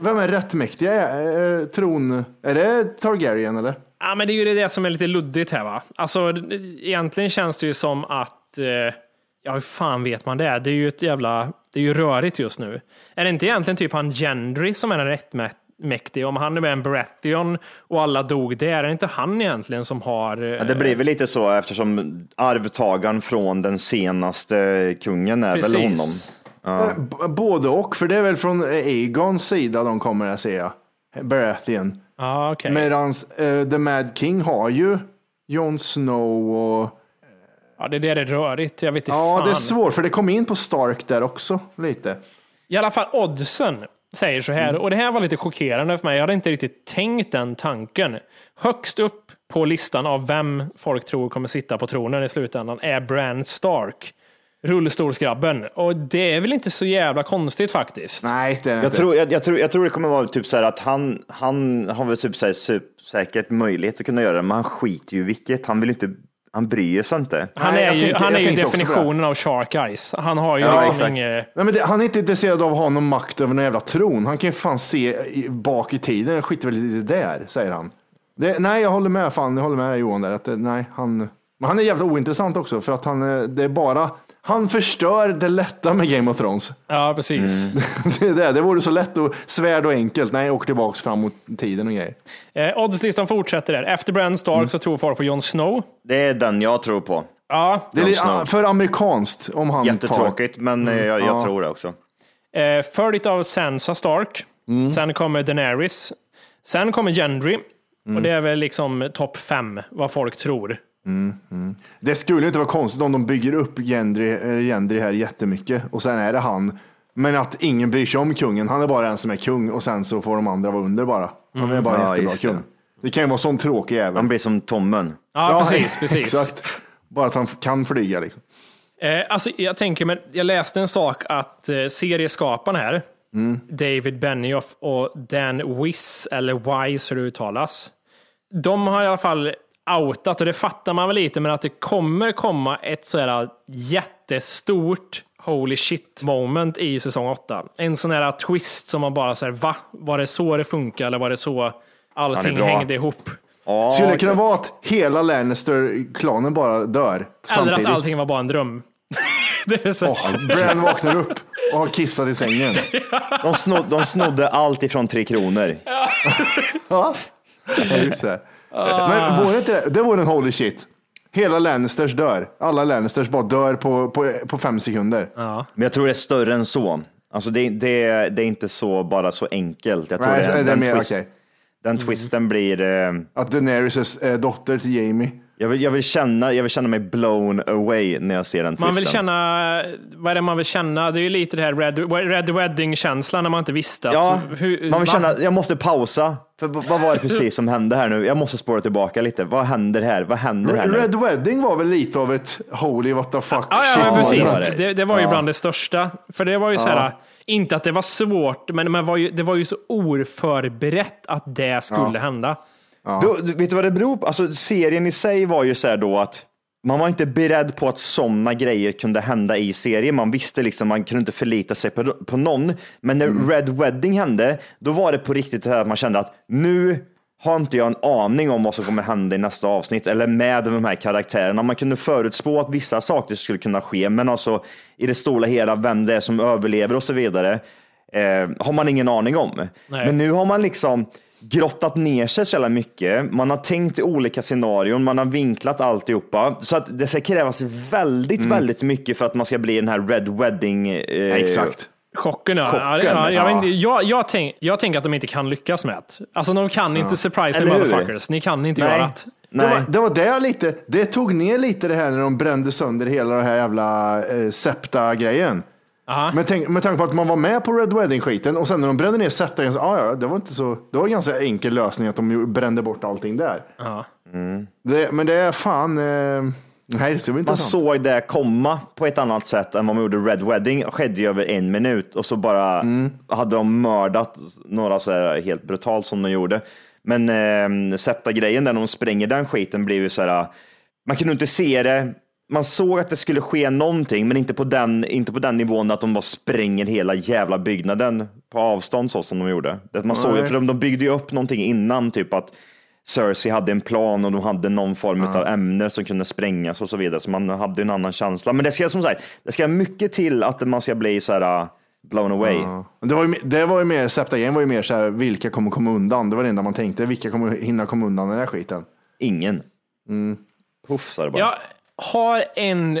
[SPEAKER 3] Vem är rättmäktiga? Eh, tron... Är det Targaryen eller?
[SPEAKER 2] Ja, men det är ju det som är lite luddigt här va. Alltså egentligen känns det ju som att, eh, ja hur fan vet man det? Det är ju ett jävla, det är ju rörigt just nu. Är det inte egentligen typ han Gendry som är den rättmäktige? Om han är med en Baratheon och alla dog där, är det inte han egentligen som har... eh,
[SPEAKER 1] Ja, det blir väl lite så eftersom arvtagaren från den senaste kungen är väl honom.
[SPEAKER 3] Eh, både och, för det är väl från Aegons sida de kommer att säga. Baratheon.
[SPEAKER 2] Ja, okej.
[SPEAKER 3] Medans eh, The Mad King har ju Jon Snow och...
[SPEAKER 2] Ja, det är det det är rörigt. Jag vet inte
[SPEAKER 3] Ja,
[SPEAKER 2] fan.
[SPEAKER 3] det är svårt, för det kom in på Stark där också lite.
[SPEAKER 2] I alla fall oddsen säger så här, och det här var lite chockerande för mig. Jag hade inte riktigt tänkt den tanken. Högst upp på listan av vem folk tror kommer sitta på tronen i slutändan är Bran Stark. Rullstolsgrabben. Och det är väl inte så jävla konstigt faktiskt.
[SPEAKER 3] Nej, det är det
[SPEAKER 1] Jag
[SPEAKER 3] inte.
[SPEAKER 1] tror, jag, jag, tror, jag tror det kommer vara typ så här att han, han har väl typ så här säkert möjlighet att kunna göra det, men han skiter ju vilket. Han vill inte, han bryr sig inte.
[SPEAKER 2] Han
[SPEAKER 3] Nej,
[SPEAKER 2] är ju,
[SPEAKER 3] tänkte-
[SPEAKER 2] han är ju definitionen av shark eyes. Han har ju
[SPEAKER 1] Ja,
[SPEAKER 2] liksom
[SPEAKER 1] exakt.
[SPEAKER 2] inget...
[SPEAKER 3] Nej, men det, han är inte intresserad av att ha någon makt över någon jävla tron. Han kan ju fan se i, bak i tiden. Jag skiter väl i det där, säger han. Det, nej, jag håller med. Fan, jag håller med Johan där. Att nej, han, men han är jävla ointressant också för att han, eh, det är bara, han förstör det lätta med Game of Thrones.
[SPEAKER 2] Ja, precis.
[SPEAKER 3] Det, är det, det vore så lätt och svärd och enkelt. Nej, åk tillbaks fram mot tiden och grejer.
[SPEAKER 2] Eh, oddslistan fortsätter där. Efter Bran Stark
[SPEAKER 3] Mm.
[SPEAKER 2] så tror folk på Jon Snow.
[SPEAKER 1] Det är den jag tror på.
[SPEAKER 2] Ja,
[SPEAKER 3] Det är ah, för amerikanskt om han tar.
[SPEAKER 1] Jättetråkigt, men eh, jag, jag tror det också.
[SPEAKER 2] Eh, följt av Sansa Stark.
[SPEAKER 3] Mm.
[SPEAKER 2] Sen kommer Daenerys. Sen kommer Gendry.
[SPEAKER 3] Mm.
[SPEAKER 2] Och det är väl liksom topp fem vad folk tror.
[SPEAKER 3] Det skulle inte vara konstigt om de bygger upp Gendry, eh, Gendry här jättemycket och sen är det han. Men att ingen bryr sig om kungen. Han är bara en som är kung och sen så får de andra vara under bara. Han är bara en
[SPEAKER 1] Ja,
[SPEAKER 3] jättebra kung. Det kan ju vara sån tråkig jävel.
[SPEAKER 1] Han blir som Tommen.
[SPEAKER 2] Ja, precis. precis.
[SPEAKER 3] Exakt. Bara att han kan flyga liksom.
[SPEAKER 2] Eh, alltså, jag tänker, men jag läste en sak att eh, serieskaparna här,
[SPEAKER 3] Mm.
[SPEAKER 2] David Benioff och Dan Wiss, eller Wise hur det uttalas, de har i alla fall outat, och det fattar man väl lite, men att det kommer komma ett sådär jättestort holy shit moment i säsong 8. En sån här twist som man bara säger, va? Var det så det funkar eller var det så allting
[SPEAKER 1] bra.
[SPEAKER 2] hängde ihop?
[SPEAKER 1] Ja,
[SPEAKER 3] Skulle det kunna vara att hela Lannister-klanen bara dör
[SPEAKER 2] Eller
[SPEAKER 3] samtidigt?
[SPEAKER 2] att allting var bara en dröm. det är så.
[SPEAKER 3] Åh, Bran vaknar upp och har kissat i sängen.
[SPEAKER 1] de, snod, de snodde allt ifrån Tre Kronor.
[SPEAKER 3] Ja, ja just det. Men vore inte det, det vore en holy shit. Hela Lannisters dör. Alla Lannisters bara dör på, på, på fem sekunder.
[SPEAKER 1] Men jag tror det är större än så. Alltså det, det, det är inte så bara så enkelt. Jag tror
[SPEAKER 3] Nej,
[SPEAKER 1] det,
[SPEAKER 3] det är
[SPEAKER 1] den,
[SPEAKER 3] mer
[SPEAKER 1] twist,
[SPEAKER 3] okej.
[SPEAKER 1] den twisten blir... Eh,
[SPEAKER 3] Att Daenerys är eh, dotter till Jamie.
[SPEAKER 1] Jag, vill, jag, vill känna, jag vill känna mig blown away när jag ser den twisten.
[SPEAKER 2] Man vill känna, vad är det man vill känna? Det är ju lite det här Red, Red Wedding-känslan när man inte visste. Att,
[SPEAKER 1] Ja,
[SPEAKER 2] hur,
[SPEAKER 1] man vill
[SPEAKER 2] va?
[SPEAKER 1] känna, jag måste pausa. För vad var det precis som hände här nu? Jag måste spåra tillbaka lite. Vad händer här? Vad händer här nu?
[SPEAKER 3] Red Wedding var väl lite av ett holy what the fuck
[SPEAKER 2] Ja, ja,
[SPEAKER 3] shit.
[SPEAKER 1] det
[SPEAKER 2] precis.
[SPEAKER 1] var det.
[SPEAKER 2] Det, det var ju bland det största. För det var ju så här, inte att det var svårt, men men var ju, det var ju så oförberett att det skulle hända.
[SPEAKER 1] Då, vet du vad det beror på? Alltså, serien i sig var ju så här då att man var inte beredd på att sådana grejer kunde hända i serien. Man visste liksom, man kunde inte förlita sig på, på någon. Men när Red Wedding hände, då var det på riktigt så här att man kände att nu har inte jag en aning om vad som kommer hända i nästa avsnitt eller med de här karaktärerna. Man kunde förutspå att vissa saker skulle kunna ske, men alltså i det stora hela, vem det är som överlever och så vidare, eh, har man ingen aning om.
[SPEAKER 2] Nej.
[SPEAKER 1] Men nu har man liksom grottat ner sig så jävla mycket. Man har tänkt i olika scenarion, man har vinklat alltihopa. Så att det ska krävas väldigt, väldigt mycket för att man ska bli den här Red Wedding. Eh,
[SPEAKER 3] Exakt.
[SPEAKER 2] Chocken, ja.
[SPEAKER 1] Chocken,
[SPEAKER 2] ja, ja, jag,
[SPEAKER 1] ja.
[SPEAKER 2] jag, jag, tänk, jag tänker att de inte kan lyckas med det. Alltså de kan inte surprise
[SPEAKER 1] hur?
[SPEAKER 2] motherfuckers. Ni kan inte
[SPEAKER 1] Nej.
[SPEAKER 2] göra det.
[SPEAKER 3] Det var, det var det lite, det tog ner lite det här när de brände sönder hela den här jävla eh, Septa-grejen.
[SPEAKER 2] Aha.
[SPEAKER 3] Men tänk, med tanke på att man var med på Red Wedding-skiten och sen när de brände ner Septa, så, ah, ja, det var inte så, det var en ganska enkel lösning att de brände bort allting där.
[SPEAKER 2] Ja.
[SPEAKER 3] Det, men det är fan, eh, nej det ska bli
[SPEAKER 1] Man
[SPEAKER 3] intressant.
[SPEAKER 1] såg det komma på ett annat sätt än vad man gjorde Red Wedding. Det skedde ju över en minut och så bara hade de mördat några så här helt brutalt som de gjorde. Men eh, Septa-grejen där de spränger den skiten blev ju så här, man kunde inte se det. Man såg att det skulle ske någonting, men inte på den, inte på den nivån att de bara spränger hela jävla byggnaden på avstånd så som de gjorde. Det Man såg,
[SPEAKER 3] Nej.
[SPEAKER 1] för de, de byggde ju upp någonting innan, typ att Cersei hade en plan och de hade någon form av ämne som kunde sprängas och så vidare. Så man hade en annan känsla. Men det ska som sagt, det ska mycket till att man ska bli så här uh, blown away.
[SPEAKER 3] Ja. Det var ju, det var ju mer, Septa-grejen var ju mer så här, vilka kommer komma undan? Det var det enda man tänkte, vilka kommer hinna komma undan den här skiten?
[SPEAKER 1] Ingen. Puff sa det bara.
[SPEAKER 2] Jag har en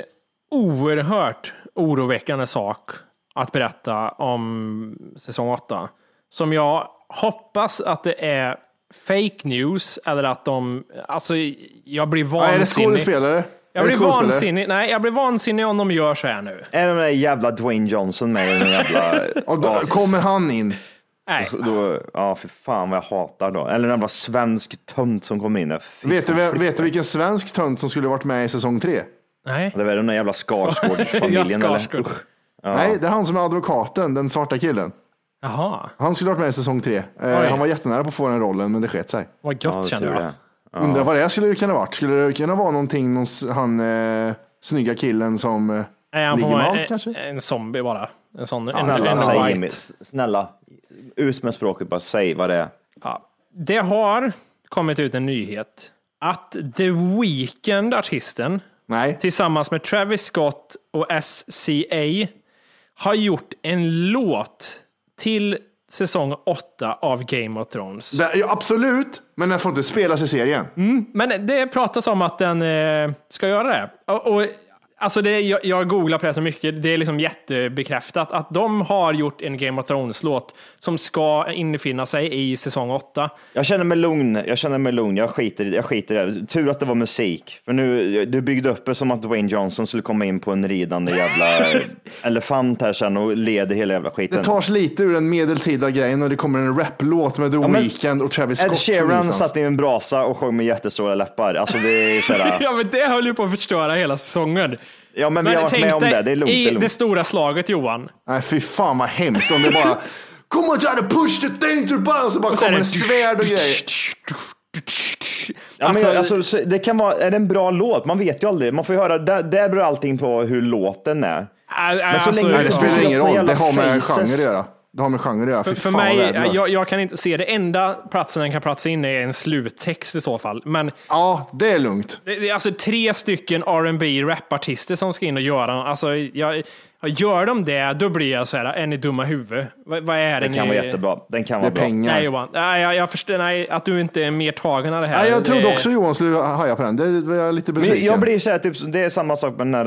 [SPEAKER 2] oerhört oroväckande sak att berätta om säsong 8. Som jag hoppas att det är fake news eller att de, alltså jag blir
[SPEAKER 3] Ja, är det
[SPEAKER 2] vansinnig.
[SPEAKER 3] skådespelare?
[SPEAKER 2] jag
[SPEAKER 3] Är det
[SPEAKER 2] blir vansinnig, nej jag blir vansinnig om de gör så här nu.
[SPEAKER 1] Är den där jävla Dwayne Johnson med i den jävla...
[SPEAKER 3] Och då kommer han in.
[SPEAKER 2] Nej.
[SPEAKER 1] Då, ja, för fan vad jag hatar då. Eller en jävla svensk tönt som kommer in. Fy
[SPEAKER 3] Vet du,
[SPEAKER 1] fan,
[SPEAKER 3] vet du vilken svensk tönt som skulle varit med i säsong tre?
[SPEAKER 2] Nej.
[SPEAKER 1] Det var den där jävla Skarsgård-familjen.
[SPEAKER 2] Ja, Skarsgård.
[SPEAKER 1] eller? Usch.
[SPEAKER 3] Nej, det är han som är advokaten, den svarta killen.
[SPEAKER 2] Jaha,
[SPEAKER 3] Han skulle varit med i säsong tre.
[SPEAKER 2] Oj.
[SPEAKER 3] Eh, han var jättenära på att få den rollen, men det sket sig.
[SPEAKER 2] vad
[SPEAKER 1] Ja,
[SPEAKER 2] gött
[SPEAKER 1] det
[SPEAKER 2] känner jag.
[SPEAKER 1] det.
[SPEAKER 3] Undrar vad det skulle kunna varit. Skulle det kunna vara någonting, någon, han eh, snygga killen som eh,
[SPEAKER 2] Nej, han
[SPEAKER 3] ligger med allt kanske?
[SPEAKER 2] en, en zombie bara. En sån, en,
[SPEAKER 1] Snälla,
[SPEAKER 2] en white.
[SPEAKER 1] mig. Snälla, ut med språket bara. Säg vad det är.
[SPEAKER 2] Ja. Det har kommit ut en nyhet att The Weeknd, artisten,
[SPEAKER 3] Nej.
[SPEAKER 2] tillsammans med Travis Scott och SCA har gjort en låt till säsong 8 av Game of Thrones.
[SPEAKER 3] Ja, absolut, men den får inte spelas i serien.
[SPEAKER 2] Men det pratas om att den eh, ska göra det. Och, och, alltså det jag, jag googlar på det så mycket, det är liksom jättebekräftat att de har gjort en Game of Thrones-låt som ska infinna sig i säsong 8.
[SPEAKER 1] Jag känner mig lugn. Jag känner mig lugn. Jag skiter, jag skiter i det. Tur att det var musik. För nu, du byggde upp det som att Dwayne Johnson skulle komma in på en ridande jävla elefant här sen och leder hela jävla skiten.
[SPEAKER 3] Det tas lite ur den medeltida grejen och det kommer en raplåt med The
[SPEAKER 1] men
[SPEAKER 3] Weeknd och Travis
[SPEAKER 1] Ed
[SPEAKER 3] Scott. från
[SPEAKER 1] Sheeran satt i en brasa och sjöng med jättestora läppar. Alltså det är sådär.
[SPEAKER 2] Ja, men det höll ju på att förstöra hela säsongen.
[SPEAKER 1] Ja, men vi har varit med om det. Det är lugnt.
[SPEAKER 2] i
[SPEAKER 1] Det är lugnt.
[SPEAKER 2] det stora slaget Johan.
[SPEAKER 3] Nej, fy fan vad hemskt om det bara Come on try to push the thing to the och så bara
[SPEAKER 2] så är
[SPEAKER 3] kommer
[SPEAKER 2] det-
[SPEAKER 3] en svärd och grejer.
[SPEAKER 1] Ja, men
[SPEAKER 2] Alltså-
[SPEAKER 1] jag- alltså, så det kan vara, är det en bra låt? Man vet ju aldrig. Man får ju höra, där, där beror allting på hur låten är.
[SPEAKER 2] Men
[SPEAKER 1] så länge
[SPEAKER 3] Nej, det
[SPEAKER 1] Ja.
[SPEAKER 3] spelar ingen roll. Det har med genre att göra. Det har med genre att göra.
[SPEAKER 2] För, för mig, jag, jag kan inte se det. Enda platsen den kan platsa in är en sluttext i så fall. Men
[SPEAKER 3] Ja, det är lugnt.
[SPEAKER 2] det, det är alltså tre stycken R&B rapartister som ska in och göra. Alltså, jag, gör de det, då blir jag så här, är ni dumma i huvudet? Vad, vad är det
[SPEAKER 1] Den kan
[SPEAKER 2] ni...
[SPEAKER 1] vara jättebra. Den kan
[SPEAKER 3] Det
[SPEAKER 1] vara
[SPEAKER 3] är
[SPEAKER 1] bra.
[SPEAKER 3] pengar.
[SPEAKER 2] Nej Johan, nej, jag, jag förstår, nej, att du inte är mer tagen av det här.
[SPEAKER 3] Nej, jag trodde
[SPEAKER 2] Det-
[SPEAKER 3] också Johan skulle haja på den. Det var jag lite
[SPEAKER 1] Men jag blir så här, typ, det är samma sak med den här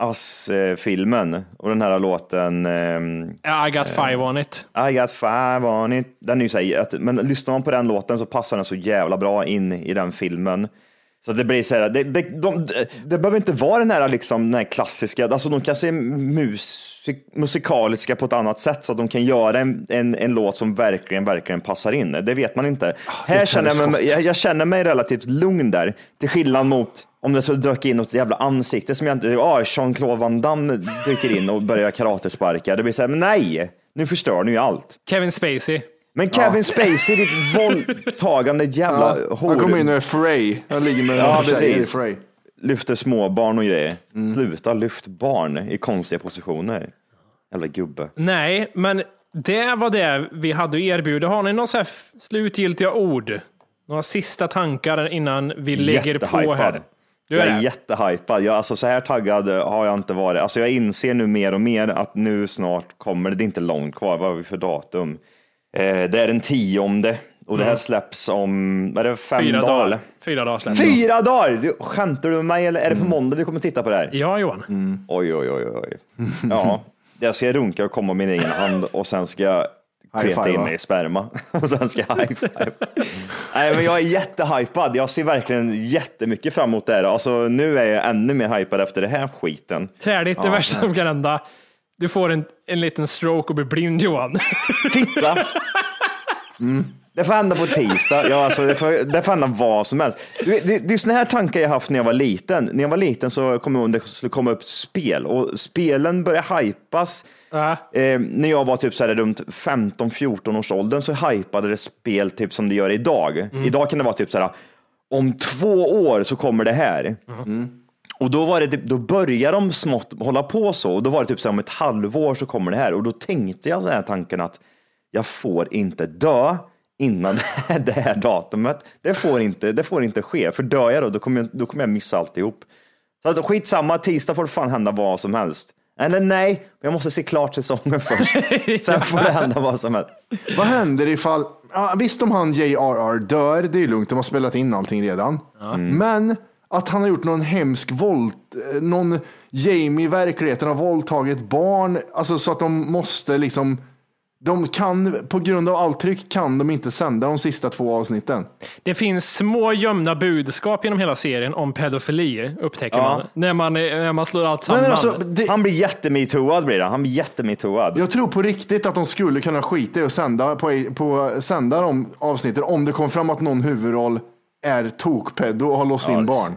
[SPEAKER 1] Ass-filmen och den här låten ehm,
[SPEAKER 2] I got five on it.
[SPEAKER 1] I got five on it. Den är ju så här, men lyssnar man på den låten så passar den så jävla bra in i den filmen. Så det blir så här, det, det, de, det behöver inte vara den här, liksom, den här klassiska, alltså de kanske är musik, musikaliska på ett annat sätt så att de kan göra en, en, en låt som verkligen, verkligen passar in. Det vet man inte. här känner jag, mig, jag, jag känner mig relativt lugn där, till skillnad mot om det så dök in något jävla ansikte som jag inte, ah, Jean-Claude Van Damme dyker in och börjar karatesparka. Det blir så här, men nej, nu förstör ni ju allt.
[SPEAKER 2] Kevin Spacey.
[SPEAKER 1] Men Kevin Spacey, ditt våldtagande jävla
[SPEAKER 3] Ja,
[SPEAKER 1] hår.
[SPEAKER 3] han kommer in och är Frey. Han ligger med
[SPEAKER 1] Ja,
[SPEAKER 3] ja, tjejer. Frey.
[SPEAKER 1] lyfter småbarn och grejer.
[SPEAKER 3] Mm.
[SPEAKER 1] Sluta lyft barn i konstiga positioner. Jävla gubbe.
[SPEAKER 2] Nej, men det var det vi hade att erbjuda. Har ni några så här f- slutgiltiga ord? Några sista tankar innan vi lägger på här? Du
[SPEAKER 1] Jag
[SPEAKER 2] är
[SPEAKER 1] är
[SPEAKER 2] det?
[SPEAKER 1] jättehypad. Jag, alltså, så här taggad har jag inte varit. Alltså, jag inser nu mer och mer att nu snart kommer det. Det är inte långt kvar. Vad har vi för datum? Eh, det är den tionde och det här släpps om är det, fem
[SPEAKER 2] Mm. Fyra
[SPEAKER 1] dagar.
[SPEAKER 2] dagar. Fyra dagar släpps.
[SPEAKER 1] Fyra dagar! Du, skämtar du med mig eller är det på måndag vi kommer titta på det här?
[SPEAKER 2] Ja, Johan.
[SPEAKER 1] Oj, oj, oj, oj. Ja, jag ska runka och komma med min egen hand och sen ska jag peta in mig i sperma och sen ska jag high five. Nej, men jag är jättehypad. Jag ser verkligen jättemycket fram emot det här. Alltså, nu är jag ännu mer hypad efter det här skiten.
[SPEAKER 2] Träligt, det värsta som kan hända. Du får en, en liten stroke och blir blind Johan.
[SPEAKER 1] Titta! Mm. Det får hända på tisdag. Ja, alltså, det, får, det får hända vad som helst. Du vet, Det, det är såna här tankar jag haft när jag var liten. När jag var liten så kom jag ihåg att det skulle komma upp spel och spelen började hypas. Eh, när jag var typ så här runt 15-14 års åldern så hypade det spel typ som det gör idag. Idag kan det vara typ så här, om två år så kommer det här. Och då, var det, typ- då började de smått hålla på så och då var det typ så här, om ett halvår så kommer det här och då tänkte jag så här tanken att jag får inte dö innan det här datumet. Det får inte, det får inte ske, för dör jag då, då kommer jag, då kommer jag missa alltihop. Så att, skitsamma, tisdag får det fan hända vad som helst. Eller nej, jag måste se klart säsongen först. Sen får det hända vad som helst.
[SPEAKER 3] Vad händer ifall, ja, visst om han JRR dör, det är lugnt, de har spelat in allting redan. Men att han har gjort någon hemsk våld, eh, någon Jamie i verkligheten har våldtagit barn, alltså så att de måste liksom, de kan, på grund av allt tryck kan de inte sända de sista två avsnitten.
[SPEAKER 2] Det finns små gömda budskap genom hela serien om pedofili, upptäcker
[SPEAKER 1] Ja.
[SPEAKER 2] man. När man, när man slår allt samman.
[SPEAKER 3] men alltså, det,
[SPEAKER 1] Han blir jättemetooad blir det. Han blir jättemetooad.
[SPEAKER 3] jag tror på riktigt att de skulle kunna skita i att sända, på, på, sända de avsnitten om det kom fram att någon huvudroll är tokpedo och har låst in barn.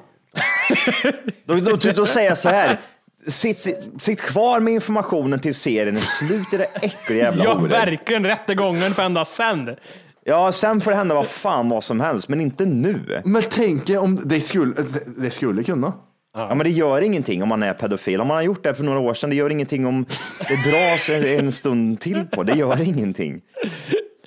[SPEAKER 1] Då, då, då, då säger jag så här. Sitt, sitt, kvar med informationen till serien är slut i det äckliga jävla
[SPEAKER 2] ja,
[SPEAKER 1] horor.
[SPEAKER 2] verkligen. Rättegången får ända sen.
[SPEAKER 1] Ja, sen får det hända vad fan vad som helst, men inte nu.
[SPEAKER 3] Men tänk er om det skulle, det, skulle kunna.
[SPEAKER 1] Ja, men det gör ingenting om man är pedofil. Om man har gjort det för några år sedan, det gör ingenting om det dras en stund till på. Det gör ingenting.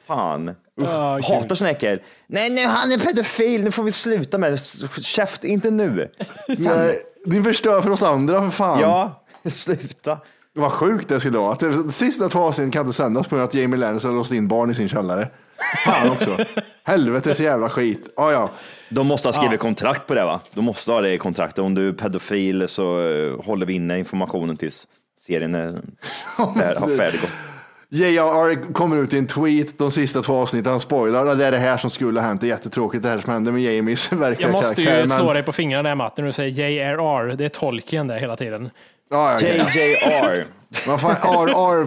[SPEAKER 1] Fan.
[SPEAKER 2] Kul.
[SPEAKER 1] Hatar såna äckel. Nej, nu han är pedofil, nu får vi sluta med det. Käft, inte nu.
[SPEAKER 3] Nej, Ni förstör för oss andra för fan.
[SPEAKER 1] Ja, sluta.
[SPEAKER 3] Vad sjukt det skulle vara. Det- sista två avsnitten kan inte sändas på grund av att Jamie Lannister har låst in barn i sin källare. Fan också. Helvetes jävla skit. Ja, ja.
[SPEAKER 1] De måste ha skrivit kontrakt på det va? De måste ha det i kontraktet. Om du är pedofil så eh, håller vi inne informationen tills serien är, är, har färdiggått.
[SPEAKER 3] JRR kommer ut i en tweet de sista två avsnitten. Han spoilar. Det är det här som skulle ha hänt. Det är jättetråkigt det här som hände med Jamies verkliga
[SPEAKER 2] Jag måste
[SPEAKER 3] karaktär.
[SPEAKER 2] ju slå
[SPEAKER 3] men-
[SPEAKER 2] dig på fingrarna där Matt, när du säger JRR. Det är tolken där hela tiden.
[SPEAKER 3] Ja, ja, ja.
[SPEAKER 1] JJR.
[SPEAKER 3] Vad fan, RR,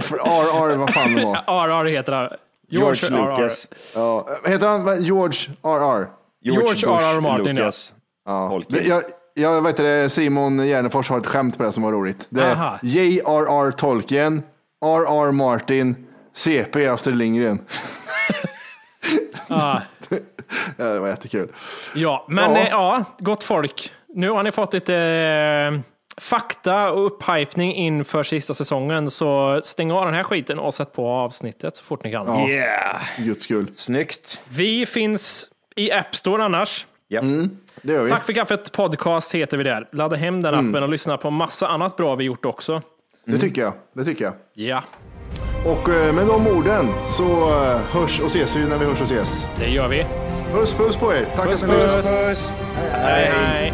[SPEAKER 3] RR, vad fan det var.
[SPEAKER 2] RR heter det.
[SPEAKER 1] George
[SPEAKER 2] RR.
[SPEAKER 1] Lucas.
[SPEAKER 3] Ja. Heter han? George RR?
[SPEAKER 2] George
[SPEAKER 1] Bush
[SPEAKER 2] R.R. Martin, ja.
[SPEAKER 1] Lucas.
[SPEAKER 3] Ja.
[SPEAKER 1] Tolkien.
[SPEAKER 3] Jag, jag vet det, Simon Gärdenfors har ett skämt på det som var roligt. Det är. J.R.R. Tolkien, R.R. Martin, CP Astrid Lindgren.
[SPEAKER 2] Ja.
[SPEAKER 3] Ja, det var jättekul.
[SPEAKER 2] Ja, men
[SPEAKER 3] Ja.
[SPEAKER 2] ja. ja, gott folk. Nu har ni fått lite eh, fakta och upphypning inför sista säsongen, så stäng av den här skiten och sätt på avsnittet så fort ni kan.
[SPEAKER 3] Ja.
[SPEAKER 1] Yeah.
[SPEAKER 3] Guds skull.
[SPEAKER 1] Snyggt.
[SPEAKER 2] Vi finns i App Store annars.
[SPEAKER 1] Ja.
[SPEAKER 3] Det gör vi.
[SPEAKER 2] Tack för kaffet podcast heter vi där. Ladda hem den appen och lyssna på massa annat bra vi gjort också.
[SPEAKER 3] Det tycker jag. Det tycker jag.
[SPEAKER 2] Ja,
[SPEAKER 3] Och eh, med de orden så eh, hörs och ses vi när vi hörs och ses.
[SPEAKER 2] det gör vi.
[SPEAKER 3] Puss puss på er. Tack
[SPEAKER 2] Puss,
[SPEAKER 3] ni lyssnade.
[SPEAKER 2] puss. Hej, hej.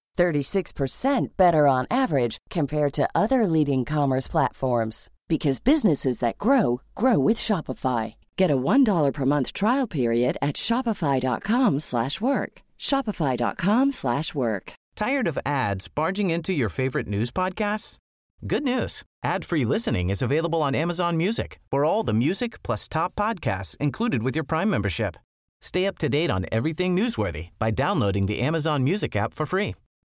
[SPEAKER 4] 36% better on average compared to other leading commerce platforms because businesses that grow grow with Shopify. Get a $1 per month trial period at shopify.com slash work. shopify.com slash work.
[SPEAKER 5] Tired of ads barging into your favorite news podcasts? Good news. Ad-free listening is available on Amazon Music for all the music plus top podcasts included with your Prime membership. Stay up to date on everything newsworthy by downloading the Amazon Music app for free